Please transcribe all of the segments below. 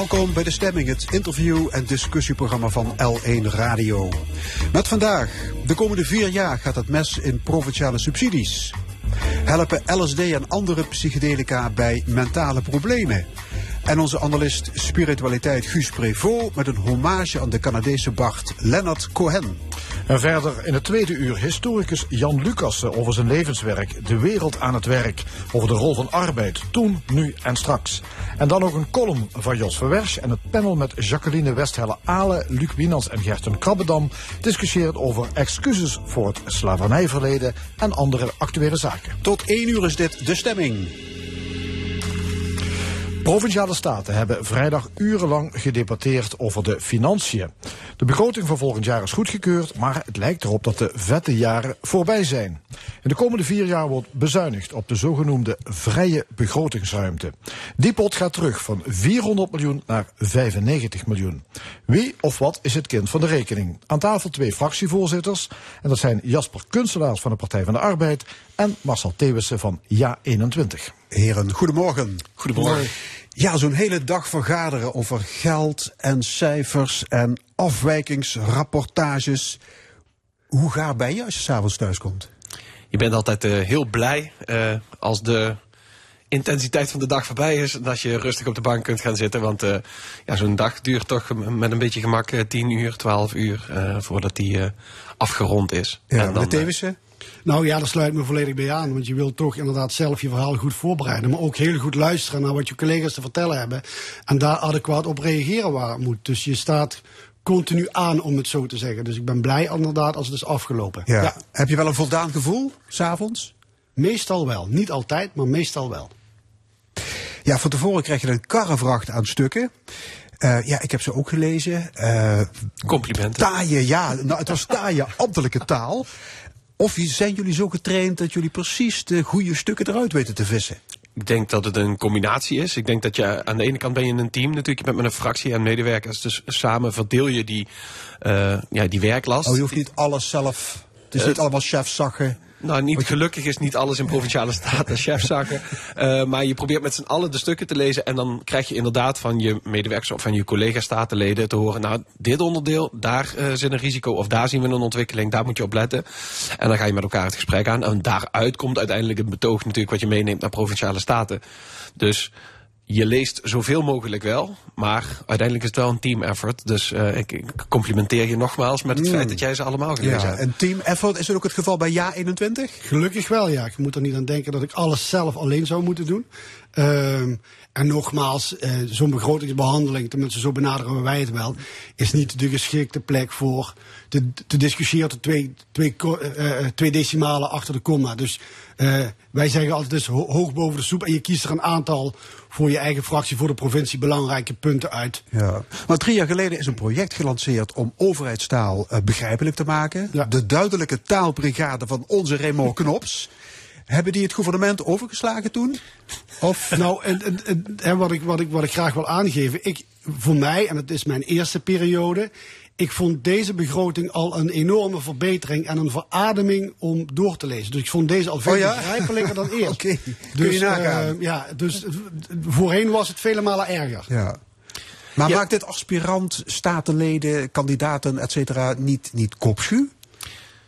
Welkom bij De Stemming, het interview- en discussieprogramma van L1 Radio. Met vandaag, de komende vier jaar gaat het mes in provinciale subsidies. Helpen LSD en andere psychedelica bij mentale problemen. En onze analist spiritualiteit Guus Prevot met een hommage aan de Canadese Bart Leonard Cohen. En verder in het tweede uur historicus Jan Lucassen over zijn levenswerk, de wereld aan het werk, over de rol van arbeid, toen, nu en straks. En dan ook een column van Jos Verwersch en het panel met Jacqueline Westhelle-Alen, Luc Wienans en Gerten Krabbedam discussieert over excuses voor het slavernijverleden en andere actuele zaken. Tot één uur is dit De Stemming. Provinciale staten hebben vrijdag urenlang gedebatteerd over de financiën. De begroting voor volgend jaar is goedgekeurd, maar het lijkt erop dat de vette jaren voorbij zijn. In de komende vier jaar wordt bezuinigd op de zogenoemde vrije begrotingsruimte. Die pot gaat terug van 400 miljoen naar 95 miljoen. Wie of wat is het kind van de rekening? Aan tafel twee fractievoorzitters. En dat zijn Jasper Kunstelaars van de Partij van de Arbeid en Marcel Thewissen van Ja21. Heren, goedemorgen. Goedemorgen. Ja, zo'n hele dag vergaderen over geld en cijfers en afwijkingsrapportages. Hoe gaar ben je als je s'avonds thuis komt? Je bent altijd uh, heel blij uh, als de intensiteit van de dag voorbij is. Dat je rustig op de bank kunt gaan zitten. Want uh, ja, zo'n dag duurt toch met een beetje gemak 10 uur, 12 uur voordat die afgerond is. Ja, en dan, de? Nou ja, daar sluit me volledig bij aan. Want je wilt toch inderdaad zelf je verhaal goed voorbereiden. Maar ook heel goed luisteren naar wat je collega's te vertellen hebben. En daar adequaat op reageren waar het moet. Dus je staat continu aan, om het zo te zeggen. Dus ik ben blij inderdaad als het is afgelopen. Ja. Heb je wel een voldaan gevoel, s'avonds? Meestal wel. Niet altijd, maar meestal wel. Ja, van tevoren krijg je een karrevracht aan stukken. Uh, ja, ik heb ze ook gelezen. Uh, Complimenten. Taaie, ja. Nou, het was taaie ambtelijke taal. Of zijn jullie zo getraind dat jullie precies de goede stukken eruit weten te vissen? Ik denk dat het een combinatie is. Ik denk dat je aan de ene kant ben je een team natuurlijk. Je bent met een fractie en medewerkers. Dus samen verdeel je die, uh, ja, die werklast. Oh, je hoeft niet alles zelf... Het is uh, niet allemaal chefzakken. Nou, niet gelukkig is niet alles in provinciale staten chefzaken. Uh, maar je probeert met z'n allen de stukken te lezen. En dan krijg je inderdaad van je medewerkers of van je collega-statenleden te horen. Nou, dit onderdeel, daar uh, zit een risico. Of daar zien we een ontwikkeling. Daar moet je op letten. En dan ga je met elkaar het gesprek aan. En daaruit komt uiteindelijk een betoog natuurlijk wat je meeneemt naar provinciale staten. Dus je leest zoveel mogelijk wel, maar uiteindelijk is het wel een team effort. Dus uh, ik, ik, complimenteer je nogmaals met het mm. feit dat jij ze allemaal gelezen ja, hebt. Een team effort, is dat ook het geval bij Ja 21? Gelukkig wel, ja. Ik moet er niet aan denken dat ik alles zelf alleen zou moeten doen. Uh, en nogmaals, uh, zo'n begrotingsbehandeling, tenminste zo benaderen wij het wel, is niet de geschikte plek voor te, te discussiëren tot twee, twee, uh, twee decimalen achter de komma. Dus uh, wij zeggen altijd dus ho hoog boven de soep en je kiest er een aantal voor je eigen fractie, voor de provincie belangrijke punten uit. Ja. Maar drie jaar geleden is een project gelanceerd om overheidstaal uh, begrijpelijk te maken. Ja. De duidelijke taalbrigade van onze Raymond Knops. Hebben die het gouvernement overgeslagen toen? Of? Nou, en, en, en, wat, ik, wat, ik, wat ik graag wil aangeven. Ik, voor mij, en het is mijn eerste periode. Ik vond deze begroting al een enorme verbetering en een verademing om door te lezen. Dus ik vond deze al veel oh ja? begrijpelijker dan eerst. Oké, okay. dus, kun je. Uh, ja, dus voorheen was het vele malen erger. Ja. Maar ja. maakt dit aspirant, statenleden, kandidaten, et cetera, niet, niet kopschuw?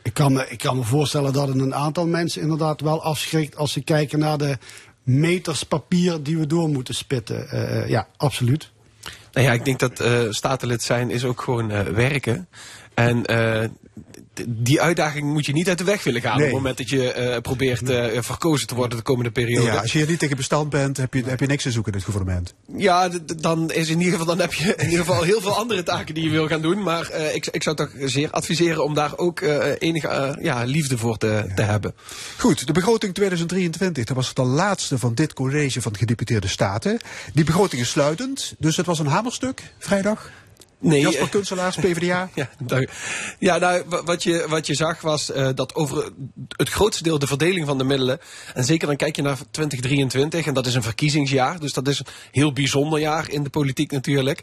Ik kan, me, ik kan me voorstellen dat het een aantal mensen inderdaad wel afschrikt als ze kijken naar de meters papier die we door moeten spitten. Uh, ja, absoluut. Nou ja, ik denk dat uh, statenlid zijn is ook gewoon uh, werken. En uh, die uitdaging moet je niet uit de weg willen gaan. Nee. Op het moment dat je uh, probeert uh, verkozen te worden de komende periode. Ja, als je hier niet tegen bestand bent, heb je, heb je niks te zoeken in het gouvernement. Ja, dan, is in ieder geval, dan heb je in ieder geval heel veel andere taken die je wil gaan doen. Maar uh, ik, ik zou toch zeer adviseren om daar ook enige ja, liefde voor te, ja. te hebben. Goed, de begroting 2023, dat was de laatste van dit college van de gedeputeerde staten. Die begroting is sluitend, dus het was een hamerstuk vrijdag. Nee, Jasper Kunstelaars, PvdA. ja, dank. ja, nou, wat je, wat je zag was uh, dat over het grootste deel de verdeling van de middelen. En zeker dan kijk je naar 2023, en dat is een verkiezingsjaar. Dus dat is een heel bijzonder jaar in de politiek natuurlijk.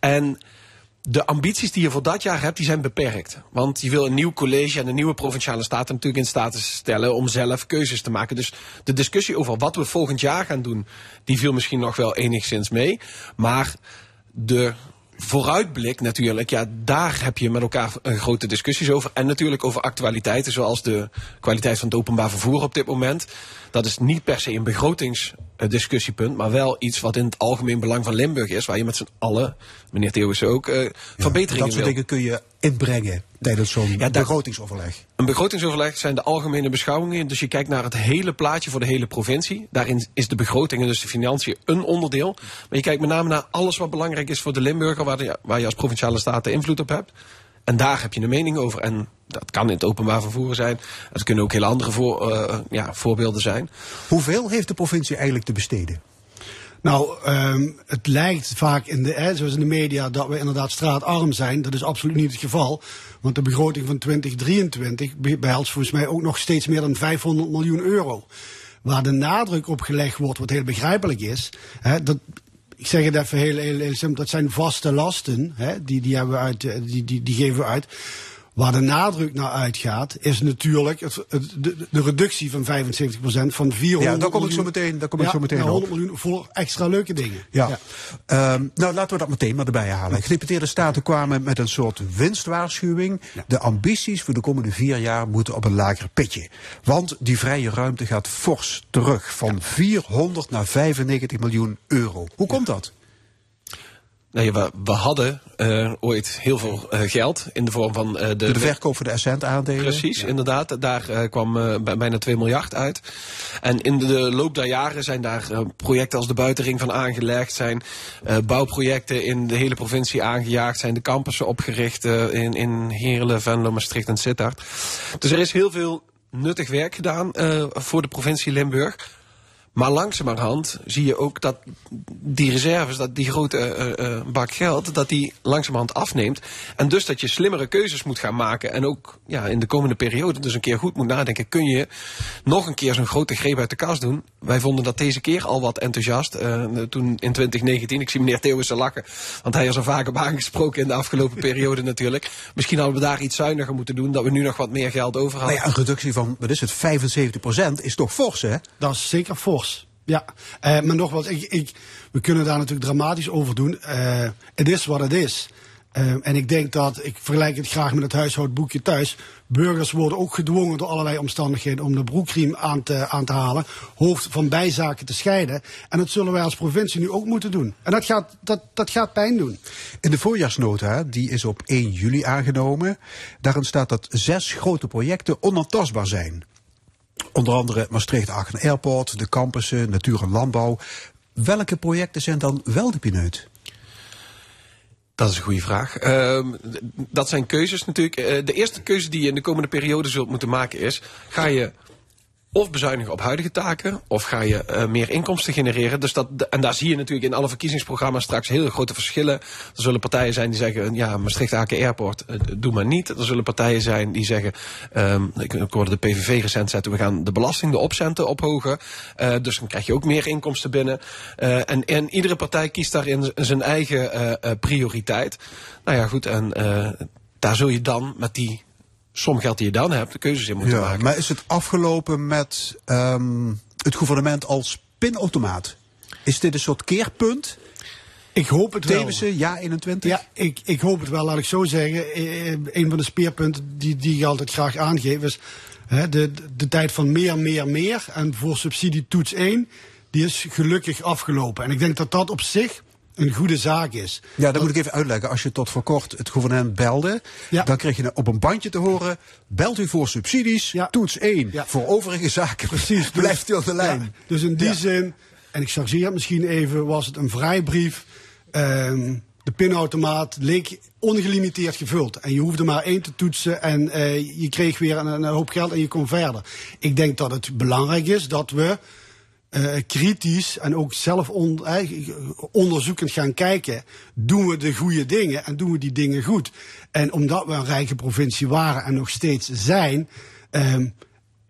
En de ambities die je voor dat jaar hebt, die zijn beperkt. Want je wil een nieuw college en een nieuwe provinciale staten natuurlijk in staat stellen om zelf keuzes te maken. Dus de discussie over wat we volgend jaar gaan doen, die viel misschien nog wel enigszins mee. Maar de vooruitblik natuurlijk, ja, daar heb je met elkaar grote discussies over. En natuurlijk over actualiteiten, zoals de kwaliteit van het openbaar vervoer op dit moment. Dat is niet per se een begrotingsdiscussiepunt, maar wel iets wat in het algemeen belang van Limburg is, waar je met z'n allen, meneer Theeuwis ook, uh, verbeteringen Dat soort dingen kun je inbrengen tijdens zo'n Ja, begrotingsoverleg. Een begrotingsoverleg zijn de algemene beschouwingen. Dus je kijkt naar het hele plaatje voor de hele provincie. Daarin is de begroting en dus de financiën een onderdeel. Maar je kijkt met name naar alles wat belangrijk is voor de Limburger, waar, de- waar je als provinciale staten invloed op hebt. En daar heb je een mening over. En dat kan in het openbaar vervoer zijn. Het kunnen ook hele andere voor, eh, ja, voorbeelden zijn. Hoeveel heeft de provincie eigenlijk te besteden? Nou, ehm, het lijkt vaak in de, hè, zoals in de media dat we inderdaad straatarm zijn. Dat is absoluut niet het geval. Want de begroting van 2023 be- behelst volgens mij ook nog steeds meer dan 500 miljoen euro. Waar de nadruk op gelegd wordt, wat heel begrijpelijk is. Hè, dat, ik zeg het even heel, heel, heel dat zijn vaste lasten. Hè, die, die, hebben uit, eh, die, die, die geven we uit. Waar de nadruk naar uitgaat, is natuurlijk het, het- de, de reductie van 75% van 400 Ja, daar kom ik miljoen- zo meteen- daar kom ik Ja, zo meteen naar op. 100 miljoen voor extra leuke dingen. Ja. Ehm, nou, laten we dat meteen maar erbij halen. Gedeputeerde staten kwamen met een soort winstwaarschuwing. De ambities voor de komende vier jaar moeten op een lager pitje. Want die vrije ruimte gaat fors terug. Van 400 naar 95 miljoen euro. Hoe komt dat? Nee, we, we hadden eh, ooit heel veel eh, geld in de vorm van eh, de, De, verkoop van de Essent aandelen. Precies, inderdaad. Daar kwam bij- bijna 2 miljard uit. En in de, loop der jaren zijn daar projecten als de buitenring van aangelegd, zijn bouwprojecten in de hele provincie aangejaagd, zijn de campussen opgericht in, in Heerlen, Venlo, Maastricht en Sittard. Dus er is heel veel nuttig werk gedaan voor de provincie Limburg. Maar langzamerhand zie je ook dat die reserves, dat die grote eh, eh, bak geld, dat die langzamerhand afneemt. En dus dat je slimmere keuzes moet gaan maken. En ook ja, in de komende periode dus een keer goed moet nadenken. Kun je nog een keer zo'n grote greep uit de kast doen? Wij vonden dat deze keer al wat enthousiast. eh, toen in 2019, ik zie meneer Theeuwissen lachen. Want hij is er vaak op aangesproken in de afgelopen periode natuurlijk. Misschien hadden we daar iets zuiniger moeten doen. Dat we nu nog wat meer geld over Nou hadden. ja, een reductie van, wat is het, 75% is toch fors, hè? Dat is zeker fors. Ja, Eh, maar nogmaals, ik, ik, we kunnen daar natuurlijk dramatisch over doen. Eh, Het is wat het is. Eh, en ik denk dat, ik vergelijk het graag met het huishoudboekje thuis. Burgers worden ook gedwongen door allerlei omstandigheden om de broekriem aan te, aan te halen. Hoofd van bijzaken te scheiden. En dat zullen wij als provincie nu ook moeten doen. En dat gaat, dat, dat gaat pijn doen. In de voorjaarsnota, die is op 1 juli aangenomen. Daarin staat dat zes grote projecten onaantastbaar zijn. Onder andere Maastricht-Aachen Airport, de campussen, natuur en landbouw. Welke projecten zijn dan wel de pineut? Dat is een goede vraag. Ehm, dat zijn keuzes natuurlijk. Eh, de eerste keuze die je in de komende periode zult moeten maken is: ga je of bezuinigen op huidige taken, of ga je eh, meer inkomsten genereren. Dus dat, en daar zie je natuurlijk in alle verkiezingsprogramma's straks hele grote verschillen. Er zullen partijen zijn die zeggen: ja, Maastricht-Aken Airport, eh, doe maar niet. Er zullen partijen zijn die zeggen: ehm, ik, ik hoorde de PVV recent zetten, we gaan de belasting, de opcenten ophogen. Eh, dus dan krijg je ook meer inkomsten binnen. En, en iedere partij kiest daarin zijn eigen prioriteit. Nou ja, goed, en daar zul je dan met die som geld die je dan hebt, de keuzes in moeten maken. maar is het afgelopen met ehm, het gouvernement als pinautomaat? Is dit een soort keerpunt? Ik hoop het wel. Tevense, ja 21? Ja, ik, ik hoop het wel, laat ik zo zeggen. Eh, Een van de speerpunten die, die ik altijd graag aangeef is hè, de, de tijd van meer, meer, meer. En voor subsidie toets 1, die is gelukkig afgelopen. En ik denk dat dat op zich een goede zaak is. Ja, dat moet ik even uitleggen. Als je tot voor kort het gouvernement belde, Ja. dan kreeg je op een bandje te horen: belt u voor subsidies, Ja. toets 1. Ja. Voor overige zaken Precies. blijft u op de lijn. Dus in die zin, en ik chargeer het misschien even, was het een vrijbrief. Ehm, de pinautomaat leek ongelimiteerd gevuld. En je hoefde maar één te toetsen en eh, je kreeg weer een, een hoop geld en je kon verder. Ik denk dat het belangrijk is dat we eh, kritisch en ook zelf on, onderzoekend gaan kijken. Doen we de goede dingen en doen we die dingen goed? En omdat we een rijke provincie waren en nog steeds zijn. ehm,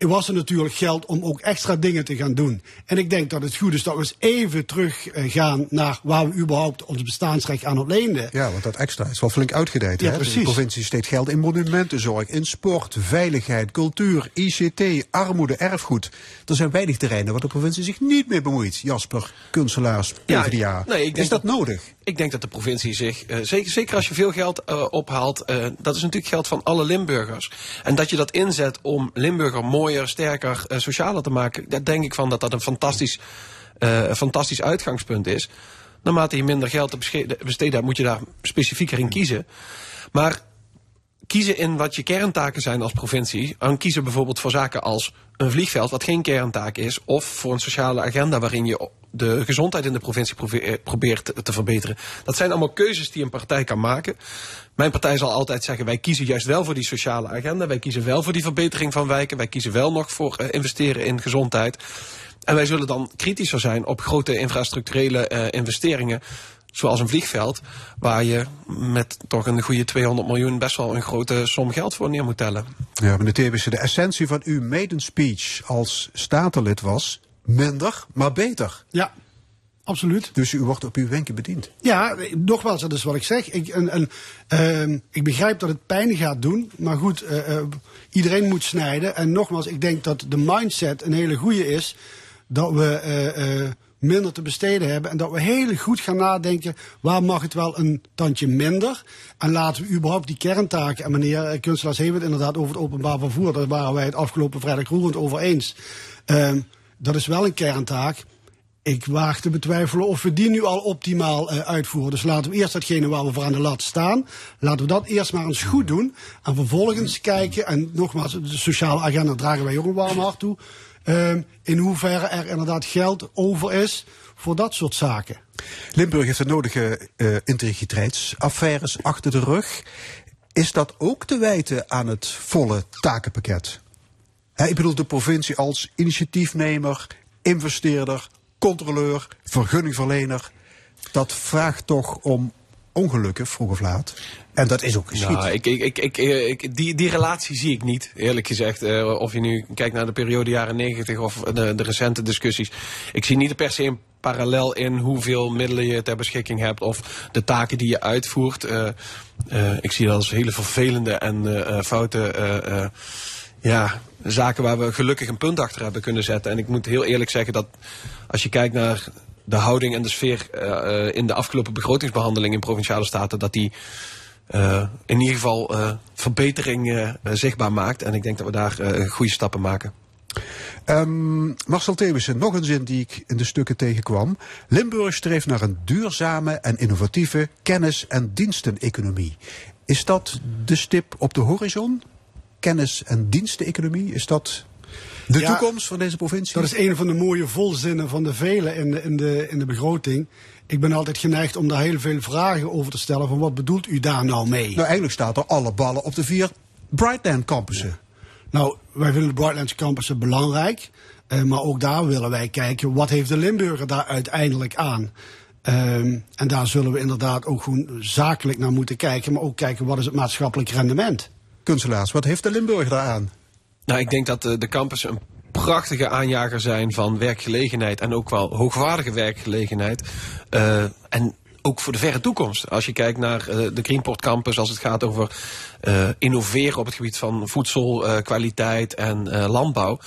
was er natuurlijk geld om ook extra dingen te gaan doen. En ik denk dat het goed is dat we eens even terug eh, gaan naar waar we überhaupt ons bestaansrecht aan ontleenden. Ja, want dat extra is wel flink uitgedeeld. Ja, hè? precies. De provincie steekt geld in monumentenzorg, in sport, veiligheid, cultuur, ICT, armoede, erfgoed. Er zijn weinig terreinen waar de provincie zich niet mee bemoeit. Jasper, kunstelaars, Ja, PvdA. nee, ik denk is dat, dat- nodig? Ik denk dat de provincie zich, eh, zeker, zeker als je veel geld eh, ophaalt, eh, dat is natuurlijk geld van alle Limburgers. En dat je dat inzet om Limburger mooier, sterker, socialer te maken, daar denk ik van dat dat een fantastisch, fantastisch uitgangspunt is. Naarmate je minder geld te hebt, moet je daar specifieker in kiezen. Maar kiezen in wat je kerntaken zijn als provincie. En kiezen bijvoorbeeld voor zaken als een vliegveld, wat geen kerntaak is. Of voor een sociale agenda waarin je de gezondheid in de provincie eh, probeert te- te verbeteren. Dat zijn allemaal keuzes die een partij kan maken. Mijn partij zal altijd zeggen, wij kiezen juist wel voor die sociale agenda. Wij kiezen wel voor die verbetering van wijken. Wij kiezen wel nog voor eh, investeren in gezondheid. En wij zullen dan kritischer zijn op grote infrastructurele eh, investeringen. Zoals een vliegveld, waar je met toch een goede 200 miljoen best wel een grote som geld voor neer moet tellen. Ja, meneer Tebissen, de essentie van uw maiden speech als statenlid was minder, maar beter. Ja, absoluut. Dus u wordt op uw wenken bediend. Ja, nogmaals, dat is wat ik zeg. Ik, en, en, ehm, ik begrijp dat het pijn gaat doen, maar goed, eh, eh, iedereen moet snijden. En nogmaals, ik denk dat de mindset een hele goede is. Dat we eh, eh, minder te besteden hebben en dat we heel goed gaan nadenken waar mag het wel een tandje minder. En laten we überhaupt die kerntaken, en meneer eh, Kunstelaars heeft het inderdaad over het openbaar vervoer, daar waren wij het afgelopen vrijdag roerend over eens. Ehm, dat is wel een kerntaak. Ik waag te betwijfelen of we die nu al optimaal eh, uitvoeren. Dus laten we eerst datgene waar we voor aan de lat staan, laten we dat eerst maar eens goed doen. En vervolgens kijken, en nogmaals, de sociale agenda dragen wij ook een warm hart toe. Ehm, in hoeverre er inderdaad geld over is voor dat soort zaken. Limburg heeft de nodige eh integriteitsaffaires achter de rug. Is dat ook te wijten aan het volle takenpakket? Ik bedoel de provincie als initiatiefnemer, investeerder, controleur, vergunningverlener. Dat vraagt toch om ongelukken, vroeg of laat. En dat is ook geschied. Nou, ik, ik, ik, eh, ik- die, die relatie zie ik niet, eerlijk gezegd. Eh, of je nu kijkt naar de periode jaren negentig of de, de recente discussies. Ik zie niet per se een parallel in hoeveel middelen je ter beschikking hebt of de taken die je uitvoert. Eh, ik zie dat als hele vervelende en foute ja, zaken waar we gelukkig een punt achter hebben kunnen zetten. En ik moet heel eerlijk zeggen dat als je kijkt naar de houding en de sfeer in de afgelopen begrotingsbehandeling in provinciale staten, dat die eh, in ieder geval eh, verbetering eh, zichtbaar maakt. En ik denk dat we daar eh, goede stappen maken. Ehm, Marcel Thewissen, nog een zin die ik in de stukken tegenkwam. Limburg streeft naar een duurzame en innovatieve kennis- en diensteneconomie. Is dat de stip op de horizon? Kennis- en diensteneconomie? Is dat de Ja, toekomst van deze provincie? Dat is een van de mooie volzinnen van de vele in de, in de, in de begroting. Ik ben altijd geneigd om daar heel veel vragen over te stellen. Van wat bedoelt u daar nou mee? Nou, eigenlijk staat er alle ballen op de vier Brightland campussen. Nou, wij vinden de Brightlands campussen belangrijk. eh, maar ook daar willen wij kijken, wat heeft de Limburger daar uiteindelijk aan? Ehm, en daar zullen we inderdaad ook gewoon zakelijk naar moeten kijken. Maar ook kijken, wat is het maatschappelijk rendement? Kunstelaars, wat heeft de Limburg daaraan? Nou, ik denk dat eh, de campussen een prachtige aanjager zijn van werkgelegenheid en ook wel hoogwaardige werkgelegenheid. Eh, en ook voor de verre toekomst. Als je kijkt naar eh, de Greenport Campus, als het gaat over eh, innoveren op het gebied van voedselkwaliteit en landbouw.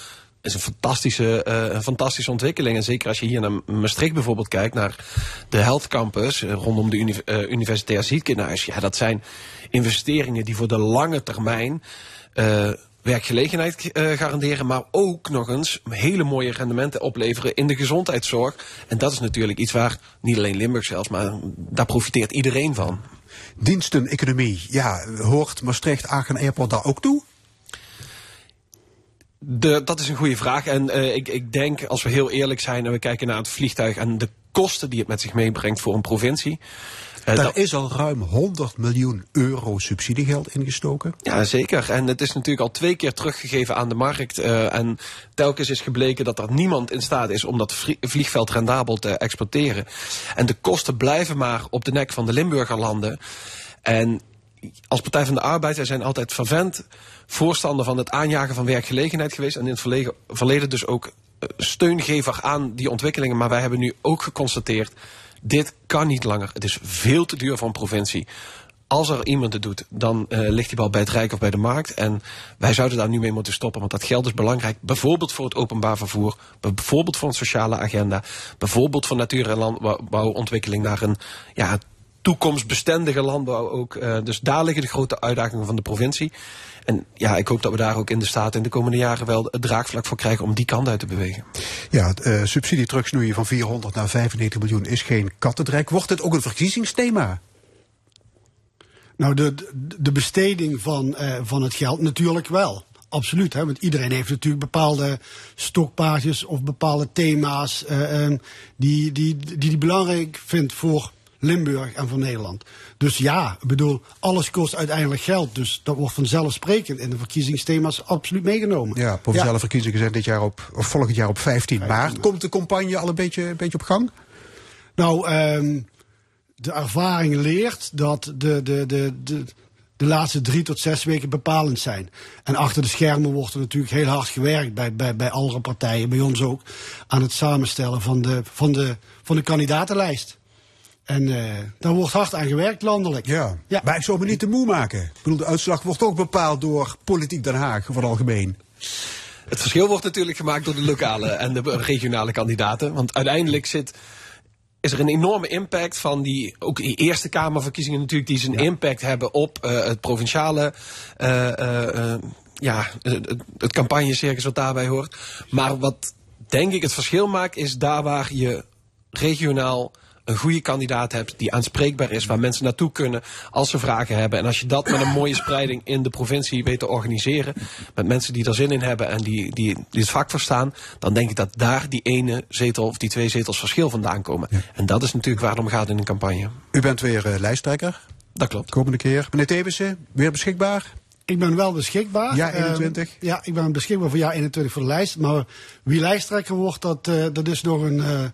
is een fantastische, een fantastische ontwikkeling. En zeker als je hier naar Maastricht bijvoorbeeld kijkt, naar de Health Campus rondom de uni Universitair Ziekenhuis. Ja, dat zijn investeringen die voor de lange termijn werkgelegenheid eh, garanderen, maar ook nog eens hele mooie rendementen opleveren in de gezondheidszorg. En dat is natuurlijk iets waar niet alleen Limburg zelfs, maar daar profiteert iedereen van. Diensteneconomie, ja, hoort Maastricht-Aachen Airport daar ook toe? De, dat is een goede vraag. En eh, ik, ik denk, als we heel eerlijk zijn en we kijken naar het vliegtuig en de kosten die het met zich meebrengt voor een provincie. Eh, Daar dat- is al ruim 100 miljoen euro subsidiegeld ingestoken. Ja, zeker. En het is natuurlijk al twee keer teruggegeven aan de markt. eh, en telkens is gebleken dat er niemand in staat is om dat vlie- vliegveld rendabel te exporteren. En de kosten blijven maar op de nek van de Limburgerlanden. En als Partij van de Arbeid, wij zijn altijd vervent voorstander van het aanjagen van werkgelegenheid geweest. En in het verleden, verleden dus ook eh, steungever aan die ontwikkelingen. Maar wij hebben nu ook geconstateerd, dit kan niet langer. Het is veel te duur voor een provincie. Als er iemand het doet, dan uh, ligt die bal bij het Rijk of bij de markt. En wij zouden daar nu mee moeten stoppen, want dat geld is belangrijk. Bijvoorbeeld voor het openbaar vervoer, bijvoorbeeld voor een sociale agenda, bijvoorbeeld voor natuur- en landbouwontwikkeling naar een ja, toekomstbestendige landbouw ook. Uh, dus daar liggen de grote uitdagingen van de provincie. En ja, ik hoop dat we daar ook in de Staten in de komende jaren wel het draagvlak voor krijgen om die kant uit te bewegen. Ja, het uh, subsidie terugsnoeien van 400 naar 95 miljoen is geen kattendrek. Wordt het ook een verkiezingsthema? Nou, de, de besteding van, uh, van het geld natuurlijk wel. Absoluut, hè? want iedereen heeft natuurlijk bepaalde stokpaardjes of bepaalde thema's uh, die, die, die, die belangrijk vindt voor Limburg en voor Nederland. Dus ja, ik bedoel, alles kost uiteindelijk geld. Dus dat wordt vanzelfsprekend in de verkiezingsthema's absoluut meegenomen. Ja, provinciale ja. verkiezingen zijn dit jaar op, of volgend jaar op 15, 15 maart. Komt de campagne al een beetje, een beetje op gang? Nou, um, de ervaring leert dat de, de, de, de, de laatste drie tot zes weken bepalend zijn. En achter de schermen wordt er natuurlijk heel hard gewerkt bij, bij, bij andere partijen, bij ons ook, aan het samenstellen van de, van de, van de kandidatenlijst. En uh, daar wordt hard aan gewerkt landelijk. Ja. ja. Maar ik zou me niet te moe maken. Ik bedoel, de uitslag wordt ook bepaald door politiek Den Haag, voor het algemeen. Het verschil wordt natuurlijk gemaakt door de lokale en de regionale kandidaten. Want uiteindelijk zit, is er een enorme impact van die, ook die Eerste Kamerverkiezingen natuurlijk, die zijn ja. impact hebben op uh, het provinciale, uh, ja, het, het campagnecircus wat daarbij hoort. Maar wat denk ik het verschil maakt, is daar waar je regionaal een goede kandidaat hebt die aanspreekbaar is, waar mensen naartoe kunnen als ze vragen hebben. En als je dat met een mooie spreiding in de provincie weet te organiseren, met mensen die er zin in hebben en die, die, die het vak verstaan, dan denk ik dat daar die ene zetel of die twee zetels verschil vandaan komen. Ja. En dat is natuurlijk waar het om gaat in een campagne. U bent weer uh, lijsttrekker. Dat klopt. Komende keer. Meneer Tewissen, weer beschikbaar? Ik ben wel beschikbaar. Ja, 21? Uh, ja, ik ben beschikbaar voor jaar 21 voor de lijst. Maar wie lijsttrekker wordt, dat, uh, dat is nog een...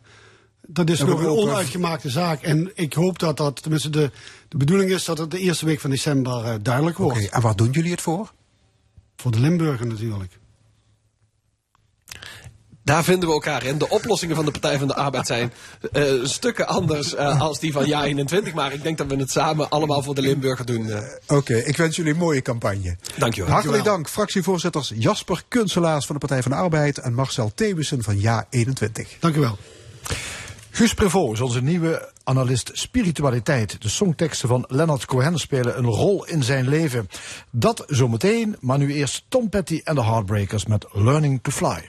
Dat is nog een onuitgemaakte zaak. En ik hoop dat dat, tenminste de, de bedoeling is dat het de eerste week van december uh, duidelijk wordt. Okay, en waar doen jullie het voor? Voor de Limburger natuurlijk. Daar vinden we elkaar in. De oplossingen van de Partij van de Arbeid zijn uh, stukken anders uh, als die van jaar 21. Maar ik denk dat we het samen allemaal voor de Limburger doen. Uh. Oké, okay, ik wens jullie een mooie campagne. Dankjewel. Hartelijk dank, fractievoorzitters Jasper Kunselaars van de Partij van de Arbeid en Marcel Thewissen van jaar 21. Dank u wel. Guus Prevot is onze nieuwe analist spiritualiteit. De songteksten van Leonard Cohen spelen een rol in zijn leven. Dat zometeen, maar nu eerst Tom Petty en de Heartbreakers met Learning to Fly.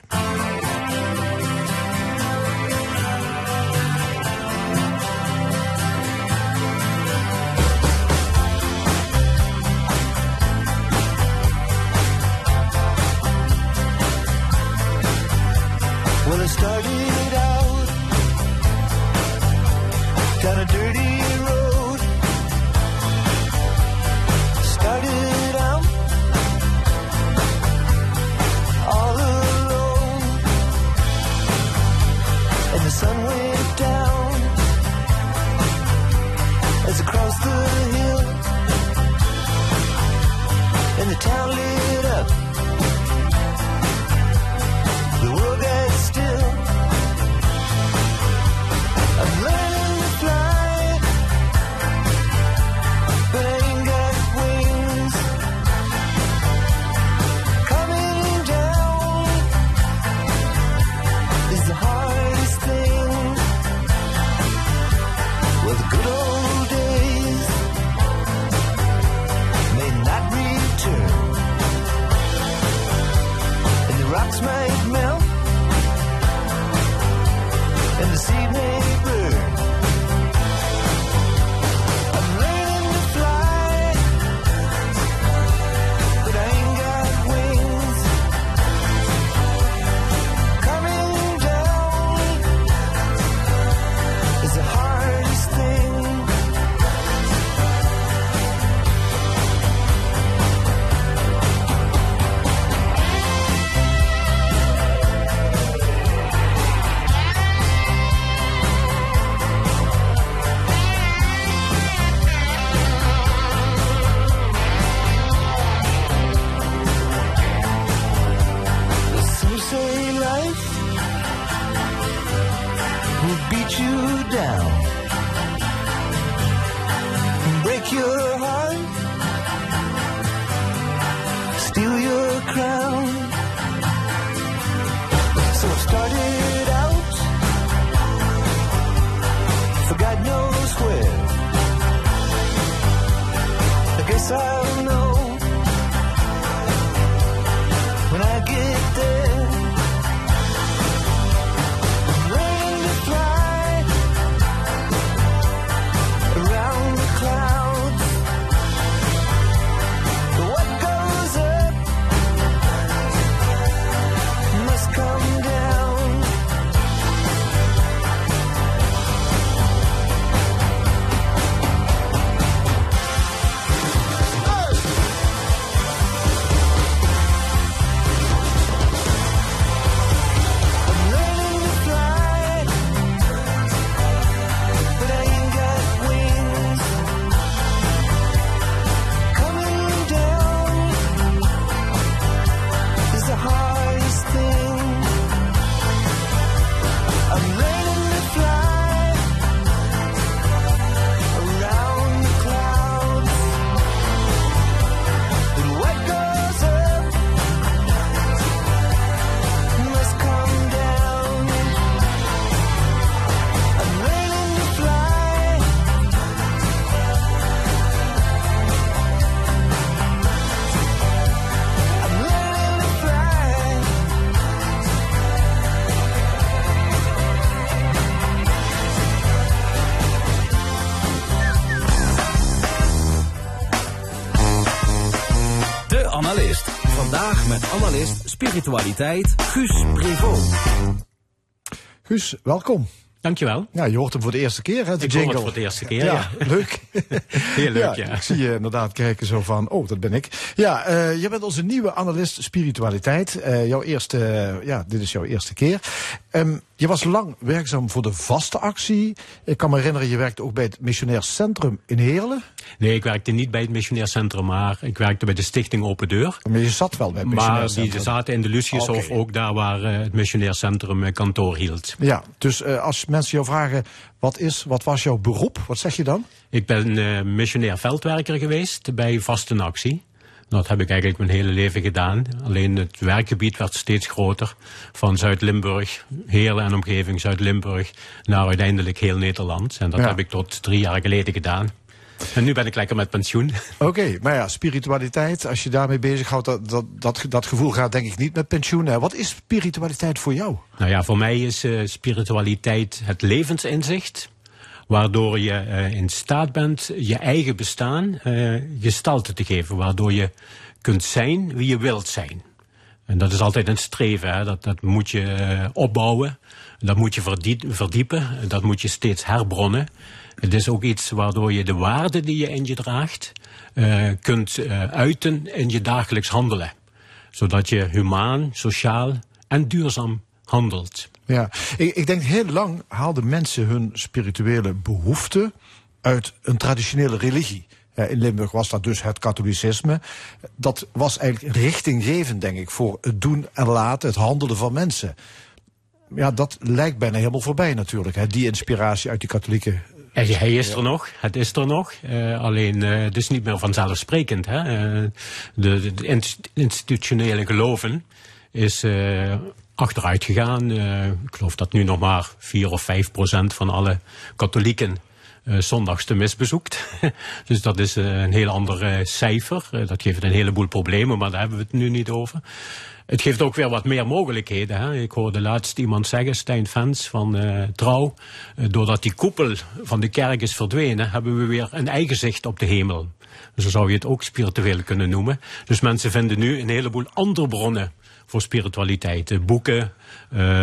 Spiritualiteit Guus Prevot. Guus, welkom. Dankjewel. Ja, je hoort hem voor de eerste keer, hè, de Ik hoor jingle. het voor de eerste keer, ja. leuk. Heel leuk, ja. Ik zie je inderdaad kijken zo van, oh, dat ben ik. Ja, eh je bent onze nieuwe analist spiritualiteit. Eh, jouw eerste, eh, ja, dit is jouw eerste keer. Ehm, je was lang werkzaam voor de vaste actie. Ik kan me herinneren, je werkte ook bij het Missionair Centrum in Heerlen. Nee, ik werkte niet bij het missionair centrum, maar ik werkte bij de stichting Open Deur. Maar je zat wel bij het Missionair Maar die zaten in de Luciushof, Oké. ook daar waar eh, het missionair centrum eh, kantoor hield. Ja, dus eh, als mensen jou vragen, wat is, wat was jouw beroep? Wat zeg je dan? Ik ben eh missionair veldwerker geweest bij Vasten Actie. Dat heb ik eigenlijk mijn hele leven gedaan. Alleen het werkgebied werd steeds groter. Van Zuid-Limburg, Heerlen en omgeving, Zuid-Limburg, naar uiteindelijk heel Nederland. En dat Ja. heb ik tot drie jaar geleden gedaan. En nu ben ik lekker met pensioen. Oké, maar ja, spiritualiteit, als je daarmee bezighoudt, dat, dat, dat, dat gevoel gaat denk ik niet met pensioen. Hè. Wat is spiritualiteit voor jou? Nou ja, voor mij is eh, spiritualiteit het levensinzicht. Waardoor je eh, in staat bent je eigen bestaan eh, gestalte te geven. Waardoor je kunt zijn wie je wilt zijn. En dat is altijd een streven. Hè? Dat, dat moet je opbouwen. Dat moet je verdie- verdiepen. Dat moet je steeds herbronnen. Het is ook iets waardoor je de waarden die je in je draagt... eh, kunt eh, uiten in je dagelijks handelen. Zodat je humaan, sociaal en duurzaam handelt. Ja, ik, ik denk heel lang haalden mensen hun spirituele behoeften uit een traditionele religie. In Limburg was dat dus het katholicisme. Dat was eigenlijk richtinggevend, denk ik, voor het doen en laten, het handelen van mensen. Ja, dat lijkt bijna helemaal voorbij natuurlijk, hè, die inspiratie uit die katholieke. Hij is er nog, het is er nog. eh, alleen eh, het is niet meer vanzelfsprekend. Hè? Eh, de, de, de inst- institutionele geloven is achteruit gegaan. Ik geloof dat nu nog maar 4 of 5 procent van alle katholieken zondags de mis bezoekt. dus dat is een heel ander cijfer. Dat geeft een heleboel problemen, maar daar hebben we het nu niet over. Het geeft ook weer wat meer mogelijkheden. Hè? Ik hoorde laatst iemand zeggen, Stijn Fens van eh, Trouw. eh, doordat die koepel van de kerk is verdwenen, hebben we weer een eigen zicht op de hemel. Zo zou je het ook spiritueel kunnen noemen. Dus mensen vinden nu een heleboel andere bronnen voor spiritualiteit. Eh, Boeken,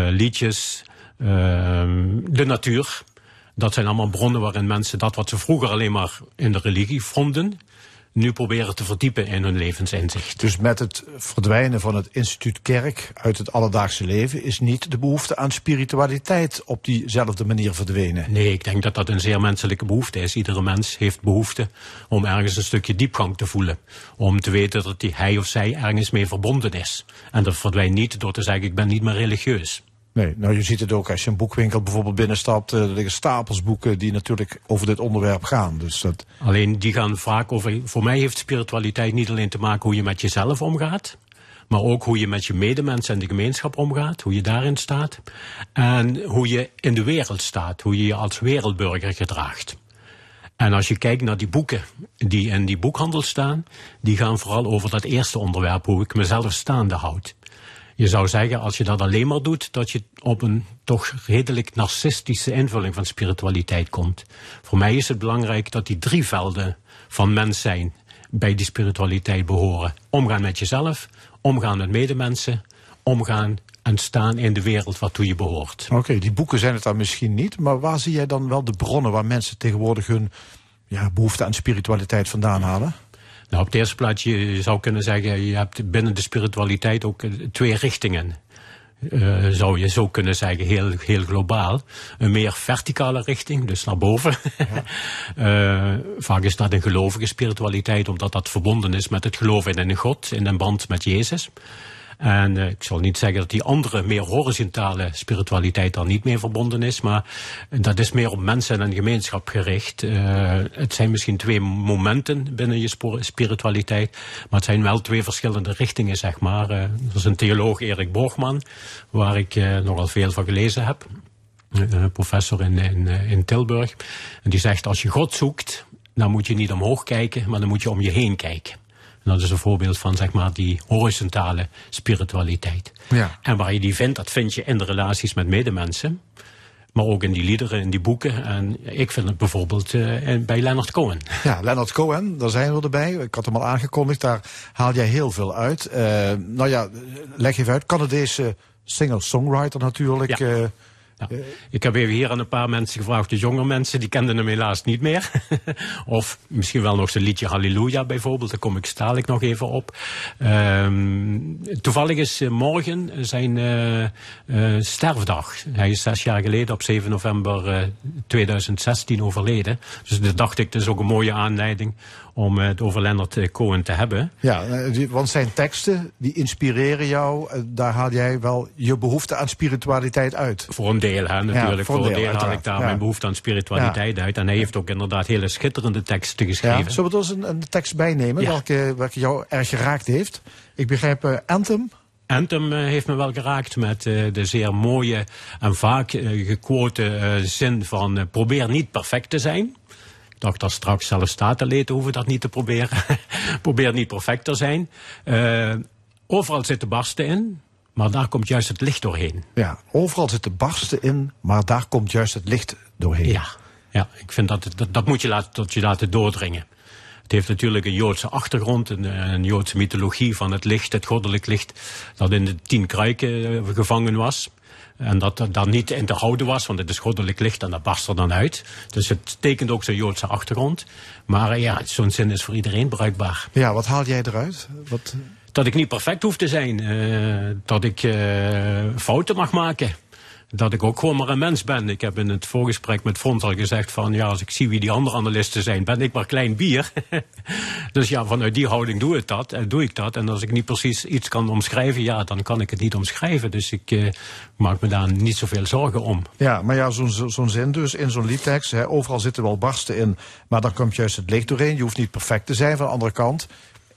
liedjes, eh, de natuur. Dat zijn allemaal bronnen waarin mensen dat wat ze vroeger alleen maar in de religie vonden, nu proberen te verdiepen in hun levensinzicht. Dus met het verdwijnen van het instituut kerk uit het alledaagse leven is niet de behoefte aan spiritualiteit op diezelfde manier verdwenen. Nee, ik denk dat dat een zeer menselijke behoefte is. Iedere mens heeft behoefte om ergens een stukje diepgang te voelen. Om te weten dat die, hij of zij ergens mee verbonden is. En dat verdwijnt niet door te zeggen ik ben niet meer religieus. Nee, nou je ziet het ook als je een boekwinkel bijvoorbeeld binnenstapt. eh, Er liggen stapels boeken die natuurlijk over dit onderwerp gaan. Dus dat, Alleen die gaan vaak over. Voor mij heeft spiritualiteit niet alleen te maken hoe je met jezelf omgaat. Maar ook hoe je met je medemensen en de gemeenschap omgaat. Hoe je daarin staat. En hoe je in de wereld staat. Hoe je je als wereldburger gedraagt. En als je kijkt naar die boeken die in die boekhandel staan. Die gaan vooral over dat eerste onderwerp. Hoe ik mezelf staande houd. Je zou zeggen, als je dat alleen maar doet, dat je op een toch redelijk narcistische invulling van spiritualiteit komt. Voor mij is het belangrijk dat die drie velden van mens zijn bij die spiritualiteit behoren. Omgaan met jezelf, omgaan met medemensen, omgaan en staan in de wereld waartoe je behoort. Oké, die boeken zijn het dan misschien niet. Maar waar zie jij dan wel de bronnen waar mensen tegenwoordig hun ja, behoefte aan spiritualiteit vandaan halen? Nou, op de eerste plaats, je zou kunnen zeggen, je hebt binnen de spiritualiteit ook eh, twee richtingen. Eh, zou je zo kunnen zeggen, heel, heel globaal. Een meer verticale richting, dus naar boven. Eh, vaak is dat een gelovige spiritualiteit, omdat dat verbonden is met het geloven in een God, in een band met Jezus. En eh, ik zal niet zeggen dat die andere, meer horizontale spiritualiteit daar niet mee verbonden is, maar dat is meer op mensen en gemeenschap gericht. Eh, het zijn misschien twee momenten binnen je spiritualiteit, maar het zijn wel twee verschillende richtingen, zeg maar. Eh, er is een theoloog, Erik Borgman, waar ik nogal veel van gelezen heb. Eh, professor in, in, in Tilburg. En die zegt, als je God zoekt, dan moet je niet omhoog kijken, maar dan moet je om je heen kijken. En dat is een voorbeeld van zeg maar, die horizontale spiritualiteit. Ja. En waar je die vindt, dat vind je in de relaties met medemensen. Maar ook in die liederen, in die boeken. En ik vind het bijvoorbeeld in- bij Leonard Cohen. Ja, Leonard Cohen, daar zijn we erbij. Ik had hem al aangekondigd, daar haal jij heel veel uit. Eh, nou ja, leg even uit. Canadese singer-songwriter natuurlijk. Ja. eh, Ik heb even hier aan een paar mensen gevraagd, de jonge mensen, die kenden hem helaas niet meer. of misschien wel nog zijn liedje Halleluja bijvoorbeeld, daar kom ik dadelijk nog even op. Ehm, toevallig is eh, morgen zijn eh, eh, sterfdag. Hij is zes jaar geleden op 7 november eh, 2016 overleden. Dus dat dacht ik, dat is ook een mooie aanleiding om eh, het over Leonard eh, Cohen te hebben. ja, eh, want zijn teksten, die inspireren jou. Eh, daar haal jij wel je behoefte aan spiritualiteit uit. Voor een deel, hè, natuurlijk. voor voor, een deel, deel haal ik daar Ja. mijn behoefte aan spiritualiteit uit. En hij heeft ook inderdaad hele schitterende teksten geschreven. zullen we er eens een, een tekst bij nemen, Ja. welke, welke jou erg geraakt heeft? Ik begrijp eh, Anthem. Anthem eh, heeft me wel geraakt met eh, de zeer mooie en vaak eh, gequote eh, zin van eh, probeer niet perfect te zijn. Ik dacht dat straks zelfs statenleden hoeven dat niet te proberen. probeer niet perfect te zijn. Eh, overal zitten barsten in, maar daar komt juist het licht doorheen. Ja, overal zitten barsten in, maar daar komt juist het licht doorheen. Ja, ja ik vind dat, dat, dat moet je laten, tot je laten doordringen. Het heeft natuurlijk een Joodse achtergrond, een, een Joodse mythologie van het licht, het goddelijk licht, dat in de tien kruiken eh, gevangen was. En dat dat dan niet in te houden was, want het is goddelijk licht en dat barst er dan uit. Dus het tekent ook zijn Joodse achtergrond. Maar eh, ja, zo'n zin is voor iedereen bruikbaar. Ja, wat haal jij eruit? Wat, Dat ik niet perfect hoef te zijn. eh, dat ik eh, fouten mag maken. Dat ik ook gewoon maar een mens ben. Ik heb in het voorgesprek met Front al gezegd van... ja, als ik zie wie die andere analisten zijn, ben ik maar klein bier. dus ja, vanuit die houding doe ik dat. En doe ik dat. En als ik niet precies iets kan omschrijven, ja, dan kan ik het niet omschrijven. Dus ik eh, maak me daar niet zoveel zorgen om. ja, maar ja, zo'n zo- zo'n zin dus in zo'n liedtekst. Hè, overal zitten wel barsten in, maar dan komt juist het licht doorheen. Je hoeft niet perfect te zijn van de andere kant.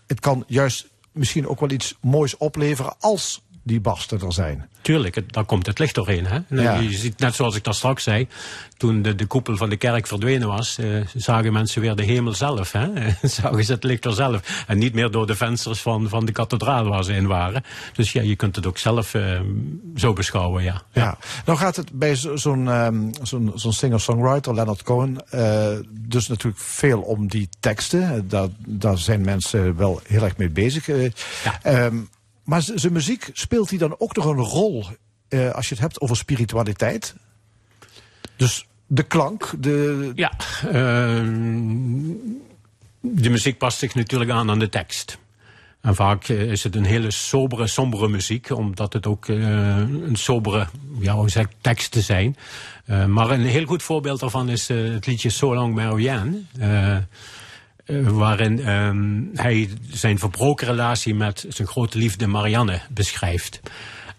Het kan juist misschien ook wel iets moois opleveren als die barsten er zijn. Tuurlijk, het, daar komt het licht doorheen. Hè? Nou, Ja. Je ziet, net zoals ik daar straks zei, toen de, de koepel van de kerk verdwenen was, eh, zagen mensen weer de hemel zelf. Hè? zagen ze het licht er zelf. En niet meer door de vensters van, van de kathedraal waar ze in waren. Dus ja, je kunt het ook zelf eh, zo beschouwen, ja. Ja. Nou gaat het bij zo- zo'n ehm, zo'n zo'n singer-songwriter, Leonard Cohen, eh, dus natuurlijk veel om die teksten. Eh, Daar, daar zijn mensen wel heel erg mee bezig. eh. Ja. Ehm, maar zijn muziek speelt hij dan ook nog een rol eh, als je het hebt over spiritualiteit? Dus de klank, de, Ja, ehm, de muziek past zich natuurlijk aan aan de tekst. En vaak eh, is het een hele sobere, sombere muziek, omdat het ook eh, een sobere ja, hoe zeg ik, teksten zijn. Eh, maar een heel goed voorbeeld daarvan is eh, het liedje So Long Marianne. Eh, waarin ehm, hij zijn verbroken relatie met zijn grote liefde Marianne beschrijft.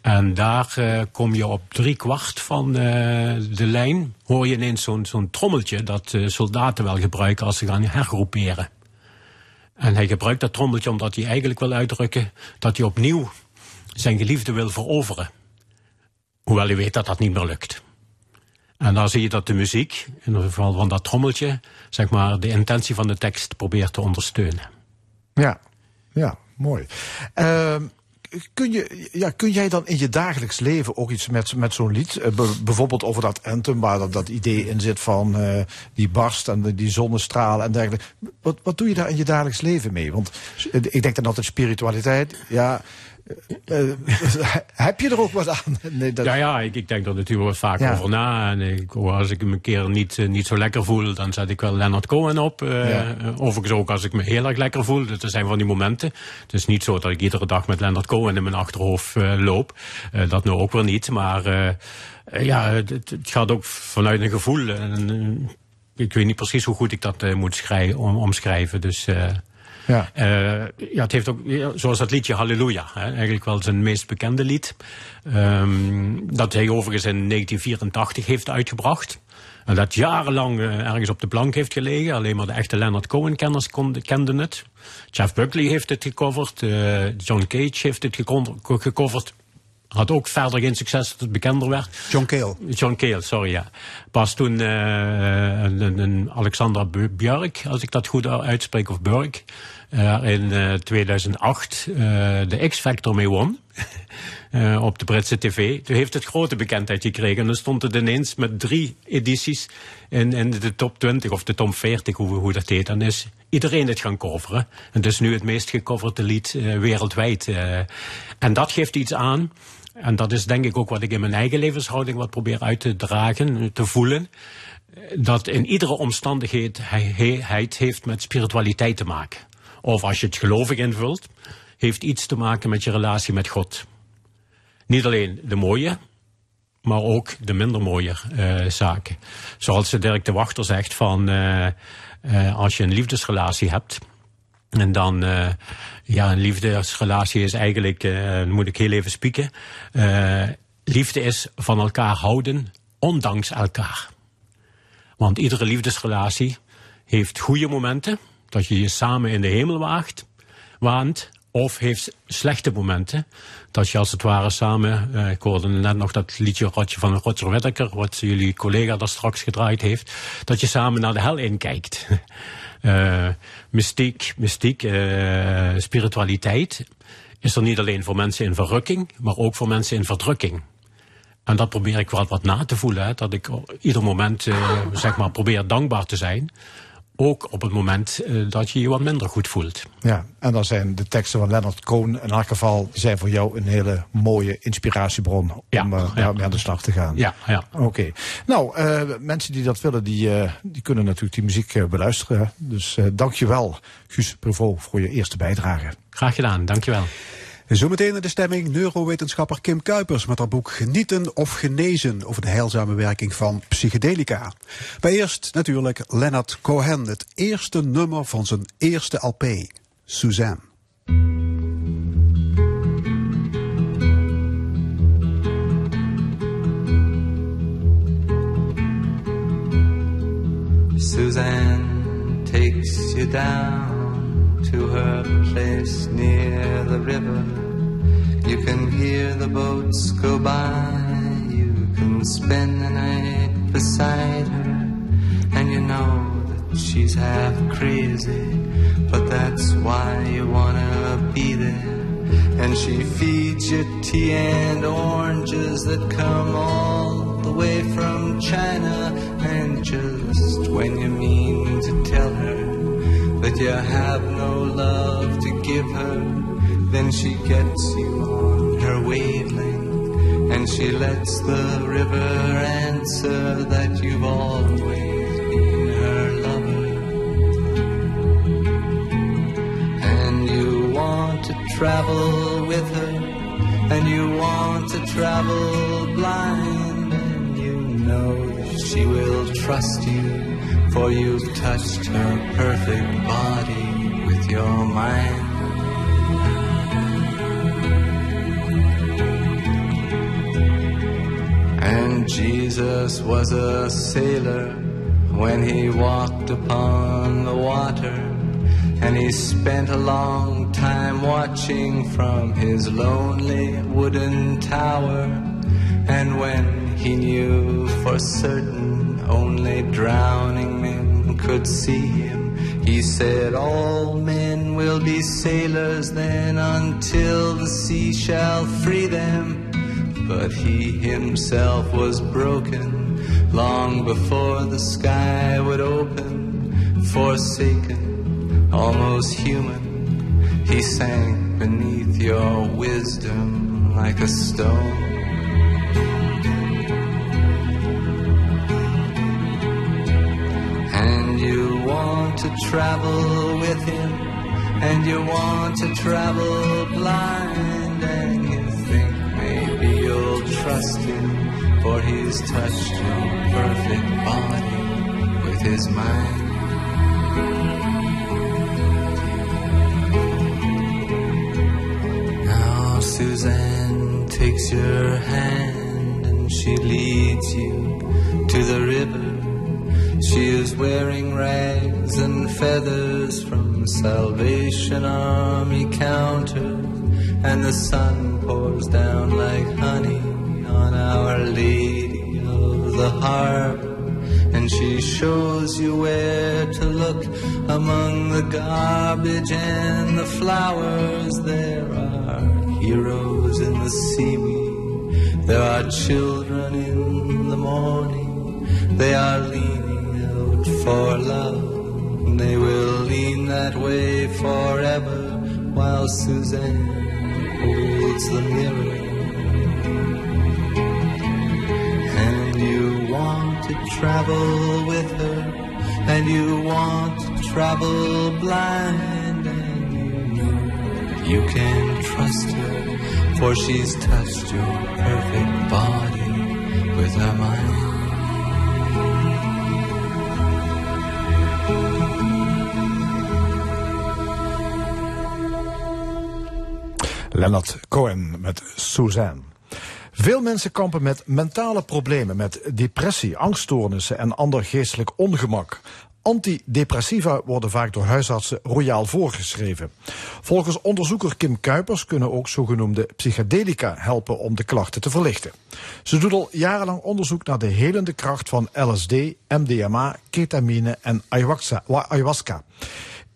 En daar eh, kom je op drie kwart van eh, de lijn, hoor je ineens zo'n zo'n trommeltje dat soldaten wel gebruiken als ze gaan hergroeperen. En hij gebruikt dat trommeltje omdat hij eigenlijk wil uitdrukken dat hij opnieuw zijn geliefde wil veroveren. Hoewel hij weet dat dat niet meer lukt. En dan zie je dat de muziek, in ieder geval van dat trommeltje, zeg maar de intentie van de tekst probeert te ondersteunen. Ja, ja, mooi. Ehm, kun, je, ja, kun jij dan in je dagelijks leven ook iets met, met zo'n lied? Eh, be- bijvoorbeeld over dat anthem, waar dat, dat idee in zit van eh, die barst en die zonnestralen en dergelijke. Wat, wat doe je daar in je dagelijks leven mee? Want eh, ik denk dan altijd spiritualiteit, ja. Eh, heb je er ook wat aan? Nee, dat, Ja, ja, ik, ik denk er natuurlijk wel vaak Ja. over na. En ik, als ik me een keer niet, eh, niet zo lekker voel, dan zet ik wel Leonard Cohen op. Ja. eh, Overigens ook als ik me heel erg lekker voel. Dat zijn van die momenten. Het is niet zo dat ik iedere dag met Leonard Cohen in mijn achterhoofd loop. Dat nu ook weer niet. Maar ja, het, het gaat ook vanuit een gevoel. En, ik weet niet precies hoe goed ik dat moet schrij- om, omschrijven. Dus... ja. eh, ja, het heeft ook, zoals dat liedje Halleluja, eigenlijk wel zijn meest bekende lied. Ehm, dat hij overigens in 1984 heeft uitgebracht. En dat jarenlang eh, ergens op de plank heeft gelegen. Alleen maar de echte Leonard Cohen-kenners kenden het. Jeff Buckley heeft het gecoverd. eh, John Cage heeft het gecoverd. Had ook verder geen succes dat het bekender werd. John Cale. John Cale, sorry ja. Pas toen eh, een, een- een Alexandra Björk, als ik dat goed uitspreek, of Burk, eh, in eh, 2008 eh, de X-Factor mee won. eh, op de Britse tv. Toen heeft het grote bekendheid gekregen. En dan stond het ineens met drie edities in, in de top 20 of de top 40, hoe, hoe dat heet. Dan is iedereen het gaan coveren. En het is nu het meest gecoverde lied wereldwijd. eh. en dat geeft iets aan. En dat is denk ik ook wat ik in mijn eigen levenshouding wat probeer uit te dragen, te voelen. Dat in iedere omstandigheid het heeft met spiritualiteit te maken. Of als je het gelovig invult, heeft iets te maken met je relatie met God. Niet alleen de mooie, maar ook de minder mooie eh, zaken. Zoals Dirk de Wachter zegt van eh, eh, als je een liefdesrelatie hebt. En dan, eh, ja, een liefdesrelatie is eigenlijk, dan moet ik heel even spieken. Eh, liefde is van elkaar houden, ondanks elkaar. Want iedere liefdesrelatie heeft goede momenten, dat je je samen in de hemel waagt, waant. Of heeft slechte momenten, dat je als het ware samen, ik hoorde net nog dat liedje Rotje van Roger Whittaker, wat jullie collega daar straks gedraaid heeft, dat je samen naar de hel inkijkt. Eh mystiek, mystiek eh, spiritualiteit is er niet alleen voor mensen in verrukking, maar ook voor mensen in verdrukking. En dat probeer ik wel wat na te voelen. Dat ik ieder moment eh, zeg maar probeer dankbaar te zijn. Ook op het moment eh, dat je je wat minder goed voelt. Ja, en dan zijn de teksten van Leonard Cohen in elk geval zijn voor jou een hele mooie inspiratiebron om Ja, eh, ja. daarmee aan de slag te gaan. Ja, ja. Oké. Nou, eh, mensen die dat willen, die, die kunnen natuurlijk die muziek beluisteren. Dus dankjewel, Guus Prevot, voor je eerste bijdrage. Graag gedaan, dankjewel. Zometeen in de stemming neurowetenschapper Kim Kuipers met haar boek Genieten of Genezen over de heilzame werking van psychedelica. Maar eerst natuurlijk Leonard Cohen, het eerste nummer van zijn eerste LP, Suzanne. Suzanne takes you down to her place near the river. You can hear the boats go by. You can spend the night beside her. And you know that she's half crazy. But that's why you wanna be there. And she feeds you tea and oranges that come all the way from China. And just when you mean to tell that you have no love to give her, then she gets you on her wavelength. And she lets the river answer that you've always been her lover. And you want to travel with her, and you want to travel blind, and you know that she will trust you, for you've touched her perfect body with your mind. And Jesus was a sailor when he walked upon the water. And he spent a long time watching from his lonely wooden tower. And when he knew for certain only drowning men could see him, he said, All men will be sailors then until the sea shall free them. But he himself was broken long before the sky would open, forsaken, almost human. He sank beneath your wisdom like a stone. To travel with him, and you want to travel blind, and you think maybe you'll trust him, for he's touched your perfect body with his mind. Now Suzanne takes your hand and she leads you to the river. She is wearing rags and feathers from Salvation Army counter, and the sun pours down like honey on Our Lady of the Harbor. And she shows you where to look among the garbage and the flowers. There are heroes in the seaweed. There are children in the morning. They are for love. They will lean that way forever while Suzanne holds the mirror. And you want to travel with her, and you want to travel blind, and you know you can trust her, for she's touched your perfect body with her mind. Leonard Cohen met Suzanne. Veel mensen kampen met mentale problemen, met depressie, angststoornissen en ander geestelijk ongemak. Antidepressiva worden vaak door huisartsen royaal voorgeschreven. Volgens onderzoeker Kim Kuipers kunnen ook zogenoemde psychedelica helpen om de klachten te verlichten. Ze doet al jarenlang onderzoek naar de helende kracht van LSD, MDMA, ketamine en ayahuasca.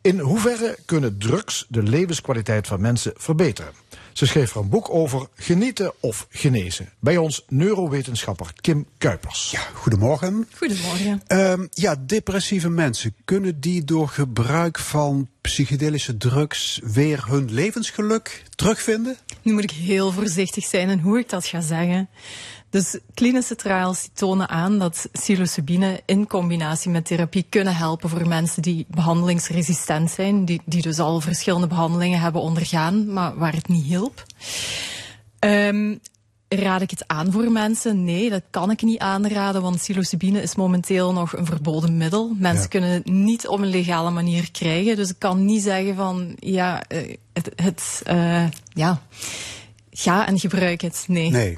In hoeverre kunnen drugs de levenskwaliteit van mensen verbeteren? Ze schreef er een boek over genieten of genezen. Bij ons neurowetenschapper Kim Kuipers. Ja, goedemorgen. Goedemorgen. Ehm, ja, depressieve mensen, kunnen die door gebruik van psychedelische drugs weer hun levensgeluk terugvinden? Nu moet ik heel voorzichtig zijn in hoe ik dat ga zeggen. Dus klinische trials die tonen aan dat psilocybine in combinatie met therapie kunnen helpen voor mensen die behandelingsresistent zijn, die, die dus al verschillende behandelingen hebben ondergaan, maar waar het niet hielp. Ehm, raad ik het aan voor mensen? Nee, dat kan ik niet aanraden, want psilocybine is momenteel nog een verboden middel. Mensen Ja. kunnen het niet op een legale manier krijgen, dus ik kan niet zeggen van, ja, eh, het, het eh, ja, ga en gebruik het. Nee. Nee.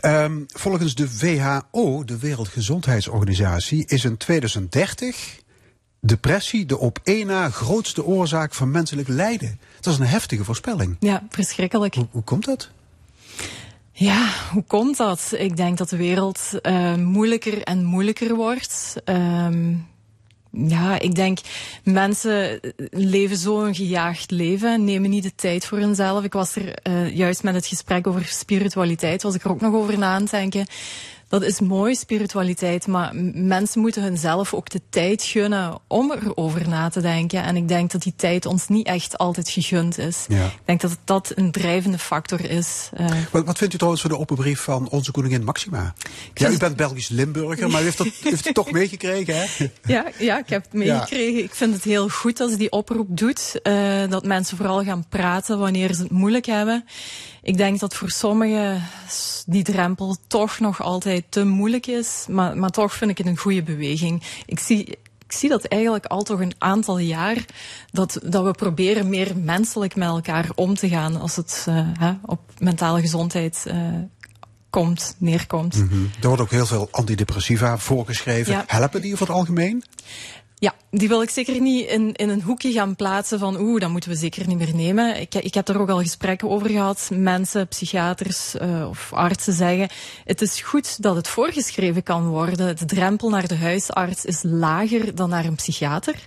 Ehm, volgens de WHO, de Wereldgezondheidsorganisatie, is in 2030 depressie de op één na grootste oorzaak van menselijk lijden. Dat is een heftige voorspelling. Ja, verschrikkelijk. Hoe, hoe komt dat? Ja, hoe komt dat? Ik denk dat de wereld eh, moeilijker en moeilijker wordt. Ehm, ja, ik denk mensen leven zo een gejaagd leven, nemen niet de tijd voor hunzelf. Ik was er eh, juist met het gesprek over spiritualiteit, was ik er ook nog over na aan het denken. Dat is mooi, spiritualiteit, maar mensen moeten hunzelf ook de tijd gunnen om erover na te denken. En ik denk dat die tijd ons niet echt altijd gegund is. Ja. Ik denk dat dat een drijvende factor is. eh, Wat, wat vindt u trouwens van de openbrief van onze koningin Maxima? Ja, u bent Belgisch Limburger, maar u heeft, dat, u heeft het toch meegekregen, hè? Ja, ja, ik heb het meegekregen. Ik vind het heel goed als die oproep doet. eh, dat mensen vooral gaan praten wanneer ze het moeilijk hebben. Ik denk dat voor sommigen die drempel toch nog altijd te moeilijk is. Maar, maar toch vind ik het een goede beweging. Ik zie, ik zie dat eigenlijk al toch een aantal jaar. Dat, dat we proberen meer menselijk met elkaar om te gaan. Als het eh, hè, op mentale gezondheid eh, komt, neerkomt. Mhm. Er wordt ook heel veel antidepressiva voorgeschreven. Ja. Helpen die over het algemeen? Ja, die wil ik zeker niet in, in een hoekje gaan plaatsen van oeh, dat moeten we zeker niet meer nemen. Ik, ik heb er ook al gesprekken over gehad. Mensen, psychiaters eh, of artsen zeggen, het is goed dat het voorgeschreven kan worden. De drempel naar de huisarts is lager dan naar een psychiater.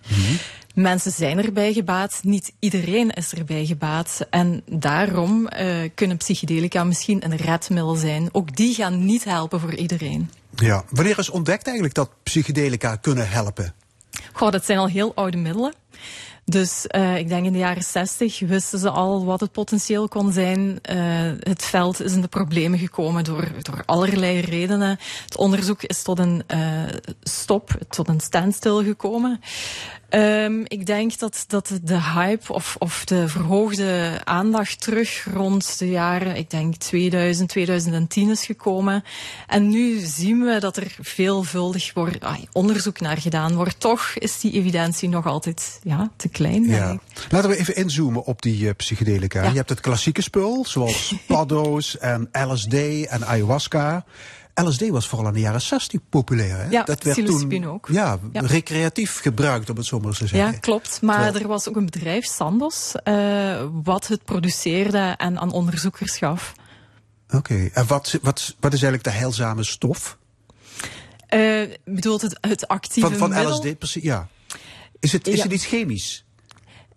Mensen zijn erbij gebaat, niet iedereen is erbij gebaat. En daarom eh, kunnen psychedelica misschien een redmiddel zijn. Ook die gaan niet helpen voor iedereen. Ja. Wanneer is ontdekt eigenlijk dat psychedelica kunnen helpen? Goh, dat zijn al heel oude middelen. Dus eh, ik denk in de jaren 60 wisten ze al wat het potentieel kon zijn. Eh, het veld is in de problemen gekomen door, door allerlei redenen. Het onderzoek is tot een eh, stop, tot een standstill gekomen. Ehm, ik denk dat, dat de hype of, of de verhoogde aandacht terug rond de jaren, ik denk 2000, 2010 is gekomen. En nu zien we dat er veelvuldig wordt, ah, onderzoek naar gedaan wordt. Toch is die evidentie nog altijd ja, te klein. Ja. Laten we even inzoomen op die eh, psychedelica. Ja. Je hebt het klassieke spul, zoals paddo's en LSD en ayahuasca. LSD was vooral in de jaren 60 populair. Hè? Ja, dat werd toen ook. Ja, Ja. recreatief gebruikt, om het zo maar te zeggen. Ja, klopt. Maar Terwijl- er was ook een bedrijf, Sandos, eh, wat het produceerde en aan onderzoekers gaf. Oké, en wat, wat, wat is eigenlijk de heilzame stof Eh bedoelt het, het actieve van, van middel? LSD? Precies, ja. Is het, is Ja. het iets chemisch?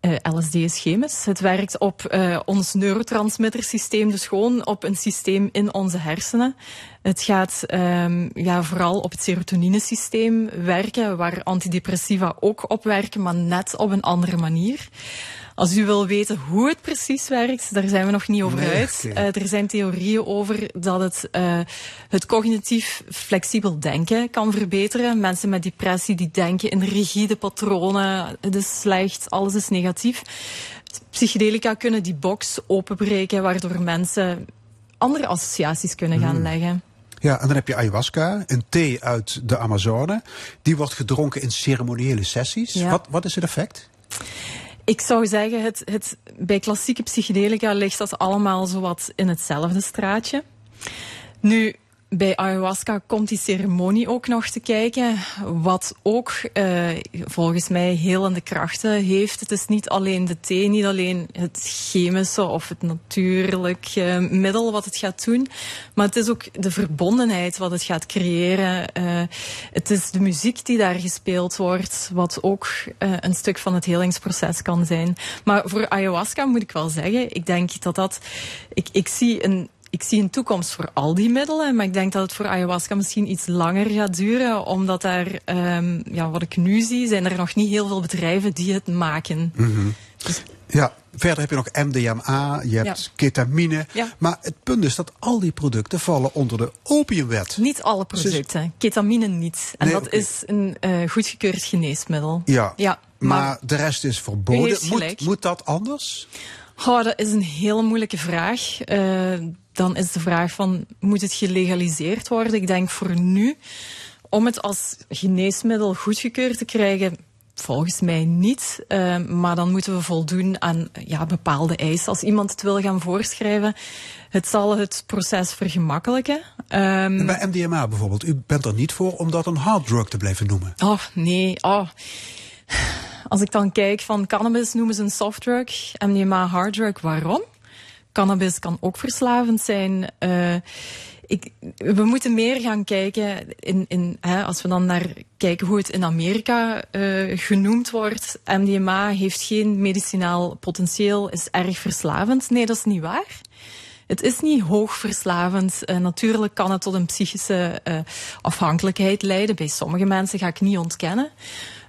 Eh, LSD is chemisch. Het werkt op eh, ons neurotransmittersysteem, dus gewoon op een systeem in onze hersenen. Het gaat ehm, ja, vooral op het serotoninesysteem werken, waar antidepressiva ook op werken, maar net op een andere manier. Als u wil weten hoe het precies werkt, daar zijn we nog niet over Nee, uit. Eh, er zijn theorieën over dat het uh, het cognitief flexibel denken kan verbeteren. Mensen met depressie die denken in rigide patronen, het is slecht, alles is negatief. Psychedelica kunnen die box openbreken, waardoor mensen andere associaties kunnen gaan leggen. Ja, en dan heb je ayahuasca, een thee uit de Amazone. Die wordt gedronken in ceremoniële sessies. Ja. Wat, wat is het effect? Ik zou zeggen, het, het, bij klassieke psychedelica ligt dat allemaal zowat in hetzelfde straatje. Nu, bij ayahuasca komt die ceremonie ook nog te kijken, wat ook uh, volgens mij helende krachten heeft. Het is niet alleen de thee, niet alleen het chemische of het natuurlijk uh, middel wat het gaat doen, maar het is ook de verbondenheid wat het gaat creëren. Uh, het is de muziek die daar gespeeld wordt, wat ook een stuk van het helingsproces kan zijn. Maar voor ayahuasca moet ik wel zeggen, ik denk dat dat, ik, ik zie een ik zie een toekomst voor al die middelen, maar ik denk dat het voor ayahuasca misschien iets langer gaat duren, omdat daar, um, ja, wat ik nu zie, zijn er nog niet heel veel bedrijven die het maken. Mm -hmm. dus, ja, verder heb je nog MDMA, je hebt ja. ketamine. Ja. Maar het punt is dat al die producten vallen onder de opiumwet. Niet alle producten, dus, ketamine niet. En nee, dat okay. is een uh, goedgekeurd geneesmiddel. Ja, ja maar, maar, de rest is verboden. Moet, moet dat anders? Oh, dat is een hele moeilijke vraag. Uh, dan is de vraag van, moet het gelegaliseerd worden? Ik denk voor nu, om het als geneesmiddel goedgekeurd te krijgen, volgens mij niet. Uh, maar dan moeten we voldoen aan ja, bepaalde eisen. Als iemand het wil gaan voorschrijven, het zal het proces vergemakkelijken. Um, bij MDMA bijvoorbeeld, u bent er niet voor om dat een harddrug te blijven noemen? Oh, nee. Oh. Als ik dan kijk van cannabis noemen ze een softdrug, MDMA harddrug. Waarom? Cannabis kan ook verslavend zijn. Uh, ik, we moeten meer gaan kijken, in, in, hè, als we dan naar kijken hoe het in Amerika uh, genoemd wordt. MDMA heeft geen medicinaal potentieel, is erg verslavend. Nee, dat is niet waar. Het is niet hoog verslavend. Uh, natuurlijk kan het tot een psychische afhankelijkheid leiden. Bij sommige mensen ga ik niet ontkennen.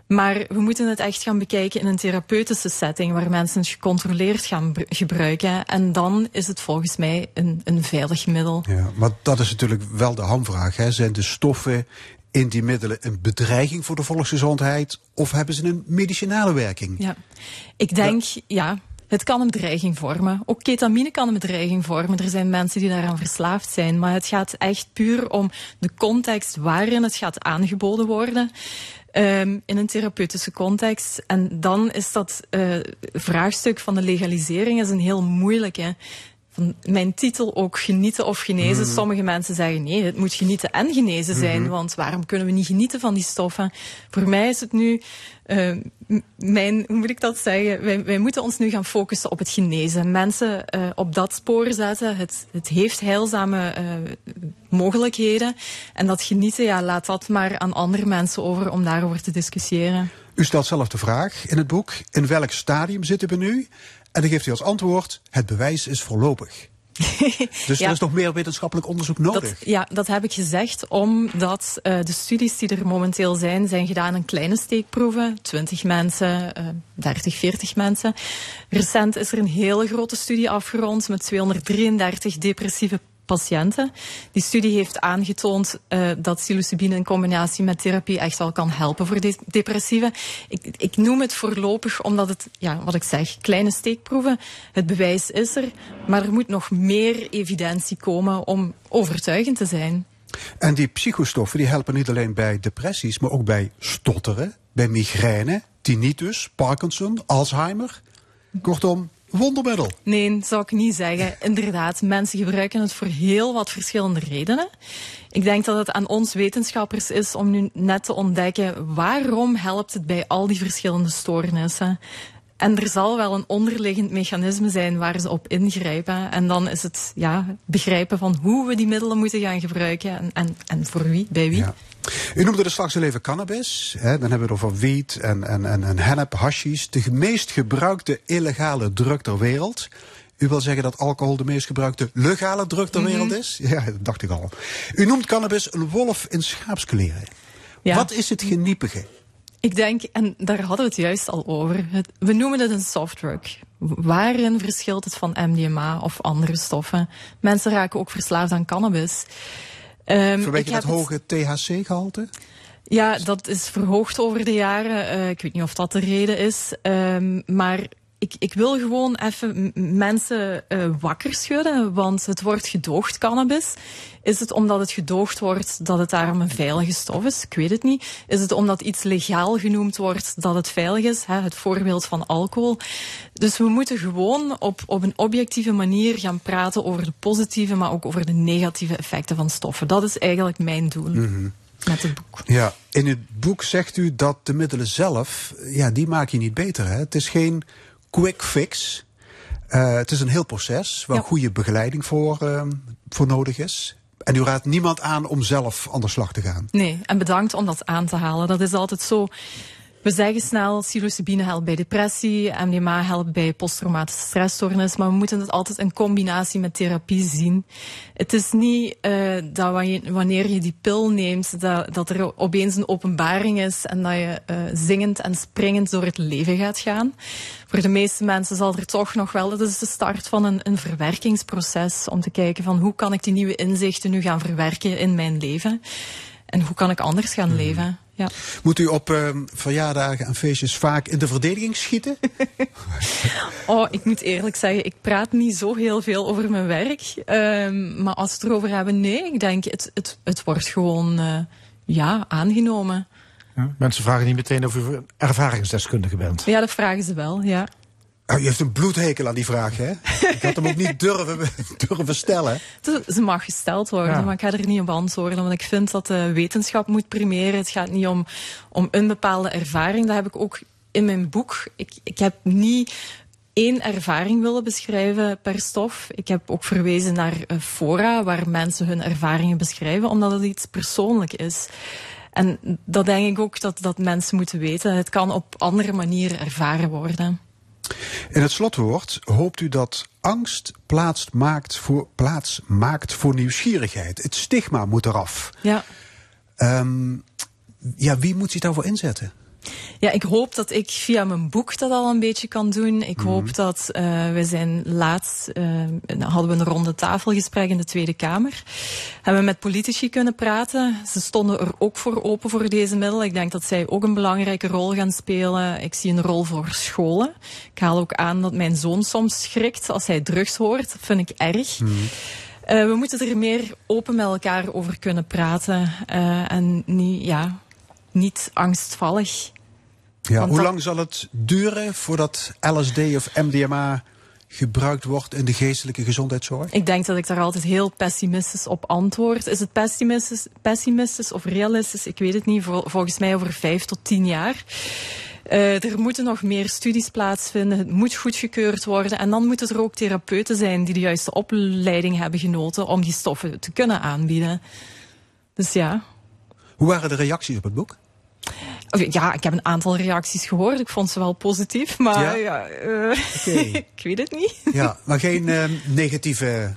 Maar we moeten het echt gaan bekijken in een therapeutische setting, waar mensen het gecontroleerd gaan gebruiken. En dan is het volgens mij een, een veilig middel. Ja, maar dat is natuurlijk wel de hamvraag. Hè? Zijn de stoffen in die middelen een bedreiging voor de volksgezondheid? Of hebben ze een medicinale werking? Ja, ik denk, ja. ja het kan een bedreiging vormen. Ook ketamine kan een bedreiging vormen. Er zijn mensen die daaraan verslaafd zijn. Maar het gaat echt puur om de context waarin het gaat aangeboden worden. Um, in een therapeutische context. En dan is dat uh, vraagstuk van de legalisering is een heel moeilijke. Van mijn titel ook genieten of genezen. Mhm. Sommige mensen zeggen nee, het moet genieten en genezen zijn, want waarom kunnen we niet genieten van die stoffen? Voor mij is het nu eh, mijn, hoe moet ik dat zeggen? Wij, wij moeten ons nu gaan focussen op het genezen. Mensen eh, op dat spoor zetten. Het, het heeft heilzame eh, mogelijkheden. En dat genieten, ja, laat dat maar aan andere mensen over om daarover te discussiëren. U stelt zelf de vraag in het boek: in welk stadium zitten we nu? En dan geeft u als antwoord: het bewijs is voorlopig. Dus Ja. er is nog meer wetenschappelijk onderzoek nodig. Dat, ja, dat heb ik gezegd omdat eh, de studies die er momenteel zijn, zijn gedaan in kleine steekproeven. 20 mensen, eh 30, 40 mensen. Recent is er een hele grote studie afgerond met 233 depressieve patiënten. Die studie heeft aangetoond eh, dat psilocybine in combinatie met therapie echt wel kan helpen voor de depressieven. Ik, ik noem het voorlopig omdat het, ja, wat ik zeg, kleine steekproeven. Het bewijs is er, maar er moet nog meer evidentie komen om overtuigend te zijn. En die psychostoffen die helpen niet alleen bij depressies, maar ook bij stotteren, bij migraine, tinnitus, Parkinson, Alzheimer. Kortom, wondermiddel. Nee, zou ik niet zeggen. Inderdaad, mensen gebruiken het voor heel wat verschillende redenen. Ik denk dat het aan ons wetenschappers is om nu net te ontdekken waarom helpt het bij al die verschillende stoornissen. En er zal wel een onderliggend mechanisme zijn waar ze op ingrijpen. En dan is het ja, begrijpen van hoe we die middelen moeten gaan gebruiken en, en, en voor wie, bij wie. Ja. U noemde er straks al even cannabis. Hè? Dan hebben we het over wiet en, en, en, en hennep, hashish. De meest gebruikte illegale drug ter wereld. U wil zeggen dat alcohol de meest gebruikte legale drug ter wereld is? Ja, dat dacht ik al. U noemt cannabis een wolf in schaapskleren. Ja. Wat is het geniepige? Ik denk, en daar hadden we het juist al over, het, we noemen het een softdrug. Waarin verschilt het van MDMA of andere stoffen? Mensen raken ook verslaafd aan cannabis. Vanwege ik dat hoge THC-gehalte? Ja, dat is verhoogd over de jaren. Eh, ik weet niet of dat de reden is. Ehm, maar ik, ik wil gewoon even mensen eh, wakker schudden. Want het wordt gedoogd, cannabis. Is het omdat het gedoogd wordt dat het daarom een veilige stof is? Ik weet het niet. Is het omdat iets legaal genoemd wordt dat het veilig is? Hè? Het voorbeeld van alcohol. Dus we moeten gewoon op, op een objectieve manier gaan praten over de positieve, maar ook over de negatieve effecten van stoffen. Dat is eigenlijk mijn doel met het boek. Ja, in het boek zegt u dat de middelen zelf, ja, die maak je niet beter. Hè? Het is geen quick fix. Eh, het is een heel proces waar Ja. goede begeleiding voor, ehm, voor nodig is. En u raadt niemand aan om zelf aan de slag te gaan. Nee, en bedankt om dat aan te halen. Dat is altijd zo. We zeggen snel, psilocybine helpt bij depressie, MDMA helpt bij posttraumatische stressstoornis, maar we moeten het altijd in combinatie met therapie zien. Het is niet eh, dat wanneer, je die pil neemt, dat, dat er opeens een openbaring is en dat je eh, zingend en springend door het leven gaat gaan. Voor de meeste mensen zal er toch nog wel, dat is de start van een, een verwerkingsproces, om te kijken van hoe kan ik die nieuwe inzichten nu gaan verwerken in mijn leven. En hoe kan ik anders gaan leven? Ja. Moet u op ehm, verjaardagen en feestjes vaak in de verdediging schieten? Oh, ik moet eerlijk zeggen, ik praat niet zo heel veel over mijn werk. Ehm, maar als we het erover hebben, nee, ik denk, het, het, het wordt gewoon eh, ja, aangenomen. Ja, Mensen vragen niet meteen of u ervaringsdeskundige bent. Ja, dat vragen ze wel, ja. Oh, u heeft een bloedhekel aan die vraag, hè? Ik had hem ook niet durven, durven stellen. Ze- mag gesteld worden, Ja. maar ik ga er niet op antwoorden. Want ik vind dat de wetenschap moet primeren. Het gaat niet om, om een bepaalde ervaring. Dat heb ik ook in mijn boek. Ik, ik heb niet één ervaring willen beschrijven per stof. Ik heb ook verwezen naar fora waar mensen hun ervaringen beschrijven, omdat het iets persoonlijk is. En dat denk ik ook dat, dat mensen moeten weten. Het kan op andere manieren ervaren worden. In het slotwoord hoopt u dat angst plaats maakt voor, plaats maakt voor nieuwsgierigheid. Het stigma moet eraf. Ja. Ehm, ja, wie moet zich daarvoor inzetten? Ja, ik hoop dat ik via mijn boek dat al een beetje kan doen. Ik hoop dat uh, we zijn laatst uh, hadden we een ronde tafelgesprek in de Tweede Kamer. Hebben we met politici kunnen praten. Ze stonden er ook voor open voor deze middelen. Ik denk dat zij ook een belangrijke rol gaan spelen. Ik zie een rol voor scholen. Ik haal ook aan dat mijn zoon soms schrikt als hij drugs hoort. Dat vind ik erg. Mm. Uh, we moeten er meer open met elkaar over kunnen praten. En niet, ja, niet angstvallig. Ja, hoe lang zal het duren voordat LSD of MDMA gebruikt wordt in de geestelijke gezondheidszorg? Ik denk dat ik daar altijd heel pessimistisch op antwoord. Is het pessimistisch, pessimistisch of realistisch? Ik weet het niet. Vol- Volgens mij over vijf tot tien jaar. Eh, er moeten nog meer studies plaatsvinden. Het moet goedgekeurd worden. En dan moeten er ook therapeuten zijn die de juiste opleiding hebben genoten om die stoffen te kunnen aanbieden. Dus ja. Hoe waren de reacties op het boek? Of, Ja, ik heb een aantal reacties gehoord. Ik vond ze wel positief, maar Ja? ja, eh, ik weet het niet. Ja, maar geen ehm, negatieve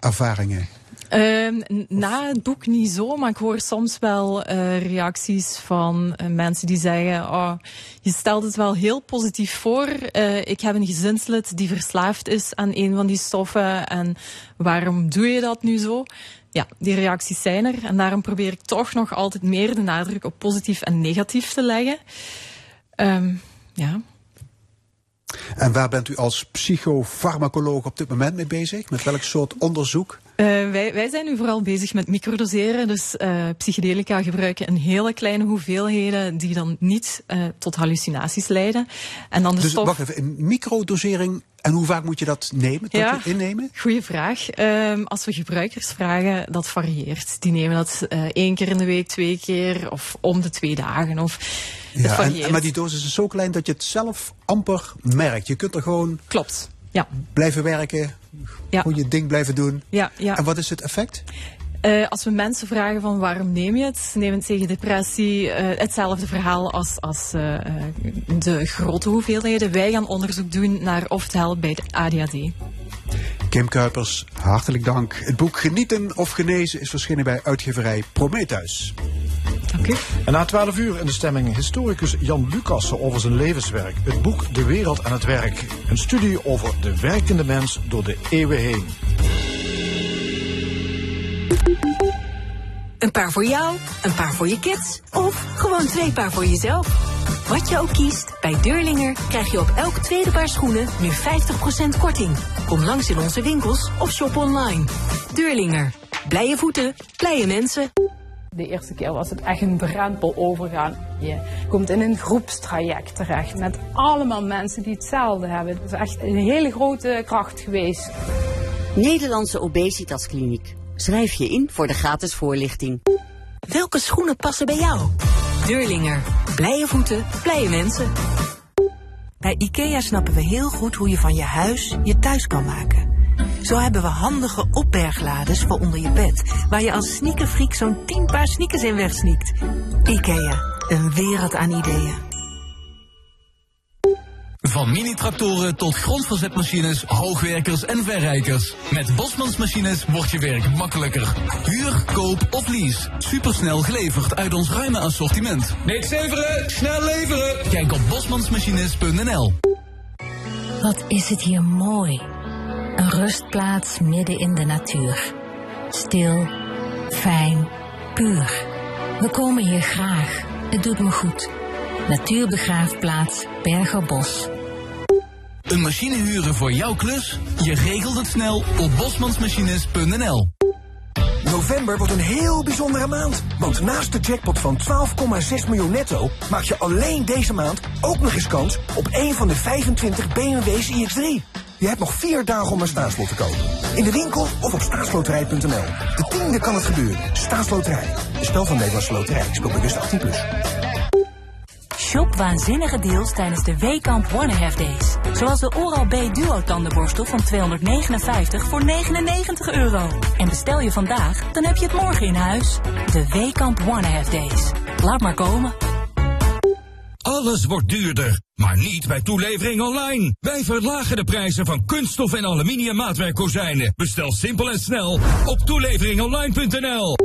ervaringen. Ehm, na het boek niet zo, maar ik hoor soms wel eh, reacties van eh, mensen die zeggen: oh, Je stelt het wel heel positief voor. Ik heb een gezinslid die verslaafd is aan een van die stoffen. En waarom doe je dat nu zo? Ja, die reacties zijn er. En daarom probeer ik toch nog altijd meer de nadruk op positief en negatief te leggen. Ehm, ja. En waar bent u als psychofarmacoloog op dit moment mee bezig? Met welk soort onderzoek? Eh, wij, wij zijn nu vooral bezig met microdoseren. Dus eh, psychedelica gebruiken in hele kleine hoeveelheden die dan niet eh, tot hallucinaties leiden. En dan de Dus stof. wacht even, microdosering. En hoe vaak moet je dat nemen? Tot Ja. je innemen? Goeie vraag. Ehm, als we gebruikers vragen, dat varieert. Die nemen dat één keer in de week, twee keer of om de twee dagen. Of Ja, varieert. en- maar die dosis is zo klein dat je het zelf amper merkt. Je kunt er gewoon Klopt. Ja. blijven werken, Ja. je ding blijven doen. Ja, ja. En wat is het effect? Eh, als we mensen vragen van waarom neem je het, neem het tegen depressie, eh, hetzelfde verhaal als, als eh, eh, de grote hoeveelheden. Wij gaan onderzoek doen naar of het helpt bij de ADHD. Kim Kuipers, hartelijk dank. Het boek Genieten of Genezen is verschenen bij uitgeverij Prometheus. Dank u. En na 12 uur in de stemming historicus Jan Lucassen over zijn levenswerk. Het boek De Wereld en het Werk. Een studie over de werkende mens door de eeuwen heen. Een paar voor jou, een paar voor je kids of gewoon twee paar voor jezelf. Wat je ook kiest, bij Deurlinger krijg je op elk tweede paar schoenen nu 50% korting. Kom langs in onze winkels of shop online. Deurlinger. Blije voeten, blije mensen. De eerste keer was het echt een drempel overgaan. Je komt in een groepstraject terecht met allemaal mensen die hetzelfde hebben. Het is echt een hele grote kracht geweest. Nederlandse Obesitaskliniek. Schrijf je in voor de gratis voorlichting. Welke schoenen passen bij jou? Deurlinger. Blije voeten, blije mensen. Bij IKEA snappen we heel goed hoe je van je huis je thuis kan maken. Zo hebben we handige opberglades voor onder je bed, waar je als sneakerfreak zo'n 10 paar sneakers in wegsneakt. IKEA, een wereld aan ideeën. Van mini-tractoren tot grondverzetmachines, hoogwerkers en verrijkers. Met Bosmans Machines wordt je werk makkelijker. Huur, koop of lease. Supersnel geleverd uit ons ruime assortiment. Niks leveren, snel leveren. Kijk op bosmansmachines.nl Wat is het hier mooi. Een rustplaats midden in de natuur. Stil, fijn, puur. We komen hier graag. Het doet me goed. Natuurbegraafplaats Bergerbos. Een machine huren voor jouw klus? Je regelt het snel op bosmansmachines.nl November wordt een heel bijzondere maand. Want naast de jackpot van 12,6 miljoen netto... maak je alleen deze maand ook nog eens kans... op een van de 25 BMW's iX3. Je hebt nog vier dagen om een staatslot te kopen. In de winkel of op staatsloterij.nl. De tiende kan het gebeuren. Staatsloterij. Een spel van Nederlandse Loterij. Speel bewust 18+. Plus. Shop waanzinnige deals tijdens de Weekamp One Half Days. Zoals de Oral-B Duo tandenborstel van 259 voor 99 euro. En bestel je vandaag, dan heb je het morgen in huis. De Weekamp One Half Days. Laat maar komen. Alles wordt duurder, maar niet bij toelevering online. Wij verlagen de prijzen van kunststof en aluminium maatwerkkozijnen. Bestel simpel en snel op toeleveringonline.nl.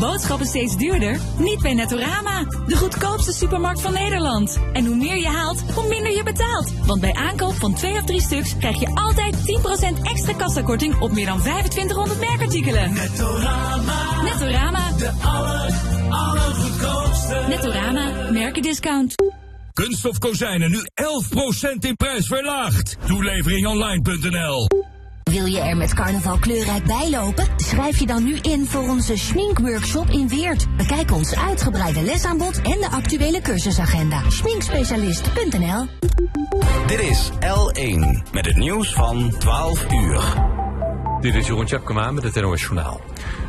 Boodschappen steeds duurder? Niet bij Netorama, de goedkoopste supermarkt van Nederland. En hoe meer je haalt, hoe minder je betaalt. Want bij aankoop van twee of drie stuks krijg je altijd 10% extra kassakorting op meer dan 2500 merkartikelen. Netorama. Netorama. De aller, allergoedkoopste. Netorama, merkendiscount. Kunststof kozijnen nu 11% in prijs verlaagd. Toeleveringonline.nl. Wil je er met carnaval kleurrijk bij lopen? Schrijf je dan nu in voor onze schminkworkshop in Weert. Bekijk ons uitgebreide lesaanbod en de actuele cursusagenda. Schminkspecialist.nl Dit is L1 met het nieuws van 12 uur. Dit is Jeroen Tjepkema met het NOS Journaal.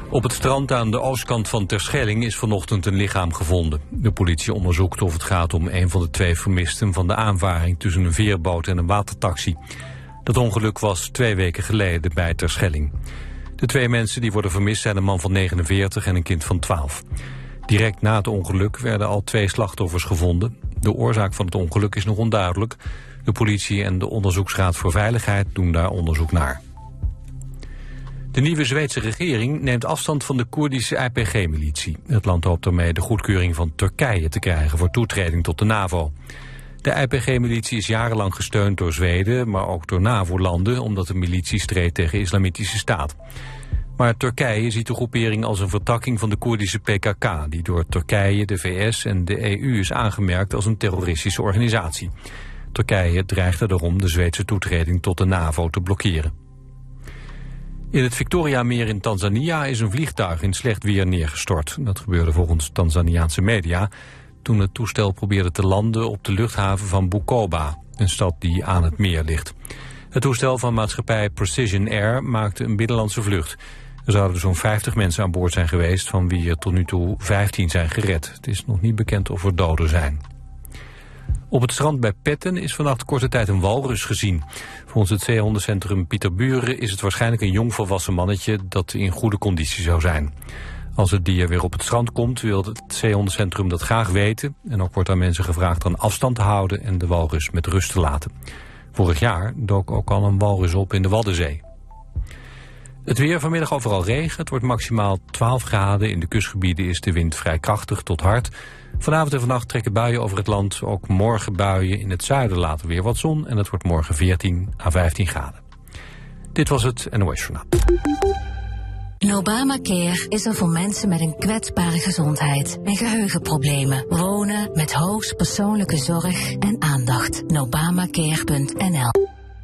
Op het strand aan de oostkant van Terschelling is vanochtend een lichaam gevonden. De politie onderzoekt of het gaat om een van de twee vermisten van de aanvaring tussen een veerboot en een watertaxi. Dat ongeluk was twee weken geleden bij Terschelling. De twee mensen die worden vermist zijn een man van 49 en een kind van 12. Direct na het ongeluk werden al twee slachtoffers gevonden. De oorzaak van het ongeluk is nog onduidelijk. De politie en de Onderzoeksraad voor Veiligheid doen daar onderzoek naar. De nieuwe Zweedse regering neemt afstand van de Koerdische IPG-militie. Het land hoopt daarmee de goedkeuring van Turkije te krijgen voor toetreding tot de NAVO. De IPG-militie is jarenlang gesteund door Zweden, maar ook door NAVO-landen... omdat de militie streed tegen islamitische staat. Maar Turkije ziet de groepering als een vertakking van de Koerdische PKK... die door Turkije, de VS en de EU is aangemerkt als een terroristische organisatie. Turkije dreigde daarom de Zweedse toetreding tot de NAVO te blokkeren. In het Victoriameer in Tanzania is een vliegtuig in slecht weer neergestort. Dat gebeurde volgens Tanzaniaanse media toen het toestel probeerde te landen op de luchthaven van Bukoba, een stad die aan het meer ligt. Het toestel van maatschappij Precision Air maakte een binnenlandse vlucht. Er zouden zo'n 50 mensen aan boord zijn geweest, van wie er tot nu toe 15 zijn gered. Het is nog niet bekend of er doden zijn. Op het strand bij Petten is vannacht korte tijd een walrus gezien. Volgens het zeehondencentrum Pieter Buren is het waarschijnlijk een jong volwassen mannetje dat in goede conditie zou zijn. Als het dier weer op het strand komt, wil het zeehondencentrum dat graag weten. En ook wordt aan mensen gevraagd aan afstand te houden en de walrus met rust te laten. Vorig jaar dook ook al een walrus op in de Waddenzee. Het weer vanmiddag overal regen. Het wordt maximaal 12 graden. In de kustgebieden is de wind vrij krachtig tot hard. Vanavond en vannacht trekken buien over het land. Ook morgen buien. In het zuiden later weer wat zon. En het wordt morgen 14 à 15 graden. Dit was het NOS Journaal. Obamacare is er voor mensen met een kwetsbare gezondheid en geheugenproblemen. Wonen met hoogst persoonlijke zorg en aandacht. Obamacare.nl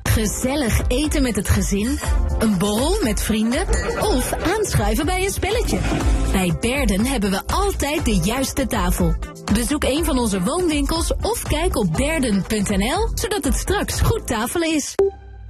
Gezellig eten met het gezin, een borrel met vrienden of aanschuiven bij een spelletje. Bij Berden hebben we altijd de juiste tafel. Bezoek een van onze woonwinkels of kijk op berden.nl, zodat het straks goed tafelen is.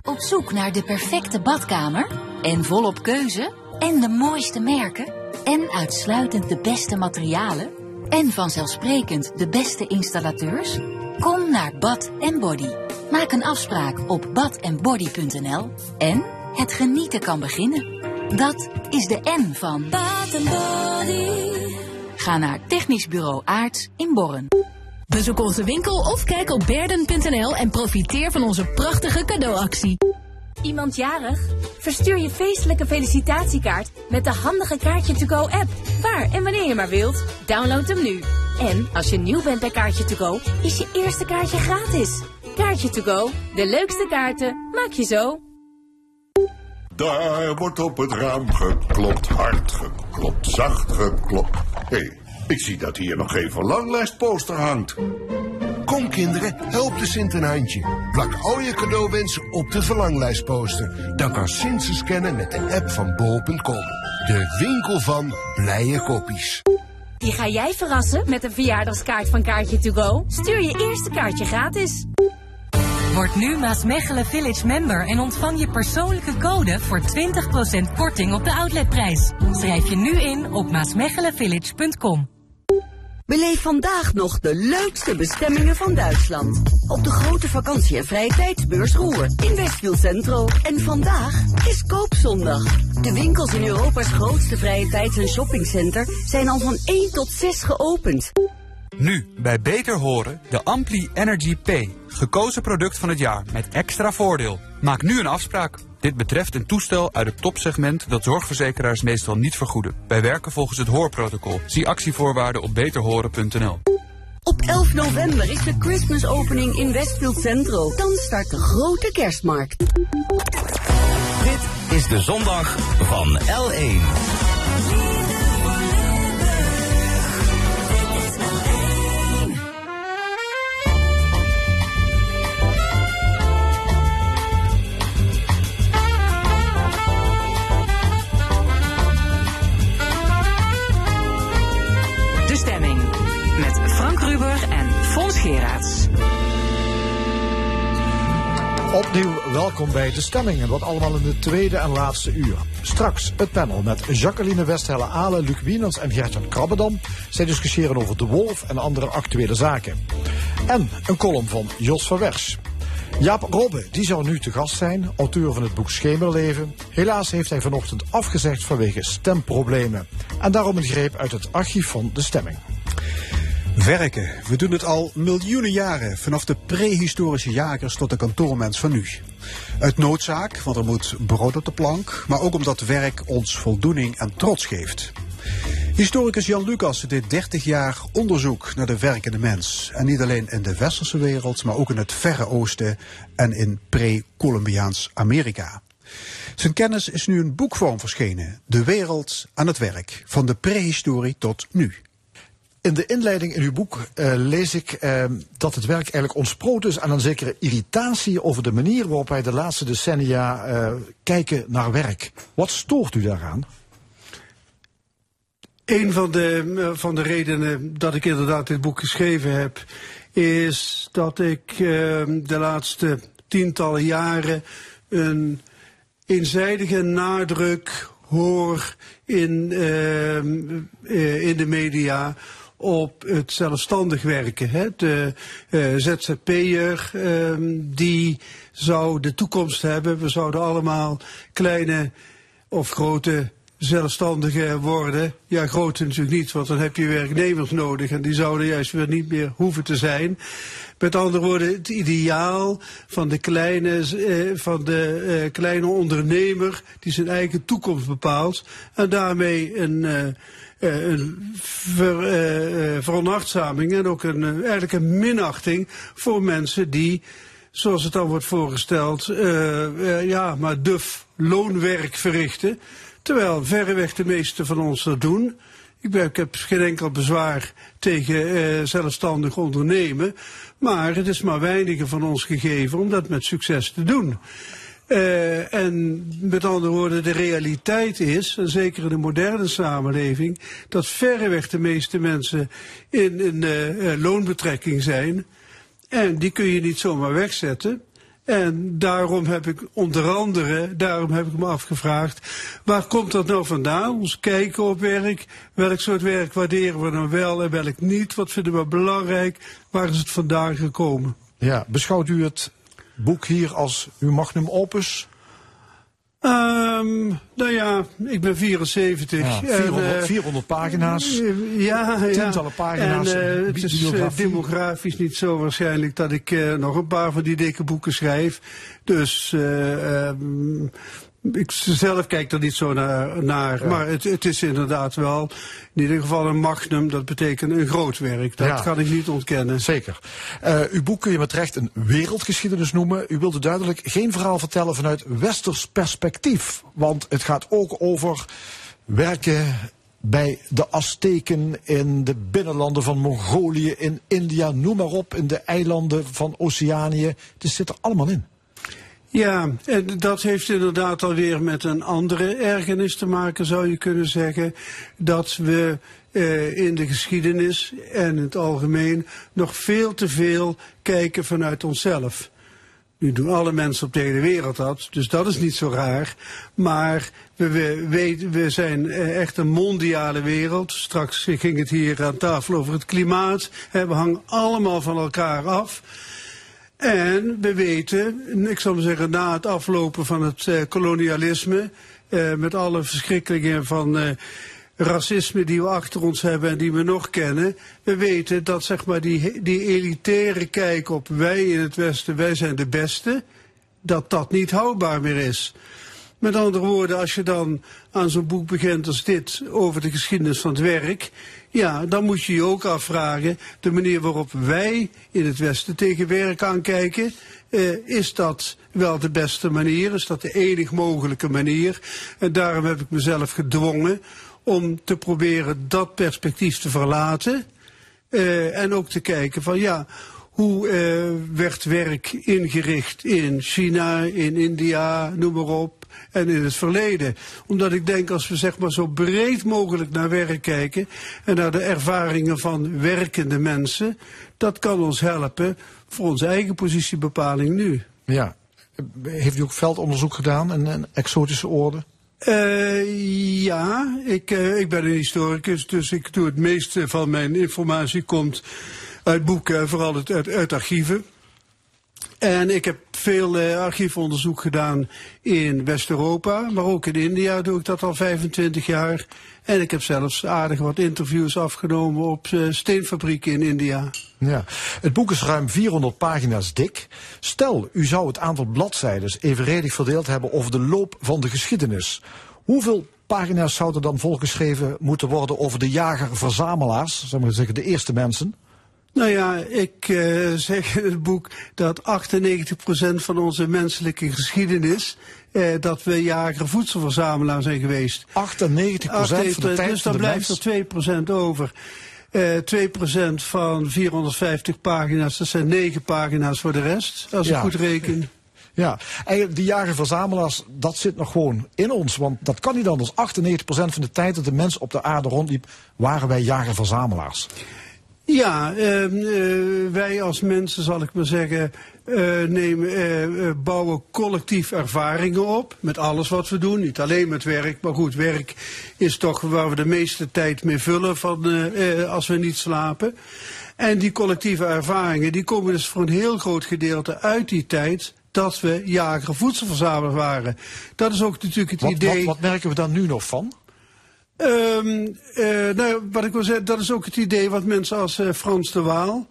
Op zoek naar de perfecte badkamer en volop keuze en de mooiste merken en uitsluitend de beste materialen en vanzelfsprekend de beste installateurs? Kom naar Bad Body. Maak een afspraak op badandbody.nl en het genieten kan beginnen. Dat is de N van Bad Body. Ga naar Technisch Bureau Aarts in Borren. Bezoek onze winkel of kijk op berden.nl en profiteer van onze prachtige cadeauactie. Iemand jarig? Verstuur je feestelijke felicitatiekaart met de handige Kaartje To Go app. Waar en wanneer je maar wilt. Download hem nu. En als je nieuw bent bij Kaartje To Go, is je eerste kaartje gratis. Kaartje To Go, de leukste kaarten, maak je zo. Daar wordt op het raam geklopt, hard geklopt, zacht geklopt. Hé, hey, ik zie dat hier nog geen verlanglijstposter hangt. Kom kinderen, help de Sint een handje. Plak al je cadeauwensen op de verlanglijstposter. Dan kan Sint ze scannen met de app van bol.com. De winkel van blije koppies. Die ga jij verrassen met een verjaardagskaart van Kaartje To Go? Stuur je eerste kaartje gratis. Word nu Maasmechelen Village member en ontvang je persoonlijke code voor 20% korting op de outletprijs. Schrijf je nu in op maasmechelenvillage.com. Beleef vandaag nog de leukste bestemmingen van Duitsland. Op de grote vakantie- en vrije tijdsbeurs Roer in Westfield Centro. En vandaag is Koopzondag. De winkels in Europa's grootste vrije tijds- en shoppingcenter zijn al van 1 tot 6 geopend. Nu, bij Beter Horen, de Ampli Energy P. Gekozen product van het jaar met extra voordeel. Maak nu een afspraak. Dit betreft een toestel uit het topsegment dat zorgverzekeraars meestal niet vergoeden. Wij werken volgens het hoorprotocol. Zie actievoorwaarden op beterhoren.nl. Op 11 november is de Christmas opening in Westfield Centro. Dan start de grote kerstmarkt. Dit is de zondag van L1. Opnieuw welkom bij de stemming en wat allemaal in de tweede en laatste uur. Straks het panel met Jacqueline Westhelle Ale, Luc Wienens en Gertjan Krabbedam. Zij discussiëren over de wolf en andere actuele zaken. En een column van Jos van Wers. Jaap Robbe, die zou nu te gast zijn, auteur van het boek Schemerleven. Helaas heeft hij vanochtend afgezegd vanwege stemproblemen. En daarom een greep uit het archief van de stemming. Werken. We doen het al miljoenen jaren, vanaf de prehistorische jagers tot de kantoormens van nu. Uit noodzaak, want er moet brood op de plank, maar ook omdat werk ons voldoening en trots geeft. Historicus Jan Lucas deed 30 jaar onderzoek naar de werkende mens. En niet alleen in de westerse wereld, maar ook in het Verre Oosten en in pre-Columbiaans Amerika. Zijn kennis is nu in boekvorm verschenen. De wereld aan het werk, van de prehistorie tot nu. In de inleiding in uw boek uh, lees ik uh, dat het werk eigenlijk ontsproot is aan een zekere irritatie over de manier waarop wij de laatste decennia uh, kijken naar werk. Wat stoort u daaraan? Een van de, van de redenen dat ik inderdaad dit boek geschreven heb, is dat ik de laatste tientallen jaren een eenzijdige nadruk hoor in, in de media op het zelfstandig werken. Hè. De uh, ZZP'er um, die zou de toekomst hebben. We zouden allemaal kleine of grote zelfstandigen worden. Ja, grote natuurlijk niet, want dan heb je werknemers nodig en die zouden juist weer niet meer hoeven te zijn. Met andere woorden, het ideaal van de kleine, uh, van de uh, kleine ondernemer die zijn eigen toekomst bepaalt en daarmee een ver, uh, veronachtzaming en ook een, eigenlijk een minachting voor mensen die, zoals het dan wordt voorgesteld, ja, maar duf loonwerk verrichten. Terwijl verreweg de meeste van ons dat doen. Ik, ik heb geen enkel bezwaar tegen zelfstandig ondernemen. Maar het is maar weinigen van ons gegeven om dat met succes te doen. Uh, en met andere woorden, de realiteit is, zeker in de moderne samenleving, dat verreweg de meeste mensen in een uh, loonbetrekking zijn. En die kun je niet zomaar wegzetten. En daarom heb ik onder andere, daarom heb ik me afgevraagd, waar komt dat nou vandaan? Ons kijken op werk, welk soort werk waarderen we nou wel en welk niet? Wat vinden we belangrijk? Waar is het vandaan gekomen? Ja, beschouwt u het boek hier als uw magnum opus? Um, nou ja, ik ben 74. Ja, 400, en, uh, 400 pagina's. Uh, ja, tientallen pagina's. En uh, het is demografisch niet zo waarschijnlijk dat ik nog een paar van die dikke boeken schrijf. Dus um, ik zelf kijk er niet zo naar, naar ja. maar het, het, is inderdaad wel in ieder geval een magnum. Dat betekent een groot werk. Dat ja. kan ik niet ontkennen. Zeker. Uh, uw boek kun je met recht een wereldgeschiedenis noemen. U wilde duidelijk geen verhaal vertellen vanuit westers perspectief. Want het gaat ook over werken bij de Azteken in de binnenlanden van Mongolië, in India, noem maar op, in de eilanden van Oceanië. Het zit er allemaal in. Ja, dat heeft inderdaad alweer met een andere ergernis te maken, zou je kunnen zeggen. Dat we uh, in de geschiedenis en in het algemeen nog veel te veel kijken vanuit onszelf. Nu doen alle mensen op de hele wereld dat, dus dat is niet zo raar. Maar we, we, we, we zijn echt een mondiale wereld. Straks ging het hier aan tafel over het klimaat. We hangen allemaal van elkaar af. En we weten, ik zal maar zeggen, na het aflopen van het uh, kolonialisme, uh, met alle verschrikkelingen van uh, racisme die we achter ons hebben en die we nog kennen, we weten dat zeg maar die, die elitaire kijk op wij in het Westen, wij zijn de beste, dat dat niet houdbaar meer is. Met andere woorden, als je dan aan zo'n boek begint als dit over de geschiedenis van het werk, ja, dan moet je je ook afvragen, de manier waarop wij in het Westen tegen werk aankijken, uh, is dat wel de beste manier? Is dat de enig mogelijke manier? En daarom heb ik mezelf gedwongen om te proberen dat perspectief te verlaten. Uh, en ook te kijken van ja, hoe eh, werd werk ingericht in China, in India, noem maar op, en in het verleden. Omdat ik denk als we zeg maar zo breed mogelijk naar werk kijken en naar de ervaringen van werkende mensen, dat kan ons helpen voor onze eigen positiebepaling nu. Ja. Heeft u ook veldonderzoek gedaan in een exotische orde? Eh, ja, ik, eh, ik ben een historicus, dus ik doe het meeste van mijn informatie komt uit boeken, vooral uit, uit, uit archieven. En ik heb veel eh, archiefonderzoek gedaan in West-Europa, maar ook in India doe ik dat al 25 jaar. En ik heb zelfs aardig wat interviews afgenomen op eh, steenfabrieken in India. Ja. Het boek is ruim 400 pagina's dik. Stel, u zou het aantal bladzijden evenredig verdeeld hebben over de loop van de geschiedenis. Hoeveel pagina's zouden dan volgeschreven moeten worden over de jager-verzamelaars, zeg maar zeggen, de eerste mensen? Nou ja, ik uh, zeg in het boek dat 98% van onze menselijke geschiedenis, uh, dat we jager voedselverzamelaar zijn geweest. 98% 98% van de tijd Dus dan blijft er 2% over. Uh, 2% van 450 pagina's, dat zijn 9 pagina's voor de rest, als ik Ja. goed reken. Ja, eigenlijk die jager-verzamelaars, dat zit nog gewoon in ons. Want dat kan niet anders. 98% van de tijd dat de mens op de aarde rondliep, waren wij jager-verzamelaars. Ja, ehm, eh, wij als mensen, zal ik maar zeggen, eh, nemen, eh, bouwen collectief ervaringen op met alles wat we doen. Niet alleen met werk, maar goed, werk is toch waar we de meeste tijd mee vullen van, als we niet slapen. En die collectieve ervaringen, die komen dus voor een heel groot gedeelte uit die tijd dat we jager voedselverzamelaar waren. Dat is ook natuurlijk het Wat, idee. wat, wat merken we daar nu nog van? Eh, nou, wat ik wil zeggen, dat is ook het idee wat mensen als eh, Frans de Waal,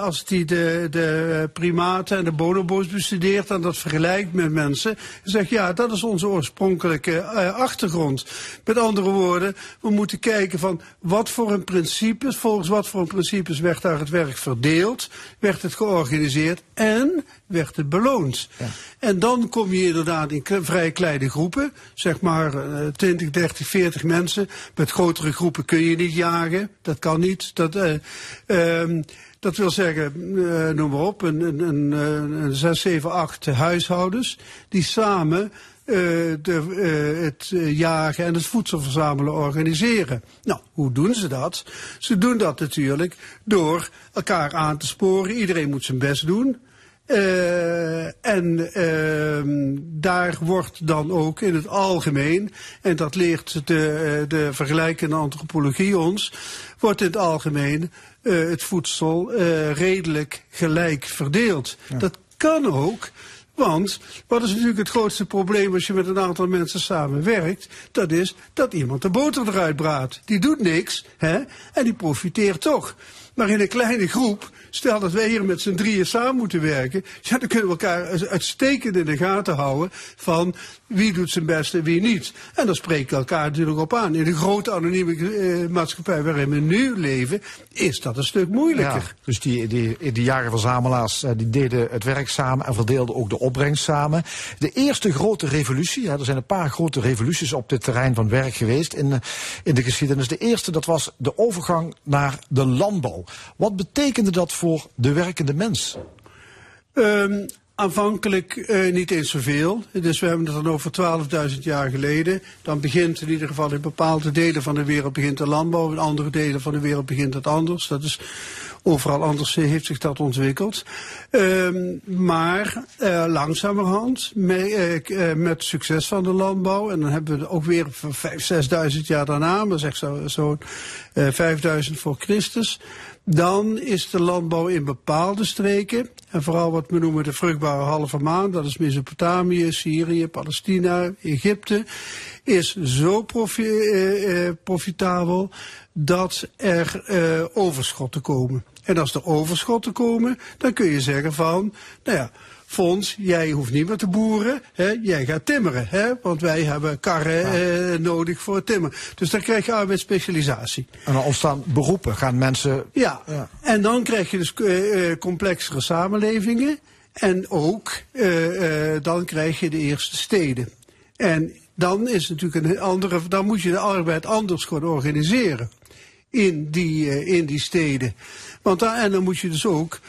als die de, de primaten en de bonobo's bestudeert en dat vergelijkt met mensen, zegt ja, dat is onze oorspronkelijke eh, achtergrond. Met andere woorden, we moeten kijken van wat voor een principes, volgens wat voor een principes werd daar het werk verdeeld, werd het georganiseerd en werd het beloond. En dan kom je inderdaad in vrij kleine groepen, zeg maar eh, 20, 30, 40 mensen. Met grotere groepen kun je niet jagen, dat kan niet. Dat, eh, ehm, dat wil zeggen, eh, noem maar op, een, een, een, eh, een 6, 7, 8 huishoudens die samen eh, de, het jagen en het voedsel verzamelen organiseren. Nou, hoe doen ze dat? Ze doen dat natuurlijk door elkaar aan te sporen. Iedereen moet zijn best doen. En ehm, daar wordt dan ook in het algemeen, en dat leert de, de vergelijkende antropologie ons, wordt in het algemeen eh, het voedsel eh, redelijk gelijk verdeeld. Dat kan ook, want wat is natuurlijk het grootste probleem als je met een aantal mensen samenwerkt? Dat is dat iemand de boter eruit braadt. Die doet niks hè, en die profiteert toch. Maar in een kleine groep, stel dat wij hier met z'n drieën samen moeten werken, ja, dan kunnen we elkaar uitstekend in de gaten houden van wie doet zijn best en wie niet. En dan spreken we elkaar natuurlijk op aan. In de grote anonieme eh, maatschappij waarin we nu leven, is dat een stuk moeilijker. Ja, dus die, die, die jager-verzamelaars eh, die deden het werk samen en verdeelden ook de opbrengst samen. De eerste grote revolutie, ja, er zijn een paar grote revoluties op dit terrein van werk geweest in, eh, in de geschiedenis. De eerste, dat was de overgang naar de landbouw. Wat betekende dat voor de werkende mens? Ehm, aanvankelijk eh, niet eens zoveel. Dus we hebben het dan over 12.000 jaar geleden. Dan begint in ieder geval in bepaalde delen van de wereld begint de landbouw. In andere delen van de wereld begint het anders. Dat is overal anders eh, heeft zich dat ontwikkeld. Ehm, maar eh, langzamerhand, mee, eh, met succes van de landbouw, en dan hebben we ook weer voor 5.000, 6.000 jaar daarna, maar zeg zo'n zo, eh 5.000 voor Christus, dan is de landbouw in bepaalde streken, en vooral wat we noemen de vruchtbare halve maan, dat is Mesopotamië, Syrië, Palestina, Egypte, is zo profi eh, eh, profitabel dat er eh, overschotten komen. En als er overschotten komen, dan kun je zeggen van, nou ja, Fons, jij hoeft niet meer te boeren, hè, jij gaat timmeren, hè, want wij hebben karren eh, nodig voor het timmeren. Dus dan krijg je arbeidsspecialisatie. En dan ontstaan beroepen, gaan mensen... Ja, en dan krijg je dus eh, eh, complexere samenlevingen. En ook, eh, dan krijg je de eerste steden. En dan is natuurlijk een andere, dan moet je de arbeid anders gaan organiseren. in die, in die steden. Want daar, en dan moet je dus ook,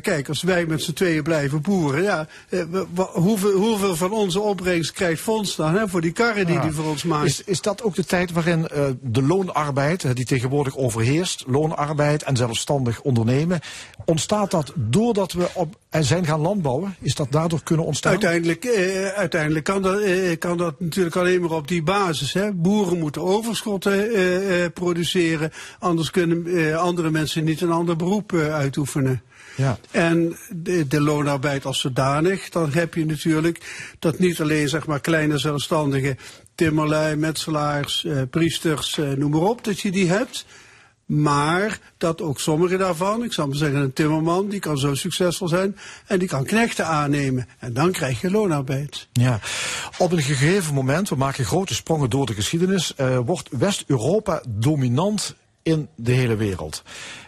kijk, als wij met z'n tweeën blijven boeren, ja, eh, hoeveel, hoeveel van onze opbrengst krijgt Fonds dan hè, voor die karren die Ja. die voor ons maakt? Is, is dat ook de tijd waarin eh, de loonarbeid, eh, die tegenwoordig overheerst, loonarbeid en zelfstandig ondernemen, ontstaat dat doordat we op, en zijn gaan landbouwen? Is dat daardoor kunnen ontstaan? Uiteindelijk, eh, uiteindelijk kan, dat, eh, kan dat natuurlijk alleen maar op die basis. Hè. Boeren moeten overschotten eh, eh, produceren, anders kunnen eh, andere mensen niet een ander beroep eh, uitoefenen. Ja. En de, de loonarbeid als zodanig, dan heb je natuurlijk dat niet alleen zeg maar kleine zelfstandigen, timmerlui, metselaars, eh, priesters, eh, noem maar op, dat je die hebt. Maar dat ook sommige daarvan, ik zal maar zeggen een timmerman, die kan zo succesvol zijn en die kan knechten aannemen. En dan krijg je loonarbeid. Ja, op een gegeven moment, we maken grote sprongen door de geschiedenis, eh, wordt West-Europa dominant in de hele wereld.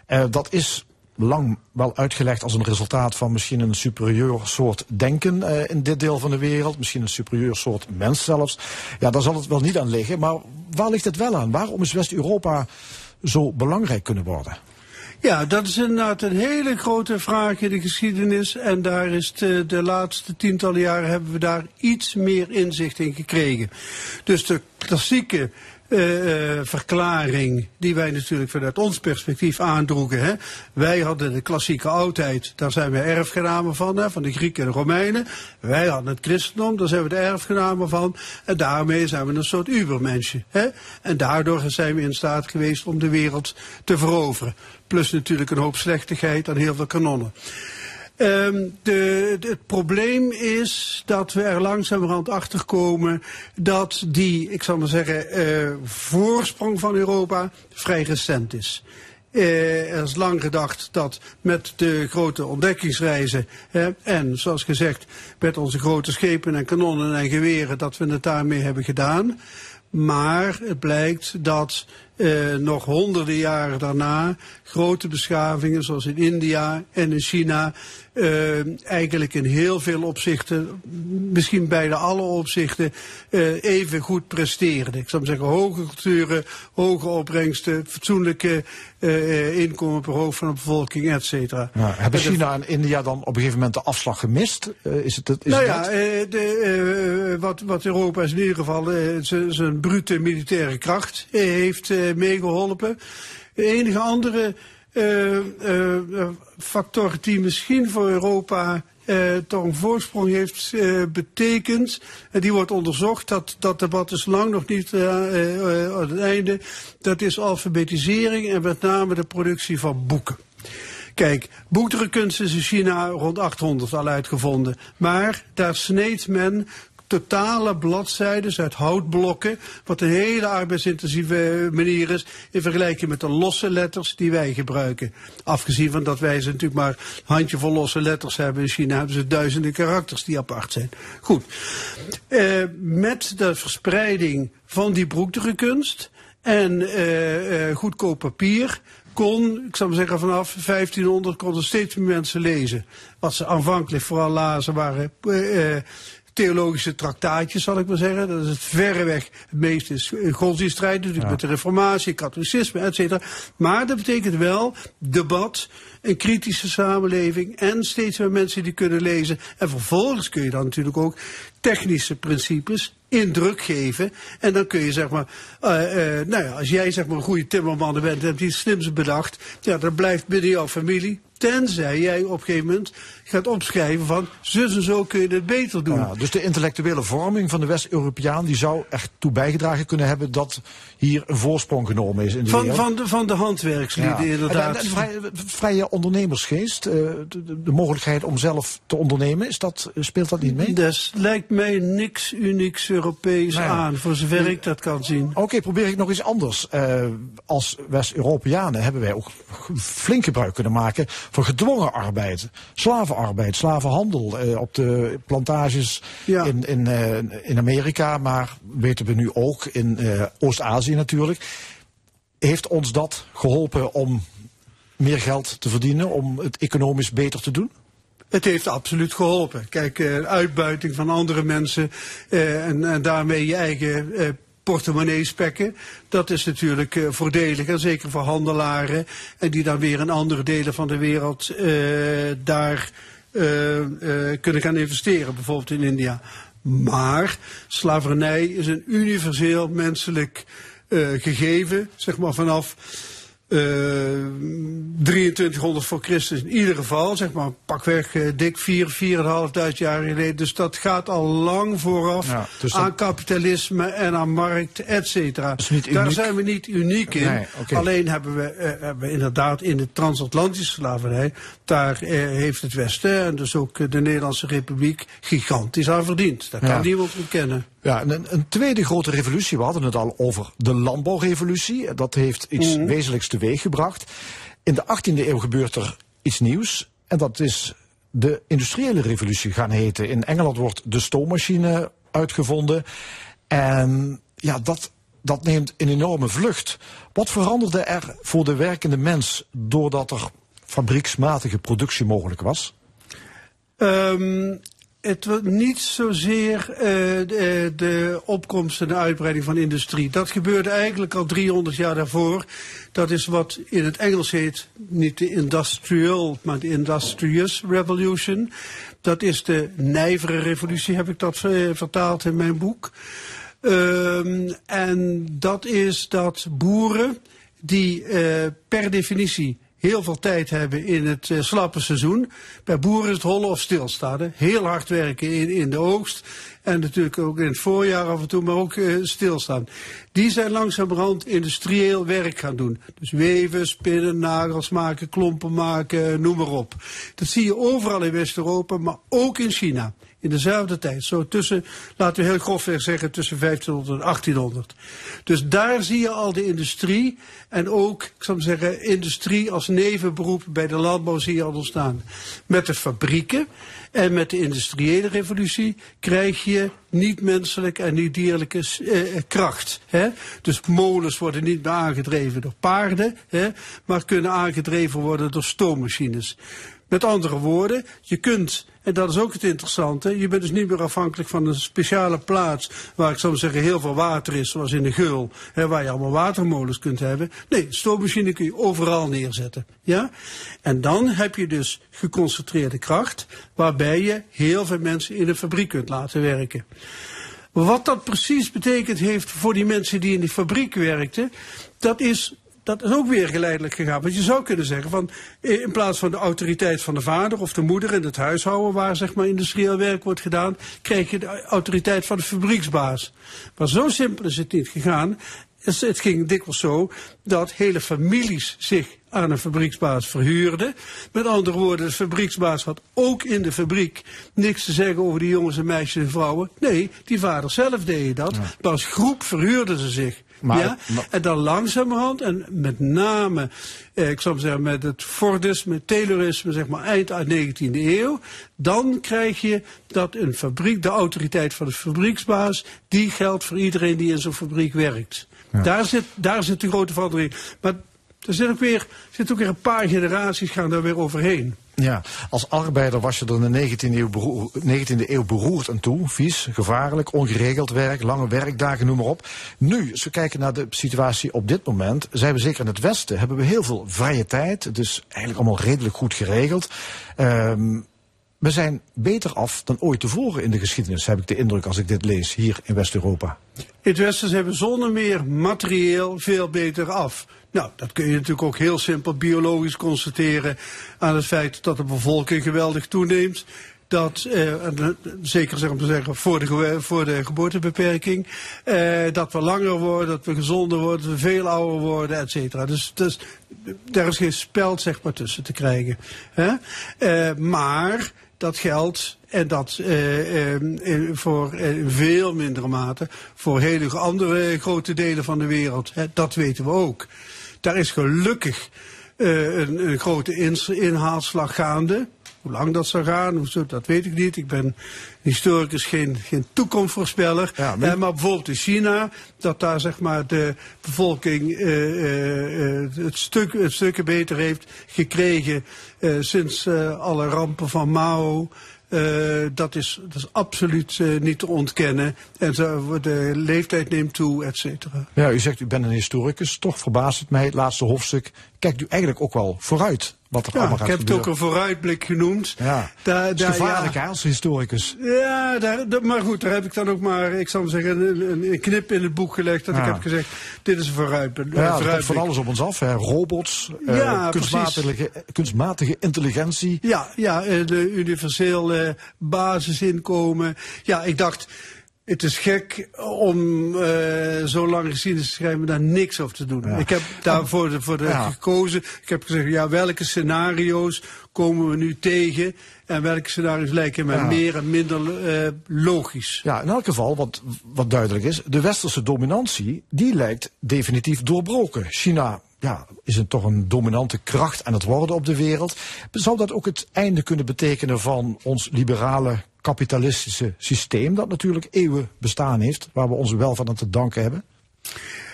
Eh, dat is lang wel uitgelegd als een resultaat van misschien een superieur soort denken eh, in dit deel van de wereld, misschien een superieur soort mens zelfs. Ja, daar zal het wel niet aan liggen, maar waar ligt het wel aan? Waarom is West-Europa zo belangrijk kunnen worden? Ja, dat is inderdaad een hele grote vraag in de geschiedenis. En daar is de, de laatste tientallen jaren hebben we daar iets meer inzicht in gekregen. Dus de klassieke eh, eh, verklaring die wij natuurlijk vanuit ons perspectief aandroegen. Hè. Wij hadden de klassieke oudheid, daar zijn we erfgenamen van, hè, van de Grieken en de Romeinen. Wij hadden het christendom, daar zijn we de erfgenamen van. En daarmee zijn we een soort ubermensje. Hè. En daardoor zijn we in staat geweest om de wereld te veroveren. Plus natuurlijk een hoop slechtigheid en heel veel kanonnen. Ehm, de, het probleem is dat we er langzamerhand achter komen dat die, ik zal maar zeggen, eh, voorsprong van Europa vrij recent is. Eh, er is lang gedacht dat met de grote ontdekkingsreizen en zoals gezegd met onze grote schepen en kanonnen en geweren dat we het daarmee hebben gedaan. Maar het blijkt dat eh, nog honderden jaren daarna grote beschavingen zoals in India en in China eh, eigenlijk in heel veel opzichten, misschien bijna alle opzichten, eh, even goed presteerden. Ik zou zeggen hoge culturen, hoge opbrengsten, fatsoenlijke eh, inkomen per hoofd van de bevolking, et cetera. Ja, hebben China en India dan op een gegeven moment de afslag gemist? Is het, is nou ja, de, wat, wat Europa is in ieder geval zijn brute militaire kracht heeft eh, meegeholpen. De enige andere factor die misschien voor Europa eh, toch een voorsprong heeft eh, betekend, en die wordt onderzocht, dat, dat debat is lang nog niet eh, eh, eh, aan het einde, dat is alfabetisering en met name de productie van boeken. Kijk, boekdrukkunst is in China rond 800 al uitgevonden. Maar daar sneed men totale bladzijden uit houtblokken, wat een hele arbeidsintensieve manier is in vergelijking met de losse letters die wij gebruiken. Afgezien van dat wij ze natuurlijk maar een handjevol losse letters hebben. In China hebben ze duizenden karakters die apart zijn. Goed. Eh, met de verspreiding van die boekdrukkunst en eh, eh, goedkoop papier kon, ik zou maar zeggen, vanaf 1500 konden steeds meer mensen lezen. Wat ze aanvankelijk vooral lazen waren eh, eh, theologische traktaatjes, zal ik maar zeggen. Dat is het verreweg het meeste is godsdienststrijd, natuurlijk met de reformatie, katholicisme, et cetera. Maar dat betekent wel debat, een kritische samenleving en steeds meer mensen die kunnen lezen. En vervolgens kun je dan natuurlijk ook technische principes in druk geven. En dan kun je zeg maar, eh, eh, nou ja, als jij zeg maar een goede timmerman bent en hebt iets slims bedacht, ja, dat blijft binnen jouw familie. Tenzij jij op een gegeven moment gaat opschrijven van, zus en zo kun je het beter doen. Ja, dus de intellectuele vorming van de West-Europeaan die zou echt toe bijgedragen kunnen hebben dat hier een voorsprong genomen is in de Van, wereld. van, de, van de handwerkslieden Ja. inderdaad. En vrije, vrije ondernemersgeest, eh, de, de- de mogelijkheid om zelf te ondernemen, is dat, speelt dat niet mee? Dat lijkt mij niks unieks Europees Nou ja. aan, voor zover ik dat kan zien. Oké, probeer ik nog iets anders. Eh, als West-Europeanen hebben wij ook flink gebruik kunnen maken van gedwongen arbeid. Slavenarbeid, slavenhandel eh, op de plantages in, in, eh, in Amerika, maar weten we nu ook in eh, Oost-Azië natuurlijk. Heeft ons dat geholpen om meer geld te verdienen, om het economisch beter te doen? Het heeft absoluut geholpen. Kijk, uitbuiting van andere mensen eh, en, en daarmee je eigen eh, portemonnee spekken. Dat is natuurlijk eh, voordelig, en zeker voor handelaren. En die dan weer in andere delen van de wereld eh, daar eh, kunnen gaan investeren, bijvoorbeeld in India. Maar slavernij is een universeel menselijk gegeven, zeg maar vanaf 2300 voor Christus in ieder geval, zeg maar pakweg eh, dik 4, 4.500 jaar geleden. Dus dat gaat al lang vooraf Ja, dus dat- aan kapitalisme en aan markt, et cetera. Daar zijn we niet uniek in. Nee. Alleen hebben we, eh, hebben we inderdaad in de transatlantische slavernij, daar eh, heeft het Westen en dus ook eh, de Nederlandse Republiek gigantisch aan verdiend. Dat kan Ja. niemand ontkennen. Ja, en een, een tweede grote revolutie, we hadden het al over de landbouwrevolutie. Dat heeft iets Mhm. wezenlijks teweeg gebracht. In de 18e eeuw gebeurt er iets nieuws. En dat is de industriële revolutie gaan heten. In Engeland wordt de stoommachine uitgevonden. En ja, dat, dat neemt een enorme vlucht. Wat veranderde er voor de werkende mens doordat er fabrieksmatige productie mogelijk was? Ehm, het was niet zozeer eh, de, de opkomst en de uitbreiding van industrie. Dat gebeurde eigenlijk al 300 jaar daarvoor. Dat is wat in het Engels heet, niet de industrial, maar de industrious revolution. Dat is de nijvere revolutie, heb ik dat eh, vertaald in mijn boek. Ehm, en dat is dat boeren die eh, per definitie heel veel tijd hebben in het eh, slappe seizoen. Bij boeren is het hollen of stilstaan. Heel hard werken in, in de oogst. En natuurlijk ook in het voorjaar af en toe, maar ook eh, stilstaan. Die zijn langzamerhand industrieel werk gaan doen. Dus weven, spinnen, nagels maken, klompen maken, noem maar op. Dat zie je overal in West-Europa, maar ook in China. In dezelfde tijd. Zo tussen, laten we heel grofweg zeggen, tussen 1500 en 1800. Dus daar zie je al de industrie. En ook, ik zou zeggen, industrie als nevenberoep bij de landbouw zie al ontstaan. Met de fabrieken en met de industriële revolutie krijg je niet-menselijke en niet-dierlijke eh, kracht. Hè? Dus molens worden niet meer aangedreven door paarden, hè? maar kunnen aangedreven worden door stoommachines. Met andere woorden, je kunt, en dat is ook het interessante, je bent dus niet meer afhankelijk van een speciale plaats waar ik zou zeggen heel veel water is, zoals in de Geul, hè, waar je allemaal watermolens kunt hebben. Nee, stoommachine kun je overal neerzetten. Ja? En dan heb je dus geconcentreerde kracht, waarbij je heel veel mensen in een fabriek kunt laten werken. Wat dat precies betekent heeft voor die mensen die in die fabriek werkten, dat is dat is ook weer geleidelijk gegaan. Want je zou kunnen zeggen van eh, in plaats van de autoriteit van de vader of de moeder in het huishouden waar zeg maar industrieel werk wordt gedaan, krijg je de autoriteit van de fabrieksbaas. Maar zo simpel is het niet gegaan. Het het ging dikwijls zo dat hele families zich aan een fabrieksbaas verhuurden. Met andere woorden, de fabrieksbaas had ook in de fabriek niks te zeggen over die jongens en meisjes en vrouwen. Nee, die vader zelf deed dat. Maar als groep verhuurden ze zich. Maar- ja? maar- En dan langzamerhand, en met name, eh, ik zou zeggen, met het Fordisme, Taylorisme, zeg maar eind uit 19e eeuw, dan krijg je dat een fabriek, de autoriteit van de fabrieksbaas, die geldt voor iedereen die in zo'n fabriek werkt. Daar, zit, daar zit de grote verandering. Maar er zit ook weer, zit ook weer een paar generaties gaan daar weer overheen. Ja, als arbeider was je er in de 19e eeuw, beroer- 19e eeuw beroerd aan toe. Vies, gevaarlijk, ongeregeld werk, lange werkdagen, noem maar op. Nu, als we kijken naar de situatie op dit moment, zijn we zeker in het Westen, hebben we heel veel vrije tijd. Dus eigenlijk allemaal redelijk goed geregeld. Ehm, we zijn beter af dan ooit tevoren in de geschiedenis, heb ik de indruk als ik dit lees hier in West-Europa. In het Westen zijn we zonder meer materieel veel beter af. Nou, dat kun je natuurlijk ook heel simpel biologisch constateren aan het feit dat de bevolking geweldig toeneemt. Dat, eh, eh, zeker zeg maar zeggen, voor de, voor de geboortebeperking, eh, dat we langer worden, dat we gezonder worden, dat we veel ouder worden, et cetera. Dus, dus daar is geen speld zeg maar tussen te krijgen. Hè? Eh, maar dat geldt en dat eh, eh, voor eh, veel mindere mate voor hele andere grote delen van de wereld. Hè, dat weten we ook. Daar is gelukkig eh, een, een grote inhaalslag gaande. Hoe lang dat zal gaan, hoe zo, dat weet ik niet. Ik ben historicus, geen, geen toekomstvoorspeller. Ja, maar- Eh, maar bijvoorbeeld in China, dat daar zeg maar de bevolking eh, eh, eh, het, stuk, het stukken beter heeft gekregen eh, sinds eh, alle rampen van Mao. Eh, dat, is, dat is absoluut eh, niet te ontkennen. En de leeftijd neemt toe, et cetera. Ja, u zegt u bent een historicus. Toch verbaast het mij, het laatste hoofdstuk. Kijkt u eigenlijk ook wel vooruit wat er Ja, allemaal ik gaat heb het ook gebeuren? een vooruitblik genoemd. Ja, Daar, dat is gevaarlijk ja. als historicus. Ja, daar, dat- maar goed, daar heb ik dan ook maar, ik zal maar zeggen, een, een, knip in het boek gelegd. Dat Ja. ik heb gezegd, dit is een vooruit, een Ja, er komt vooruitblik. van alles op ons af. Hè. Robots, eh, kunstmatige, kunstmatige intelligentie. Ja, ja, eh, de universeel basisinkomen. Ja, ik dacht, het is gek om eh, zo lang geschiedenis te schrijven en daar niks over te doen. Ik heb daarvoor de, voor de Ja. gekozen. Ik heb gezegd, ja, welke scenario's komen we nu tegen? En welke scenario's lijken mij Ja. meer en minder eh, logisch? Ja, in elk geval, wat, wat duidelijk is, de westerse dominantie, die lijkt definitief doorbroken. China ja, is een, toch een dominante kracht aan het worden op de wereld. Zou dat ook het einde kunnen betekenen van ons liberale kapitalistische systeem, dat natuurlijk eeuwen bestaan heeft, waar we ons wel van aan te danken hebben?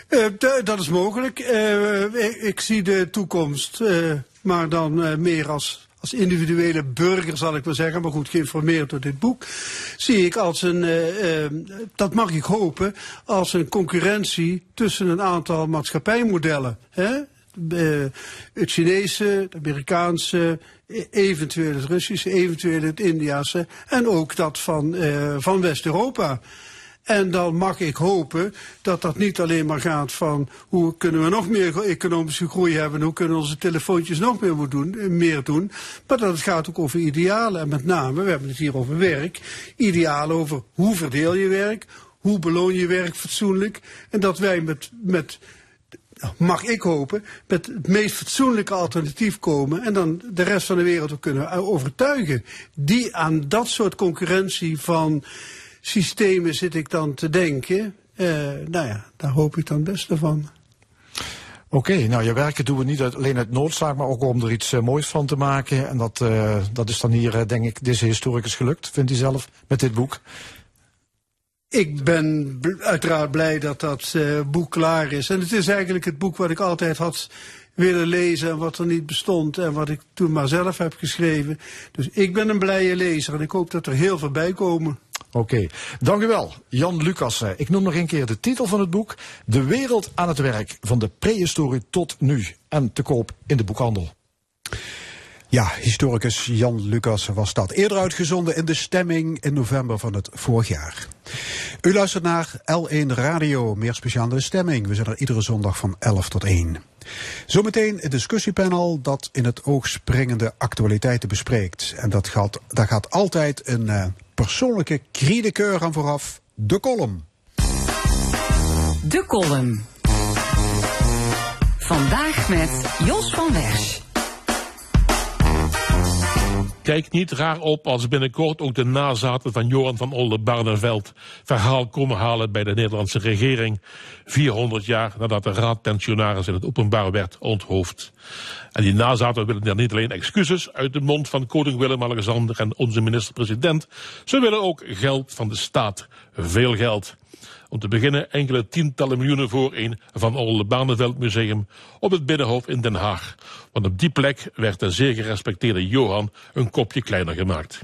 Eh, dat is mogelijk. Eh, ik, zie de toekomst, eh, maar dan meer als, als individuele burger, zal ik maar zeggen. Maar goed, geïnformeerd door dit boek. Zie ik als een, eh, eh, dat mag ik hopen, als een concurrentie tussen een aantal maatschappijmodellen. Hè? Eh, het Chinese, het Amerikaanse, e- eventueel het Russische, eventueel het Indiase en ook dat van, van West-Europa. En dan mag ik hopen dat dat niet alleen maar gaat van hoe kunnen we nog meer economische groei hebben, hoe kunnen onze telefoontjes nog meer doen, eh, meer doen, maar dat het gaat ook over idealen. En met name, we hebben het hier over werk, idealen over hoe verdeel je werk, hoe beloon je werk fatsoenlijk. En dat wij met, met mag ik hopen, met het meest fatsoenlijke alternatief komen en dan de rest van de wereld ook kunnen overtuigen. Die aan dat soort concurrentie van systemen zit ik dan te denken. Eh, nou ja, daar hoop ik dan het beste van. Oké, nou je werken doen we niet alleen uit noodzaak, maar ook om er iets eh, moois van te maken. En dat, eh, dat is dan hier, denk ik, deze historicus gelukt, vindt hij zelf, met dit boek. Ik ben uiteraard blij dat dat boek klaar is. En het is eigenlijk het boek wat ik altijd had willen lezen en wat er niet bestond en wat ik toen maar zelf heb geschreven. Dus ik ben een blije lezer en ik hoop dat er heel veel bij komen. Oké, dank u wel, Jan Lucas. Ik noem nog een keer de titel van het boek. De wereld aan het werk, van de prehistorie tot nu. En te koop in de boekhandel. Ja, historicus Jan Lucas was dat. Eerder uitgezonden in de stemming in november van het vorig jaar. U luistert naar L1 Radio, meer speciaal de stemming. We zijn er iedere zondag van 11 tot 1. Zometeen een discussiepanel dat in het oog springende actualiteiten bespreekt. En dat gaat, daar gaat altijd een eh, persoonlijke kriedekeur aan vooraf. De column. De column. Vandaag met Jos van Wersch. Kijk niet raar op als binnenkort ook de nazaten van Johan van Oldenbarneveld verhaal komen halen bij de Nederlandse regering. 400 jaar nadat de raadpensionaris in het openbaar werd onthoofd. En die nazaten willen dan niet alleen excuses uit de mond van koning Willem-Alexander en onze minister-president. Ze willen ook geld van de staat. Veel geld. Om te beginnen enkele tientallen miljoenen voor een Van Oldenbarneveld museum op het Binnenhof in Den Haag. Want op die plek werd de zeer gerespecteerde Johan een kopje kleiner gemaakt.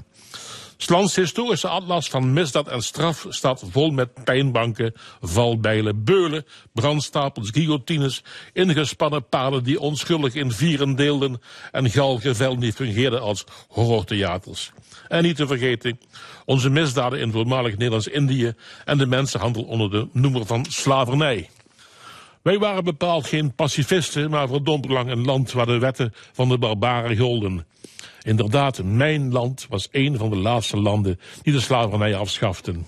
Slans historische atlas van misdaad en straf staat vol met pijnbanken, valbijlen, beulen, brandstapels, guillotines, ingespannen paden die onschuldig in vieren deelden en galgenvel die fungeerden als horrortheaters. En niet te vergeten, onze misdaden in voormalig Nederlands-Indië en de mensenhandel onder de noemer van slavernij. Wij waren bepaald geen pacifisten, maar verdomd lang een land waar de wetten van de barbaren golden. Inderdaad, mijn land was een van de laatste landen die de slavernij afschaften.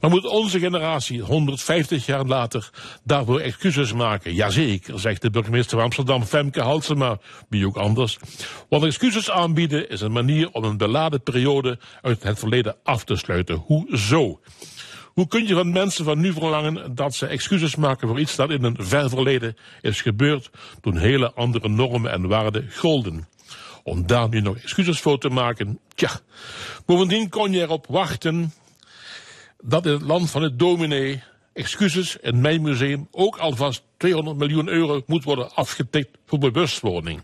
Maar moet onze generatie 150 jaar later daarvoor excuses maken? Jazeker, zegt de burgemeester van Amsterdam, Femke Halsema, wie ook anders. Want excuses aanbieden is een manier om een beladen periode uit het verleden af te sluiten. Hoezo? Hoe kun je van mensen van nu verlangen dat ze excuses maken voor iets dat in een ver verleden is gebeurd toen hele andere normen en waarden golden? Om daar nu nog excuses voor te maken, tja. Bovendien kon je erop wachten dat in het land van het dominee excuses in mijn museum ook alvast 200 miljoen euro moet worden afgetikt voor bewustwording.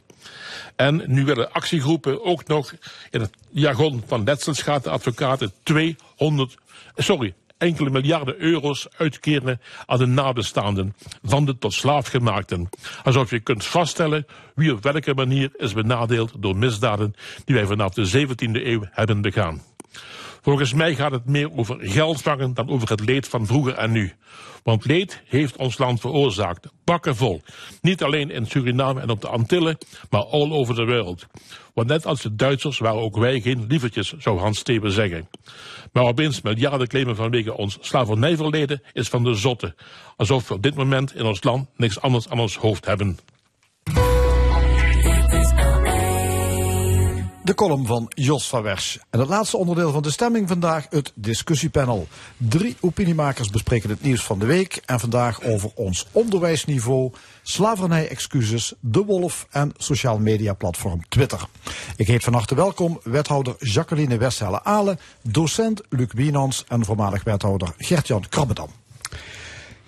En nu willen actiegroepen ook nog in het jargon van letselschadeadvocaten 200, sorry, enkele miljarden euro's uitkeren aan de nabestaanden van de tot slaafgemaakten. Alsof je kunt vaststellen wie op welke manier is benadeeld door misdaden die wij vanaf de 17e eeuw hebben begaan. Volgens mij gaat het meer over geld vangen dan over het leed van vroeger en nu. Want leed heeft ons land veroorzaakt, bakken vol. Niet alleen in Suriname en op de Antillen, maar all over the world. Want net als de Duitsers waren ook wij geen lievertjes, zou Hans Steven zeggen. Maar opeens miljarden claimen vanwege ons slavernijverleden is van de zotte. Alsof we op dit moment in ons land niks anders aan ons hoofd hebben. De column van Jos van Wersch. En het laatste onderdeel van de stemming vandaag, het discussiepanel. Drie opiniemakers bespreken het nieuws van de week. En vandaag over ons onderwijsniveau, slavernij-excuses, de wolf en sociaal media platform Twitter. Ik heet van harte welkom wethouder Jacqueline Westhelle-Alen, docent Luc Wienans en voormalig wethouder Gert-Jan Krabbedam.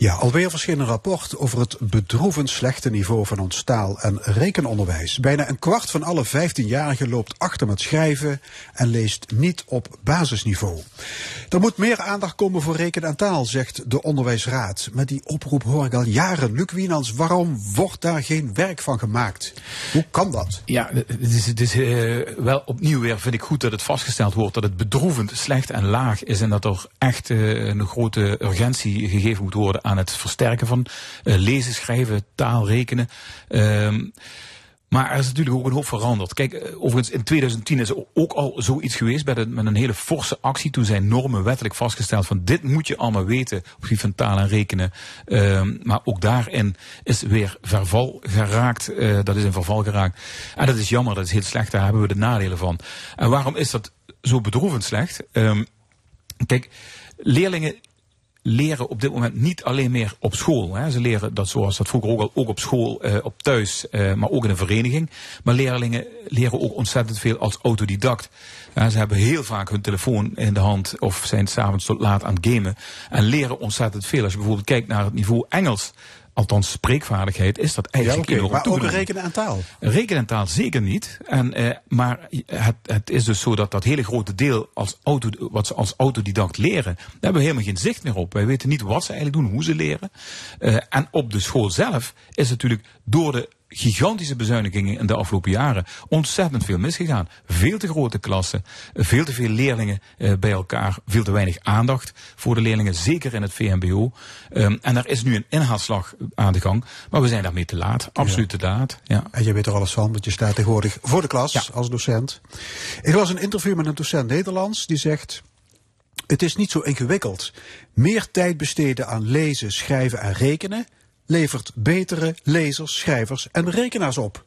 Ja, alweer verscheen een rapport over het bedroevend slechte niveau van ons taal- en rekenonderwijs. Bijna een kwart van alle 15-jarigen loopt achter met schrijven en leest niet op basisniveau. Er moet meer aandacht komen voor reken en taal, zegt de Onderwijsraad. Met die oproep hoor ik al jaren. Luc Wienans, waarom wordt daar geen werk van gemaakt? Hoe kan dat? Ja, het is, het is uh, wel opnieuw weer, vind ik goed dat het vastgesteld wordt dat het bedroevend slecht en laag is en dat er echt uh, een grote urgentie gegeven moet worden aan het versterken van uh, lezen, schrijven, taal, rekenen. Um, maar er is natuurlijk ook een hoop veranderd. Kijk, overigens in 2010 is er ook al zoiets geweest met een, hele forse actie. Toen zijn normen wettelijk vastgesteld van dit moet je allemaal weten op gebied van taal en rekenen. Um, maar ook daarin is weer verval geraakt. Uh, dat is in verval geraakt. En dat is jammer, dat is heel slecht. Daar hebben we de nadelen van. En waarom is dat zo bedroevend slecht? Um, kijk, leerlingen leren op dit moment niet alleen meer op school. Hè. Ze leren dat zoals dat vroeger ook al ook op school, uh, op thuis, uh, maar ook in een vereniging. Maar leerlingen leren ook ontzettend veel als autodidact. Ze hebben heel vaak hun telefoon in de hand of zijn s'avonds tot laat aan het gamen. En leren ontzettend veel. Als je bijvoorbeeld kijkt naar het niveau Engels althans spreekvaardigheid, is dat eigenlijk ja, okay, Maar ook rekenen en taal? Rekenen en taal zeker niet. En, eh, maar het, het is dus zo dat dat hele grote deel als auto, wat ze als autodidact leren, daar hebben we helemaal geen zicht meer op. Wij weten niet wat ze eigenlijk doen, hoe ze leren. Uh, en op de school zelf is natuurlijk door de gigantische bezuinigingen in de afgelopen jaren ontzettend veel misgegaan. Veel te grote klassen, veel te veel leerlingen uh, bij elkaar, veel te weinig aandacht voor de leerlingen, zeker in het VMBO. Um, en er is nu een inhaalslag aan de gang, maar we zijn daarmee te laat, absoluut ja. te laat. Ja. En je weet er alles van, want je staat tegenwoordig voor de klas ja. als docent. Ik las een interview met een docent Nederlands die zegt. Het is niet zo ingewikkeld. Meer tijd besteden aan lezen, schrijven en rekenen levert betere lezers, schrijvers en rekenaars op.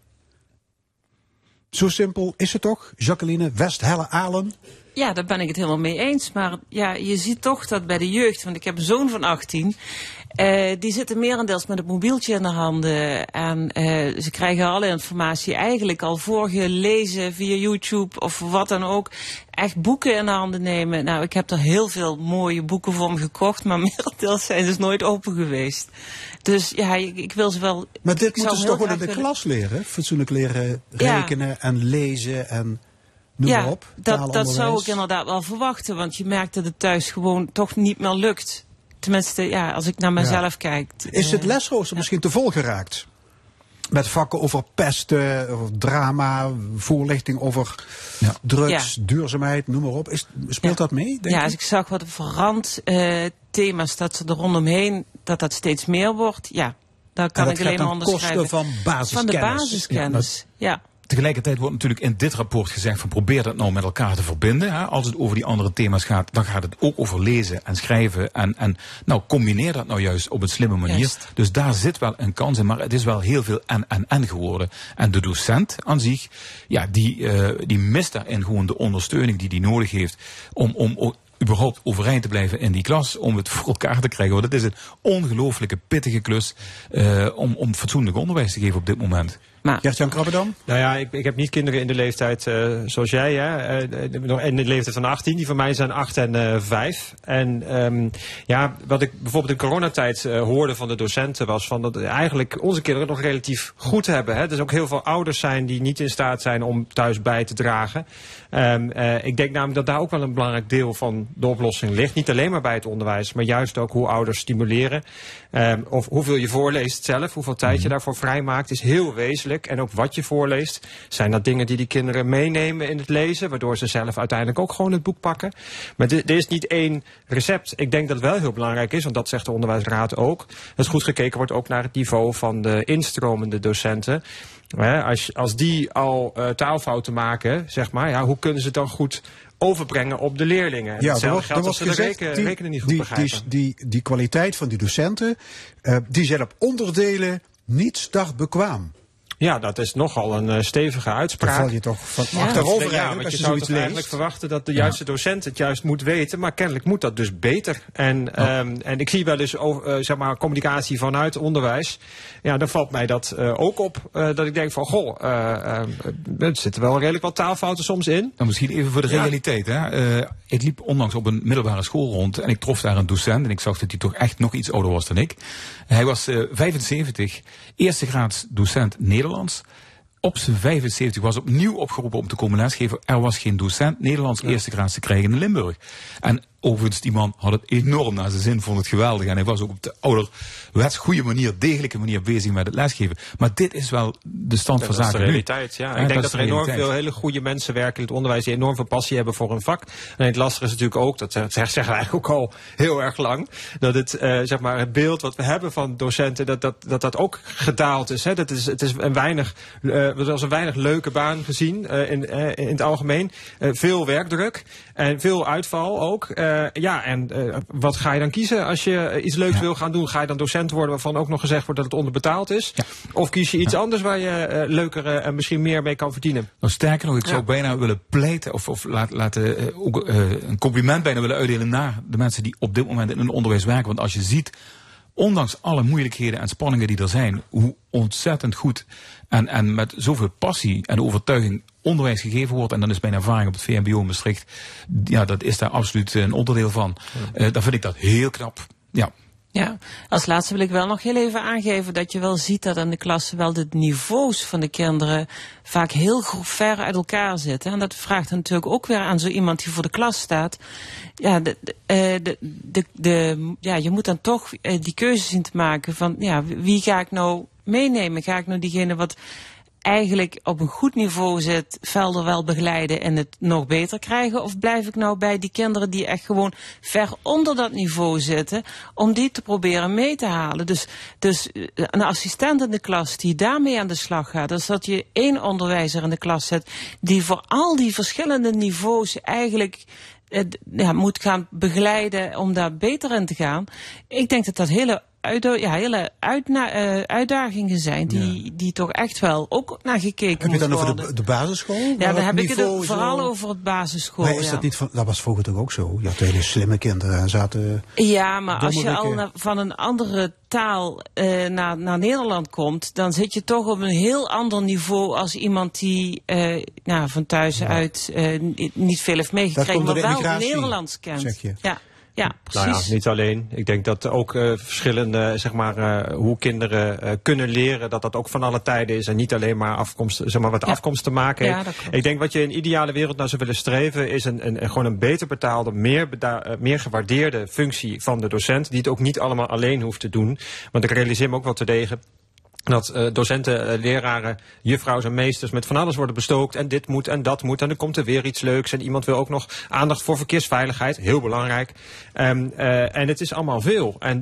Zo simpel is het toch, Jacqueline Westhelle-Alen? Ja, daar ben ik het helemaal mee eens. Maar ja, je ziet toch dat bij de jeugd, want ik heb een zoon van 18, uh, die zitten merendeels met het mobieltje in de handen. En uh, ze krijgen alle informatie eigenlijk al voorgelezen via YouTube of wat dan ook. Echt boeken in de handen nemen. Nou, ik heb er heel veel mooie boeken voor hem gekocht, maar merendeels zijn dus nooit open geweest. Dus ja, ik, ik wil ze wel. Maar dit moeten ze toch gewoon in de willen... klas leren? Fatsoenlijk leren rekenen ja. en lezen en. Noem ja, maar op, dat, dat zou ik inderdaad wel verwachten, want je merkt dat het thuis gewoon toch niet meer lukt. Tenminste, ja, als ik naar mezelf ja. kijk. Is het lesrooster misschien te vol geraakt? Met vakken over pesten, over drama, voorlichting over ja. drugs, ja. duurzaamheid, noem maar op. Is, speelt dat mee? Denk ja, je? als ik zag wat voor randthema's uh, dat ze er rondomheen, dat dat steeds meer wordt, ja, daar kan ik alleen maar onderschrijven. van basiskennis. Van de basiskennis, ja. Tegelijkertijd wordt natuurlijk in dit rapport gezegd van probeer dat nou met elkaar te verbinden. Hè. Als het over die andere thema's gaat, dan gaat het ook over lezen en schrijven. En, en nou, combineer dat nou juist op een slimme manier. Juist. Dus daar zit wel een kans in, maar het is wel heel veel en en en geworden. En de docent aan zich, ja, die, uh, die mist daarin gewoon de ondersteuning die die nodig heeft om, om überhaupt overeind te blijven in die klas, om het voor elkaar te krijgen. Want het is een ongelooflijke pittige klus uh, om, om fatsoenlijk onderwijs te geven op dit moment. Maar... Gert-Jan Krabbedam? Nou ja, ik, ik heb niet kinderen in de leeftijd uh, zoals jij, hè, uh, nog in de leeftijd van 18. Die van mij zijn 8 en uh, 5. En um, ja, wat ik bijvoorbeeld in coronatijd hoorde van de docenten was van dat eigenlijk onze kinderen nog relatief goed hebben. Hè. Er dus ook heel veel ouders zijn die niet in staat zijn om thuis bij te dragen. Um, ik denk namelijk dat daar ook wel een belangrijk deel van de oplossing ligt. Niet alleen maar bij het onderwijs, maar juist ook hoe ouders stimuleren. Um, of hoeveel je voorleest zelf, hoeveel tijd je daarvoor vrijmaakt, is heel wezenlijk. En ook wat je voorleest. Zijn dat dingen die die kinderen meenemen in het lezen, waardoor ze zelf uiteindelijk ook gewoon het boek pakken. Maar er is niet één recept. Ik denk dat het wel heel belangrijk is, want dat zegt de onderwijsraad ook. Dat goed gekeken wordt ook naar het niveau van de instromende docenten. Als, als die al uh, taalfouten maken, zeg maar, ja, hoe kunnen ze het dan goed overbrengen op de leerlingen. Ja, was, er was ze gezegd, de reken, rekenen niet goed die, begrijpen. die, die, die kwaliteit van die docenten, uh, die zijn op onderdelen niet startbekwaam. Ja, dat is nogal een uh, stevige uitspraak. Dan val je toch van ja. achterover ja, want je zou toch eigenlijk verwachten dat de juiste ja. docent het juist moet weten. Maar kennelijk moet dat dus beter. En, oh. um, en ik zie wel eens over, uh, zeg maar, communicatie vanuit onderwijs. Ja, dan valt mij dat uh, ook op. dat ik denk van, goh, er zitten wel redelijk wat taalfouten soms in. Nou, misschien even voor de realiteit. Hè? ik liep onlangs op een middelbare school rond. En ik trof daar een docent. En ik zag dat hij toch echt nog iets ouder was dan ik. Hij was 75, eerste graads docent Nederlands. Op zijn 75 was opnieuw opgeroepen om te komen lesgeven. Er was geen docent Nederlands eerste graad te krijgen in Limburg. En overigens, die man had het enorm naar zijn zin, vond het geweldig. En hij was ook op de ouderwets goede manier, degelijke manier bezig met het lesgeven. Maar dit is wel de stand van zaken de realiteit, ja. ja ik denk dat er enorm veel hele goede mensen werken in het onderwijs die enorm veel passie hebben voor hun vak. En het lastige is natuurlijk ook, dat zeggen we eigenlijk ook al heel erg lang, dat het, uh, zeg maar, het beeld wat we hebben van docenten, dat dat, dat, dat ook gedaald is. Hè. Dat is het is een weinig, uh, als een weinig leuke baan gezien uh, in, in het algemeen. veel werkdruk en veel uitval ook. Uh, ja, en uh, wat ga je dan kiezen als je iets leuks ja. wil gaan doen? Ga je dan docent worden waarvan ook nog gezegd wordt dat het onderbetaald is? Ja. Of kies je iets ja. anders waar je uh, leuker en misschien meer mee kan verdienen? Nou, sterker nog, ik zou bijna willen pleiten of, of laat, laten ook een compliment bijna willen uitdelen naar de mensen die op dit moment in het onderwijs werken. Want als je ziet ondanks alle moeilijkheden en spanningen die er zijn, hoe ontzettend goed en, en met zoveel passie en overtuiging onderwijs gegeven wordt. En dan is mijn ervaring op het VMBO in Maastricht, ja, dat is daar absoluut een onderdeel van. Uh, dan vind ik dat heel knap. Ja. Ja, als laatste wil ik wel nog heel even aangeven dat je wel ziet dat aan de klassen wel de niveaus van de kinderen vaak heel ver uit elkaar zitten. En dat vraagt natuurlijk ook weer aan zo iemand die voor de klas staat. Ja, de, de, de, de, ja je moet dan toch die keuze zien te maken van ja, wie ga ik nou meenemen? Ga ik nou diegene wat eigenlijk op een goed niveau zit, velden wel begeleiden en het nog beter krijgen? Of blijf ik nou bij die kinderen die echt gewoon ver onder dat niveau zitten, om die te proberen mee te halen? Dus, dus een assistent in de klas die daarmee aan de slag gaat, dus dat je één onderwijzer in de klas zet die voor al die verschillende niveaus eigenlijk ja, moet gaan begeleiden om daar beter in te gaan. Ik denk dat dat hele ja, hele uitna, uh, uitdagingen zijn die, ja. die toch echt wel ook naar gekeken Heb je dan worden. over de, de basisschool? Ja, dan heb ik het vooral zo... over het basisschool. Maar is ja. dat niet van, dat was vroeger toch ook zo? Je had hele slimme kinderen en zaten... Ja, maar als je al na, van een andere taal uh, naar, naar Nederland komt, dan zit je toch op een heel ander niveau als iemand die uh, nou, van thuis uit niet veel heeft meegekregen, maar wel Nederlands kent. Ja. Ja, precies. Nou ja, niet alleen. Ik denk dat ook uh, verschillende, zeg maar, uh, hoe kinderen uh, kunnen leren, dat dat ook van alle tijden is. En niet alleen maar afkomst, zeg maar, wat ja. afkomst te maken heeft. Ja, ik denk wat je in een ideale wereld naar zou willen streven, is een, een, gewoon een beter betaalde, meer, meer gewaardeerde functie van de docent. Die het ook niet allemaal alleen hoeft te doen. Want ik realiseer me ook wel te degen dat uh, docenten, uh, leraren, juffrouws en meesters met van alles worden bestookt. En dit moet en dat moet. En dan komt er weer iets leuks. En iemand wil ook nog aandacht voor verkeersveiligheid. Heel belangrijk. Um, uh, en het is allemaal veel. En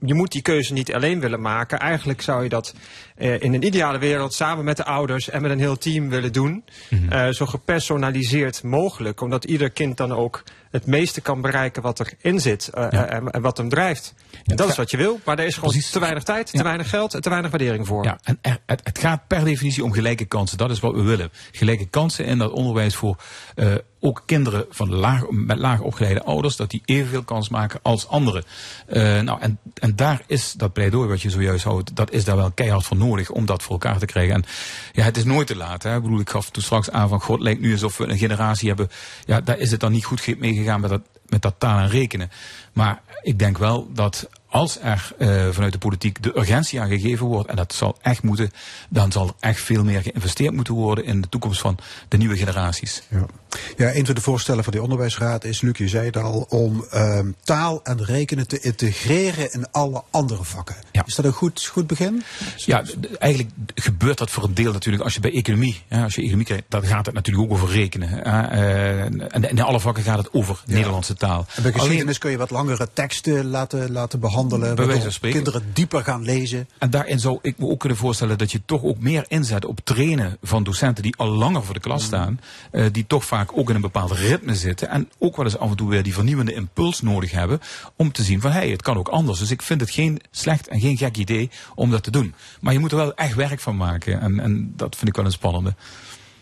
je moet die keuze niet alleen willen maken. Eigenlijk zou je dat in een ideale wereld samen met de ouders en met een heel team willen doen. Mm -hmm. zo gepersonaliseerd mogelijk. Omdat ieder kind dan ook het meeste kan bereiken wat erin zit. Uh, ja. en, en, wat hem drijft. En dat is wat je wil. Maar er is gewoon Precies. te weinig tijd, te ja. weinig geld en te weinig waardering voor. Ja, en er, het, het, gaat per definitie om gelijke kansen. Dat is wat we willen. Gelijke kansen in dat onderwijs voor uh, ook kinderen van laag, met laag opgeleide ouders, dat die evenveel kans maken als anderen. Uh, nou, en, en daar is dat pleidooi wat je zojuist houdt, dat is daar wel keihard voor nodig om dat voor elkaar te krijgen. En ja, het is nooit te laat. Hè. Ik bedoel, ik gaf toen straks aan van God lijkt nu alsof we een generatie hebben. Ja, daar is het dan niet goed meegegaan met dat, met dat taal en rekenen. Maar ik denk wel dat als er uh, vanuit de politiek de urgentie aan gegeven wordt, en dat zal echt moeten, dan zal er echt veel meer geïnvesteerd moeten worden in de toekomst van de nieuwe generaties. Ja, ja een van de voorstellen van de onderwijsraad is, Luc, je zei het al, om uh, taal en rekenen te integreren in alle andere vakken. Ja. Is dat een goed, goed begin? Ja, eigenlijk gebeurt dat voor een deel natuurlijk als je bij economie, hè, als je economie krijgt, dan gaat het natuurlijk ook over rekenen. Hè, uh, en in alle vakken gaat het over ja. Nederlandse taal. En bij geschiedenis Alleen, kun je wat langere teksten laten, laten behandelen handelen. Bij wijze van spreken. Kinderen dieper gaan lezen. En daarin zou ik me ook kunnen voorstellen dat je toch ook meer inzet op trainen van docenten die al langer voor de klas staan. Uh, die toch vaak ook in een bepaald ritme zitten. En ook wel eens af en toe weer die vernieuwende impuls nodig hebben. Om te zien van hé, hey, het kan ook anders. Dus ik vind het geen slecht en geen gek idee om dat te doen. Maar je moet er wel echt werk van maken. En, en dat vind ik wel een spannende.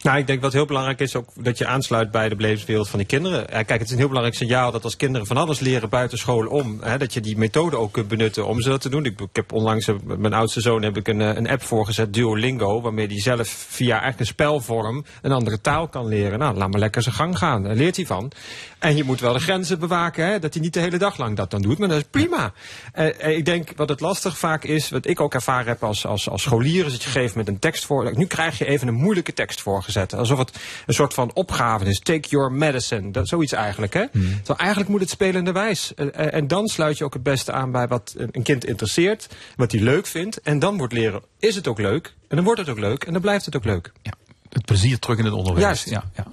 Nou, ik denk wat heel belangrijk is ook dat je aansluit bij de belevingswereld van die kinderen. Kijk, het is een heel belangrijk signaal dat als kinderen van alles leren buiten school om, hè, dat je die methode ook kunt benutten om ze dat te doen. Ik, heb onlangs met mijn oudste zoon heb ik een, een app voorgezet, Duolingo, waarmee hij zelf via eigenlijk een spelvorm een andere taal kan leren. Nou, laat maar lekker zijn gang gaan. Daar leert hij van. En je moet wel de grenzen bewaken, hè, dat hij niet de hele dag lang dat dan doet, maar dat is prima. Uh, ik denk wat het lastig vaak is, wat ik ook ervaren heb als, als, als scholier, is dat je geeft met een tekst voor. Nu krijg je even een moeilijke tekst Alsof het een soort van opgave is. Take your medicine. Dat, zoiets eigenlijk. Hè? Terwijl eigenlijk moet het spelende wijs. Uh, en dan sluit je ook het beste aan bij wat een kind interesseert. Wat hij leuk vindt. En dan wordt leren, is het ook leuk? En dan wordt het ook leuk. En dan blijft het ook leuk. Ja. Het plezier terug in het onderwijs. Juist. Ja, ja.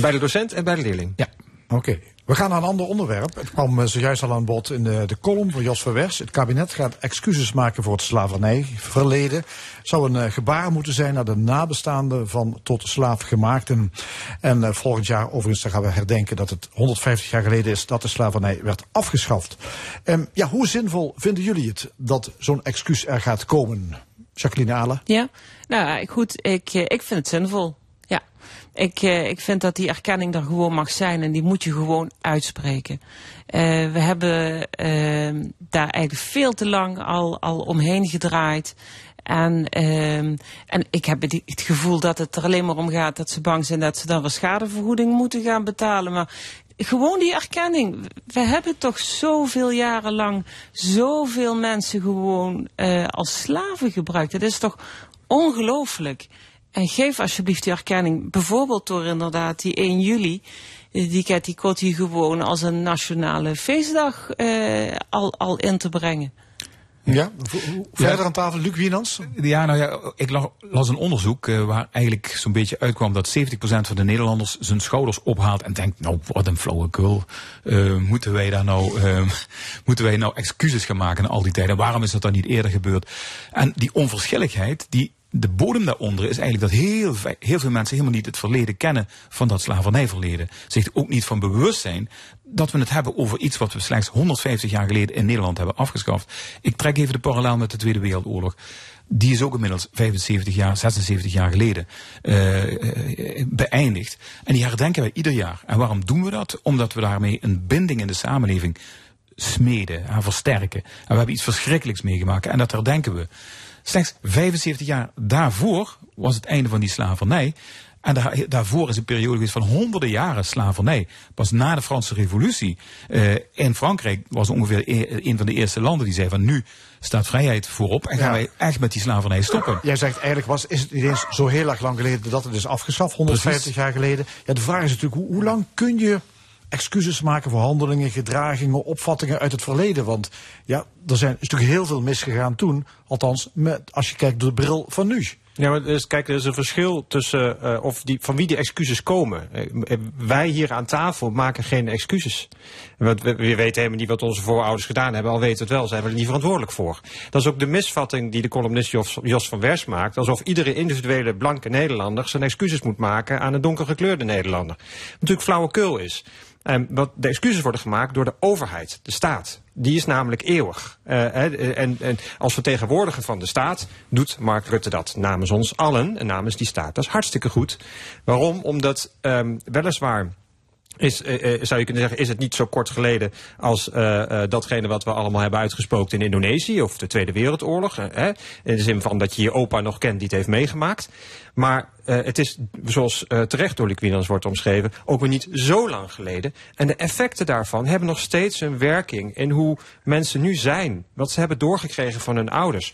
Bij de docent en bij de leerling. Ja. Oké. Okay. We gaan naar een ander onderwerp. Het kwam zojuist al aan bod in de, de column van Jos Verwers. Het kabinet gaat excuses maken voor het slavernijverleden. Zou een uh, gebaar moeten zijn naar de nabestaanden van tot slaafgemaakten. En uh, volgend jaar overigens gaan we herdenken dat het 150 jaar geleden is dat de slavernij werd afgeschaft. Um, ja, hoe zinvol vinden jullie het dat zo'n excuus er gaat komen? Jacqueline Ale? Ja, nou goed, ik, ik vind het zinvol. Ik, uh, ik vind dat die erkenning er gewoon mag zijn en die moet je gewoon uitspreken. Uh, we hebben uh, daar eigenlijk veel te lang al, al omheen gedraaid. En, en ik heb het, gevoel dat het er alleen maar om gaat dat ze bang zijn dat ze dan weer schadevergoeding moeten gaan betalen. Maar gewoon die erkenning. We hebben toch zoveel jaren lang zoveel mensen gewoon als slaven gebruikt. Dat is toch ongelooflijk. En geef alsjeblieft die erkenning, bijvoorbeeld door inderdaad die 1 juli, die Cathy Kotti gewoon als een nationale feestdag uh, al, al in te brengen. Ja, verder ja. aan tafel, Luc Wienans? Ja, nou ja, ik las een onderzoek uh, waar eigenlijk zo'n beetje uitkwam dat 70% van de Nederlanders zijn schouders ophaalt en denkt, nou, wat een flauwekul. Uh, moeten wij daar nou, uh, moeten wij nou excuses gaan maken na al die tijden? Waarom is dat dan niet eerder gebeurd? En die onverschilligheid, die de bodem daaronder is eigenlijk dat heel, heel veel mensen helemaal niet het verleden kennen van dat slavernijverleden. Zich ook niet van bewust zijn dat we het hebben over iets wat we slechts 150 jaar geleden in Nederland hebben afgeschaft. Ik trek even de parallel met de Tweede Wereldoorlog. Die is ook inmiddels 75 jaar, 76 jaar geleden uh, beëindigd. En die herdenken wij ieder jaar. En waarom doen we dat? Omdat we daarmee een binding in de samenleving smeden en versterken. En we hebben iets verschrikkelijks meegemaakt en dat herdenken we. Slechts 75 jaar daarvoor was het einde van die slavernij. En daar, daarvoor is een periode geweest van honderden jaren slavernij. Pas na de Franse revolutie uh, in Frankrijk was ongeveer e-, een van de eerste landen die zei van nu staat vrijheid voorop en gaan ja. wij echt met die slavernij stoppen. Jij zegt eigenlijk was, is het niet eens zo heel erg lang geleden dat het is afgeschaft, 150 Precies. jaar geleden. Ja, de vraag is natuurlijk, hoe, hoe lang kun je excuses maken voor handelingen, gedragingen, opvattingen uit het verleden. Want ja, er zijn, is natuurlijk heel veel misgegaan toen. Althans, met, als je kijkt door de bril van nu. Ja, maar dus, kijk, er is een verschil tussen uh, of die, van wie die excuses komen. Uh, wij hier aan tafel maken geen excuses. Want we, we, weten helemaal niet wat onze voorouders gedaan hebben, al weten we het wel, zijn we er niet verantwoordelijk voor. Dat is ook de misvatting die de columnist Jos, Jos van Wers maakt, alsof iedere individuele blanke Nederlander zijn excuses moet maken aan een donkergekleurde Nederlander. Wat natuurlijk flauwekul is. Um, wat de excuses worden gemaakt door de overheid, de staat. Die is namelijk eeuwig. Uh, en, en, als vertegenwoordiger van de staat doet Mark Rutte dat namens ons allen en namens die staat. Dat is hartstikke goed. Waarom? Omdat um, weliswaar is, eh, eh, zou je kunnen zeggen, is het niet zo kort geleden als eh, eh, datgene wat we allemaal hebben uitgesproken in Indonesië of de Tweede Wereldoorlog. eh? In de zin van dat je je opa nog kent die het heeft meegemaakt. Maar eh, het is, zoals terecht door Liquidans wordt omschreven, ook weer niet zo lang geleden. En de effecten daarvan hebben nog steeds een werking in hoe mensen nu zijn. Wat ze hebben doorgekregen van hun ouders.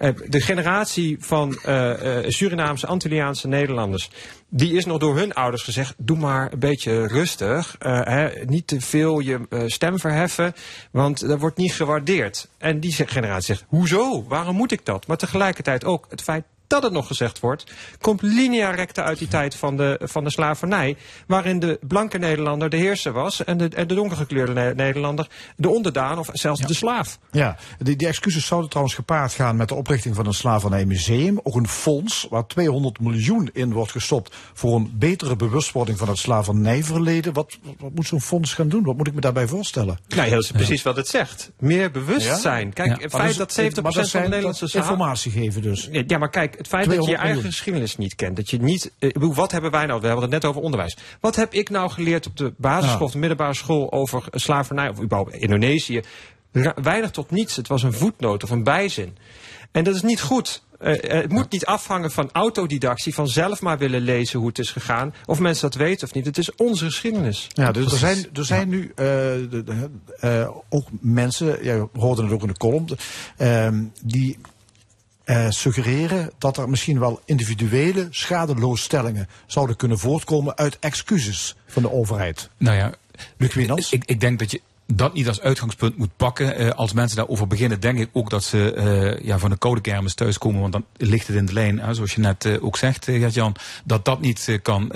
Eh, de generatie van eh, eh, Surinaamse, Antilliaanse Nederlanders, die is nog door hun ouders gezegd: doe maar een beetje rustig, eh, hè, niet te veel je stem verheffen, want dat wordt niet gewaardeerd. En die generatie zegt: hoezo? Waarom moet ik dat? Maar tegelijkertijd ook het feit dat het nog gezegd wordt, komt linea recta uit die tijd van de, van de slavernij, waarin de blanke Nederlander de heerser was en de, en de donkergekleurde Ne- Nederlander de onderdaan of zelfs de slaaf. Ja, die, die excuses zouden trouwens gepaard gaan met de oprichting van een slavernijmuseum. Ook een fonds waar 200 miljoen in wordt gestopt voor een betere bewustwording van het slavernijverleden. Wat, wat, wat moet zo'n fonds gaan doen? Wat moet ik me daarbij voorstellen? Nou, heel precies wat het zegt. Meer bewustzijn. Ja? Kijk, Ja. het feit dat dat is- 70% maar dat van de Nederlandse dat informatie geven dus. Nee, Ja, maar kijk, het feit dat je je 200 eigen miljoen. geschiedenis niet kent, dat je niet. eh, ik bedoel, wat hebben wij nou? We hadden het net over onderwijs. Wat heb ik nou geleerd op de basisschool of de middelbare school over slavernij of überhaupt Indonesië? Weinig tot niets. Het was een voetnoot of een bijzin. En dat is niet goed. Eh, eh, het moet niet afhangen van autodidactie, van zelf maar willen lezen hoe het is gegaan. Of mensen dat weten of niet. Het is onze geschiedenis. Ja, dus er zijn, er zijn nu de- de- ook mensen, ja, we hoorden het ook in de column, ehm, die eh, suggereren dat er misschien wel individuele schadeloosstellingen zouden kunnen voortkomen uit excuses van de overheid. Nou ja, Luc Wienans? ik, ik denk dat je dat niet als uitgangspunt moet pakken. Eh, als mensen daarover beginnen, denk ik ook dat ze eh, ja, van de koude kermis thuiskomen. Want dan ligt het in de lijn, hè, zoals je net eh, ook zegt, Gert-Jan, dat dat niet kan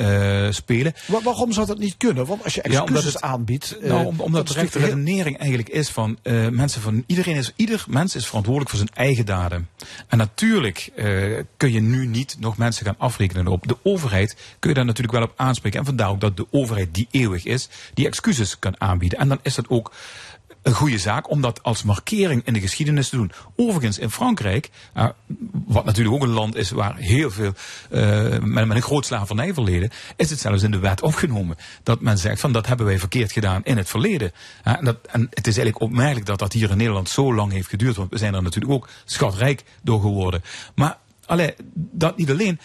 spelen. Wa- waarom zou dat niet kunnen? Want als je excuses het- aanbiedt... Nou, om- omdat dat de rechte redenering eigenlijk is van mensen van iedereen is ieder mens is verantwoordelijk voor zijn eigen daden. En natuurlijk kun je nu niet nog mensen gaan afrekenen op de overheid. Kun je daar natuurlijk wel op aanspreken. En vandaar ook dat de overheid die eeuwig is, die excuses kan aanbieden. En dan is dat ook een goede zaak om dat als markering in de geschiedenis te doen. Overigens in Frankrijk, eh, wat natuurlijk ook een land is waar heel veel eh, met, een groot slavernijverleden, is het zelfs in de wet opgenomen dat men zegt van dat hebben wij verkeerd gedaan in het verleden. Ja, en, dat, en het is eigenlijk opmerkelijk dat dat hier in Nederland zo lang heeft geduurd, want we zijn er natuurlijk ook schatrijk door geworden. Maar allee, dat niet alleen.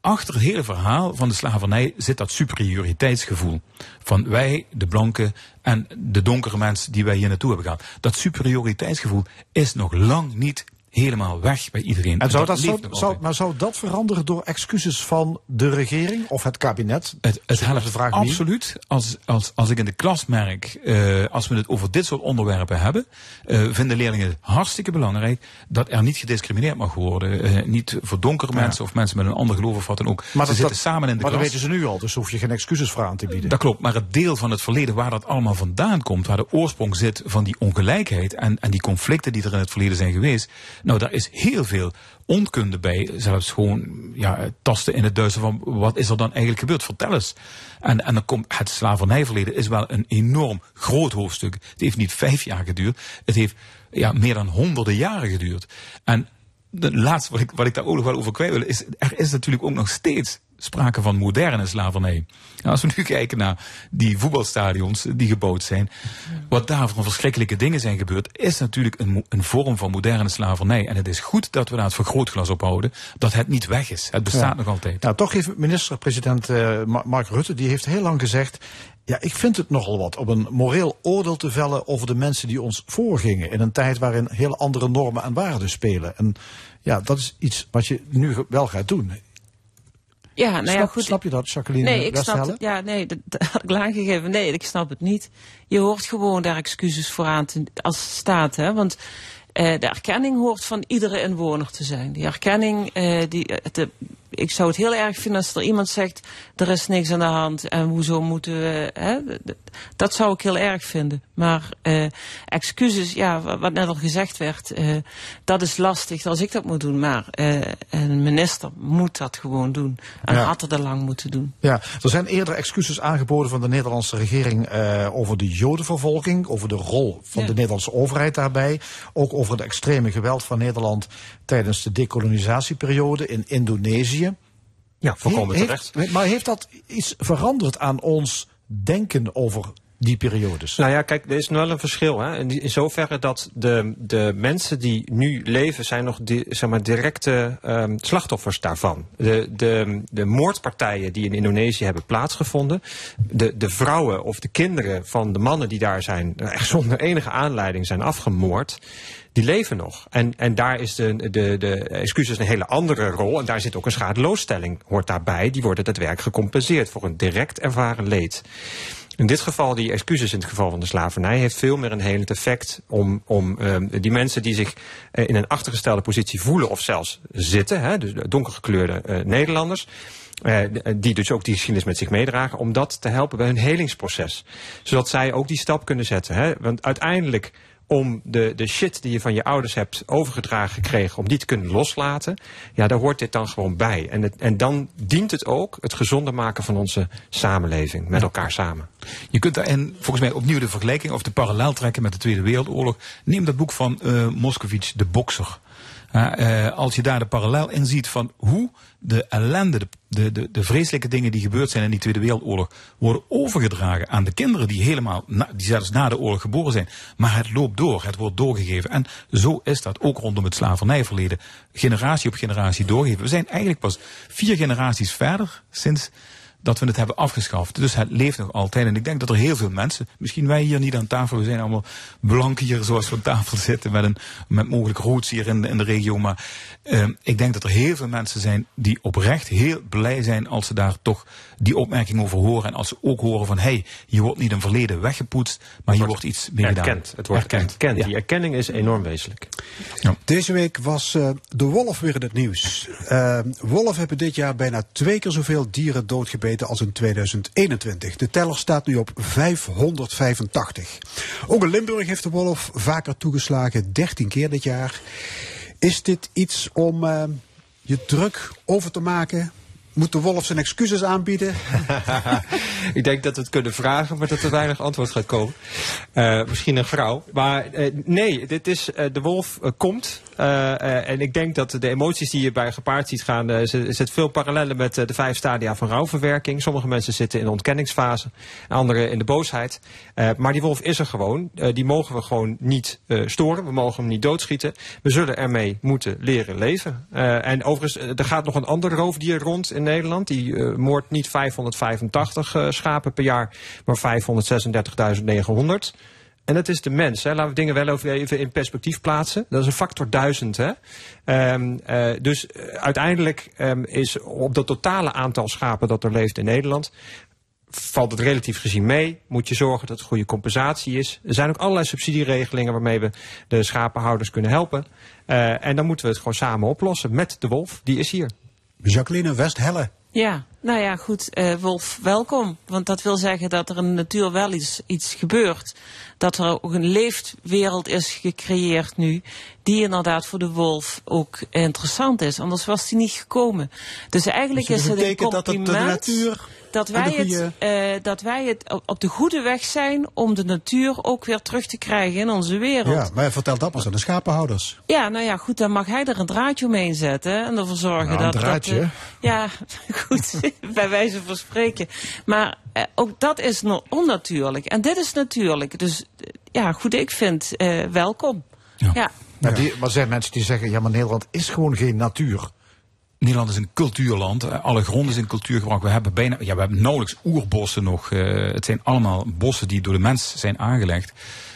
Achter het hele verhaal van de slavernij zit dat superioriteitsgevoel. Van wij, de blanken en de donkere mensen die wij hier naartoe hebben gehad. Dat superioriteitsgevoel is nog lang niet helemaal weg bij iedereen. En zou dat, zou, maar zou dat veranderen door excuses van de regering of het kabinet? Het, het helpt de vraag absoluut. Als, als, als ik in de klas merk, eh, als we het over dit soort onderwerpen hebben, eh, vinden leerlingen het hartstikke belangrijk dat er niet gediscrimineerd mag worden. Eh, niet voor donkere Ja. mensen of mensen met een ander geloof of wat dan ook. Maar ze dat, zitten dat- samen in de maar klas. dat weten ze nu al, dus hoef je geen excuses voor aan te bieden. Dat klopt, maar het deel van het verleden waar dat allemaal vandaan komt, waar de oorsprong zit van die ongelijkheid en, en die conflicten die er in het verleden zijn geweest, nou daar is heel veel onkunde bij. Zelfs gewoon ja, tasten in het duister van wat is er dan eigenlijk gebeurd? Vertel eens. En, en dan komt het slavernijverleden is wel een enorm groot hoofdstuk. Het heeft niet vijf jaar geduurd, het heeft ja, meer dan honderden jaren geduurd. En de laatste wat ik, wat ik daar ook nog wel over kwijt wil, is er is natuurlijk ook nog steeds sprake van moderne slavernij. Nou, als we nu kijken naar die voetbalstadions die gebouwd zijn, wat daar van verschrikkelijke dingen zijn gebeurd, is natuurlijk een, een vorm van moderne slavernij. En het is goed dat we daar het vergrootglas op houden, dat het niet weg is. Het bestaat Ja. nog altijd. Nou, toch heeft minister-president eh, Ma- Mark Rutte, die heeft heel lang gezegd... Ja, ik vind het nogal wat om een moreel oordeel te vellen over de mensen die ons voorgingen. In een tijd waarin heel andere normen en waarden spelen. En ja, dat is iets wat je nu wel gaat doen. Ja, nou ja, snap, goed. snap je dat, Jacqueline Nee, ik snap het. Ja, nee, dat, dat had ik aangegeven. Nee, ik snap het niet. Je hoort gewoon daar excuses voor aan te, als staat, hè. Want eh, de erkenning hoort van iedere inwoner te zijn. Die erkenning, eh, die, de- ik zou het heel erg vinden als er iemand zegt, er is niks aan de hand en hoezo moeten we, hè. Dat zou ik heel erg vinden. Maar eh, excuses, ja, wa- wat net al gezegd werd, eh, dat is lastig als ik dat moet doen. Maar eh, een minister moet dat gewoon doen. En Ja. had het al lang moeten doen. Ja, er zijn eerder excuses aangeboden van de Nederlandse regering over de jodenvervolging, over de rol van Ja. de Nederlandse overheid daarbij, ook over het extreme geweld van Nederland tijdens de decolonisatieperiode in Indonesië. Ja, volkomen He- terecht. heeft, Maar heeft dat iets veranderd aan ons denken over die periodes? Nou ja, kijk, er is wel een verschil. Hè? In, zoverre dat de, de mensen die nu leven, zijn nog di, zeg maar, directe ehm, slachtoffers daarvan. De, de, de moordpartijen die in Indonesië hebben plaatsgevonden, de, de vrouwen of de kinderen van de mannen die daar zijn, echt zonder enige aanleiding zijn afgemoord. Die leven nog. En, en daar is de, de, de excuses een hele andere rol. En daar zit ook een schadeloosstelling, hoort daarbij. Die worden daadwerkelijk gecompenseerd voor een direct ervaren leed. In dit geval, die excuses in het geval van de slavernij, heeft veel meer een helend effect om, om ehm, die mensen die zich eh, in een achtergestelde positie voelen of zelfs zitten, hè, dus de donkergekleurde eh, Nederlanders, eh, die dus ook die geschiedenis met zich meedragen, om dat te helpen bij hun helingsproces. Zodat zij ook die stap kunnen zetten. Hè? Want uiteindelijk om de, de shit die je van je ouders hebt overgedragen gekregen, om die te kunnen loslaten, ja, daar hoort dit dan gewoon bij. En, het, en dan dient het ook het gezonder maken van onze samenleving, met elkaar samen. Je kunt daarin volgens mij opnieuw de vergelijking of de parallel trekken met de Tweede Wereldoorlog. Neem dat boek van Moscovici, De Bokser. Eh, als je daar de parallel in ziet van hoe de ellende, de, de, de, vreselijke dingen die gebeurd zijn in die Tweede Wereldoorlog, worden overgedragen aan de kinderen die helemaal, die zelfs na de oorlog geboren zijn. Maar het loopt door, het wordt doorgegeven. En zo is dat ook rondom het slavernijverleden. Generatie op generatie doorgeven. We zijn eigenlijk pas vier generaties verder sinds dat we het hebben afgeschaft. Dus het leeft nog altijd. En ik denk dat er heel veel mensen, misschien wij hier niet aan tafel, we zijn allemaal blank hier zoals we aan tafel zitten met, een, met mogelijk roots hier in, de- in de regio. Maar eh, ik denk dat er heel veel mensen zijn die oprecht heel blij zijn als ze daar toch die opmerking over horen. En als ze ook horen van, hé, hey, je wordt niet een verleden weggepoetst, maar je wordt iets mee gedaan. Erkend. Het wordt erkend. Die erkenning is enorm wezenlijk. Deze week was eh, de wolf weer in het nieuws. Eh, wolven hebben dit jaar bijna twee keer zoveel dieren doodgebeten als in 2021. De teller staat nu op 585. Ook in Limburg heeft de wolf vaker toegeslagen, 13 keer dit jaar. Is dit iets om eh, je druk over te maken? Moet de wolf zijn excuses aanbieden? ik denk dat we het kunnen vragen, maar dat er weinig antwoord gaat komen. Eh, misschien een vrouw. Maar eh, nee, dit is, de wolf komt. Eh, eh, en ik denk dat de emoties die je bij gepaard ziet gaan, eh, er er zit veel parallellen met eh, de vijf stadia van rouwverwerking. Sommige mensen zitten in de ontkenningsfase, anderen in de boosheid. Eh, maar die wolf is er gewoon. Eh, die mogen we gewoon niet eh, storen. We mogen hem niet doodschieten. We zullen ermee moeten leren leven. Eh, en overigens, eh, er gaat nog een ander roofdier rond in Nederland. Die eh, moordt niet 585 eh, schapen per jaar, maar 536.900. En dat is de mens. Hè. Laten we dingen wel over even in perspectief plaatsen. Dat is een factor duizend. Hè. Ehm, eh, dus eh, uiteindelijk ehm, is op dat totale aantal schapen dat er leeft in Nederland valt het relatief gezien mee. Moet je zorgen dat er goede compensatie is. Er zijn ook allerlei subsidieregelingen waarmee we de schapenhouders kunnen helpen. Eh, en dan moeten we het gewoon samen oplossen met de wolf. Die is hier. Jacqueline Westhelle. Ja, nou ja, goed, eh, Wolf, welkom. Want dat wil zeggen dat er in de natuur wel iets, iets gebeurt. Dat er ook een leefwereld is gecreëerd nu, die inderdaad voor de wolf ook interessant is. Anders was die niet gekomen. Dus eigenlijk Dus is dat het een betekent dat het de compliment natuur dat en wij, goede- het, eh, dat wij het op- de goede weg zijn om de natuur ook weer terug te krijgen in onze wereld. Ja, maar vertel dat maar aan de schapenhouders. Ja, nou ja, goed, dan mag hij er een draadje omheen zetten en ervoor zorgen Nou, een dat... draadje? Dat, eh, ja, goed, bij wijze van spreken. Maar eh, ook dat is no- onnatuurlijk. En dit is natuurlijk. Dus eh, ja, goed, ik vind eh, welkom. Ja. Maar, die, maar zijn mensen die zeggen, ja maar Nederland is gewoon geen natuur. Nederland is een cultuurland. Eh, Alle grond is in cultuurgebruik. We hebben bijna, ja, we hebben nauwelijks oerbossen nog. Eh, het zijn allemaal bossen die door de mens zijn aangelegd.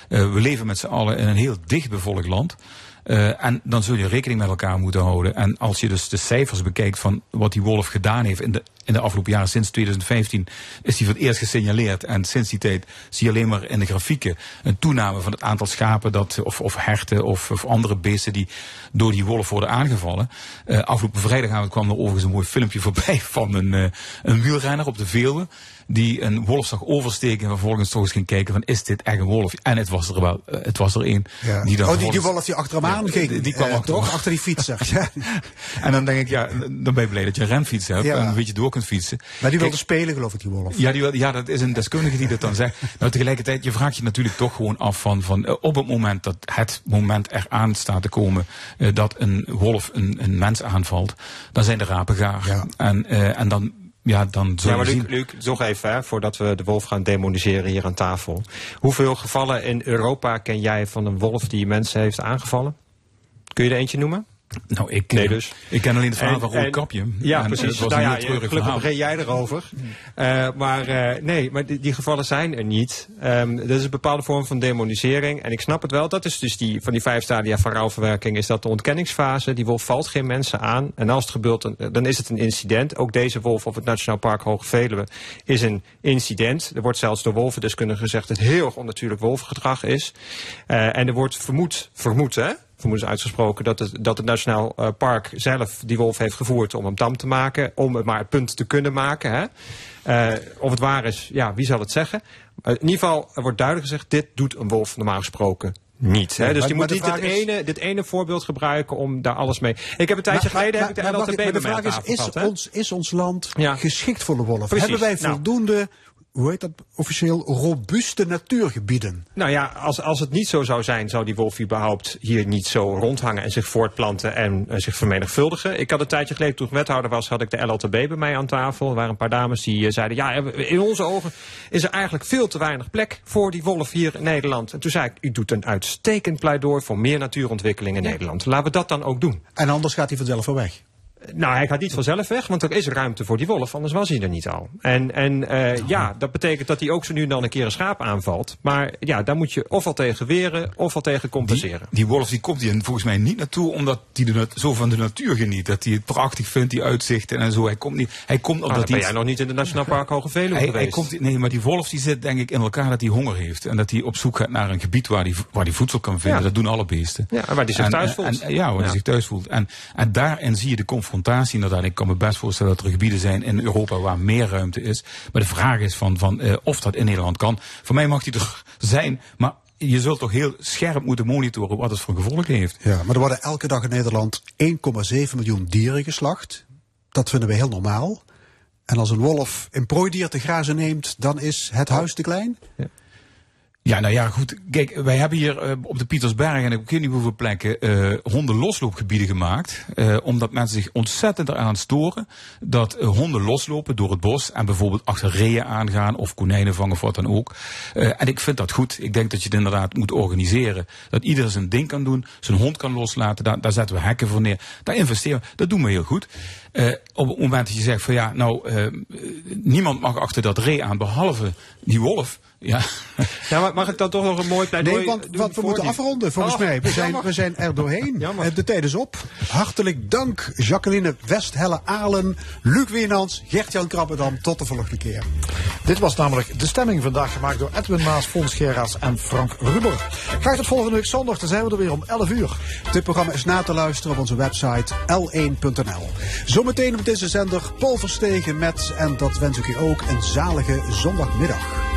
Eh, we leven met z'n allen in een heel dichtbevolkt land. Eh, en dan zul je rekening met elkaar moeten houden. En als je dus de cijfers bekijkt van wat die wolf gedaan heeft in de, in de afgelopen jaren, sinds 2015, is die voor het eerst gesignaleerd. En sinds die tijd zie je alleen maar in de grafieken een toename van het aantal schapen dat, of, of herten of, of andere beesten die door die wolf worden aangevallen. Eh, afgelopen vrijdagavond kwam er overigens een mooi filmpje voorbij van een, eh, een wielrenner op de Veluwe. Die een wolf zag oversteken en vervolgens toch eens ging kijken van is dit echt een wolf? En het was er wel, eh, het was er één. Ja. Die dan oh, die, die wolf die achter hem aan Ja, ging. die- die kwam eh, achter toch? Achter die fietser. Ja. En dan denk ik, ja, dan ben je blij dat je een renfiets hebt Ja. en een beetje door kunt fietsen. Maar die wilde Kijk, spelen, geloof ik, die wolf. ja, die, ja, dat is een deskundige die dat dan zegt. Nou, tegelijkertijd, je vraagt je natuurlijk toch gewoon af van, van eh, op het moment dat het moment eraan staat te komen eh, dat een wolf een, een mens aanvalt, dan zijn de rapen gaar. En, eh, en dan ja, dan Ja, maar Luc. Luc, nog even, hè, voordat we de wolf gaan demoniseren hier aan tafel. Hoeveel gevallen in Europa ken jij van een wolf die mensen heeft aangevallen? Kun je er eentje noemen? Nou, ik, Nee dus. ik ken alleen het verhaal En- van en- Roodkapje. Ja, En, precies. Het was nou een ja, gelukkig begin jij erover. Eh, maar eh, nee, maar die, die gevallen zijn er niet. Ehm dat is een bepaalde vorm van demonisering. En ik snap het wel. Dat is dus die, van die vijf stadia van rouwverwerking is dat de ontkenningsfase. Die wolf valt geen mensen aan. En als het gebeurt, dan, dan is het een incident. Ook deze wolf op het Nationaal Park Hoge Veluwe is een incident. Er wordt zelfs door wolvendeskundigen gezegd dat het heel erg onnatuurlijk wolvengedrag is. Eh, en er wordt vermoed, vermoed hè? Vermoedens uitgesproken dat het, dat het Nationaal eh, Park zelf die wolf heeft gevoerd om hem tam te maken. Om het maar het punt te kunnen maken. Hè? Eh, of het waar is, ja, wie zal het zeggen? Eh, in ieder geval, er wordt duidelijk gezegd, dit doet een wolf normaal gesproken niet. Hè? Ja, dus maar- je moet niet is- ene, dit ene voorbeeld gebruiken om daar alles mee... Ik heb een tijdje Maar- geleden maar- heb ik de wacht, bij mij de vraag is, is, gehad, ons, is ons land Ja. geschikt voor de wolf? Precies. Hebben wij Nou. Hoe heet dat officieel, robuuste natuurgebieden? Nou ja, als, als het niet zo zou zijn, zou die wolf überhaupt hier niet zo rondhangen en zich voortplanten en eh, zich vermenigvuldigen. Ik had een tijdje geleden, toen ik wethouder was, had ik de LLTB bij mij aan tafel. Er waren een paar dames die eh, zeiden, ja, in onze ogen is er eigenlijk veel te weinig plek voor die wolf hier in Nederland. En toen zei ik, u doet een uitstekend pleidooi voor meer natuurontwikkeling in Nederland. Laten we dat dan ook doen. En anders gaat hij vanzelf weer weg. Nou, hij gaat niet vanzelf weg, want er is ruimte voor die wolf, anders was hij er niet al. En, en eh, ja, dat betekent dat hij ook zo nu en dan een keer een schaap aanvalt. Maar ja, daar moet je ofwel tegen weren, ofwel tegen compenseren. Die wolf die komt hier volgens mij niet naartoe omdat hij zo van de natuur geniet. Dat hij het prachtig vindt, die uitzichten en zo. Hij komt niet. Hij komt Nou, omdat dan ben hij. jij nog niet in het Nationaal Park Hoge Veluwe Hij, geweest. hij komt, nee, maar die wolf die zit denk ik in elkaar dat hij honger heeft. En dat hij op zoek gaat naar een gebied waar hij, waar hij voedsel kan vinden. Ja. Dat doen alle beesten. Ja, waar hij zich En, thuis voelt. En, ja, waar Ja. hij zich thuis voelt. En, en daarin zie je de confrontatie inderdaad. Ik kan me best voorstellen dat er gebieden zijn in Europa waar meer ruimte is. Maar de vraag is van, van eh, of dat in Nederland kan. Voor mij mag die er zijn, maar je zult toch heel scherp moeten monitoren wat het voor gevolgen heeft. Ja, maar er worden elke dag in Nederland 1,7 miljoen dieren geslacht. Dat vinden we heel normaal. En als een wolf een prooidier te grazen neemt, dan is het huis te klein? Ja, nou ja, goed. Kijk, wij hebben hier eh, op de Pietersberg en ik weet niet hoeveel plekken eh honden losloopgebieden gemaakt. eh, omdat mensen zich ontzettend eraan storen dat honden loslopen door het bos en bijvoorbeeld achter reeën aangaan of konijnen vangen of wat dan ook. En ik vind dat goed. Ik denk dat je het inderdaad moet organiseren. Dat ieder zijn ding kan doen, zijn hond kan loslaten. Daar, daar zetten we hekken voor neer. Daar investeren we. Dat doen we heel goed. Op het moment dat je zegt van ja, nou, niemand mag achter dat ree aan behalve die wolf. Ja. Ja, maar mag ik dan toch nog een mooi pleidooi Nee, want, doen want we voor moeten die- afronden volgens Oh, mij. We zijn, jammer. we zijn er doorheen. Jammer. Eh, De tijd is op. Hartelijk dank Jacqueline Westhelle Alen, Luc Wienans, Gert-Jan Krabbedam. Tot de volgende keer. Dit was namelijk de stemming vandaag gemaakt door Edwin Maas, Fons Gerrits en Frank Ruber. Graag tot volgende week zondag, dan zijn we er weer om 11 uur. Dit programma is na te luisteren op onze website l1.nl. Zometeen op deze zender Paul Verstegen met, en dat wens ik u ook, een zalige zondagmiddag.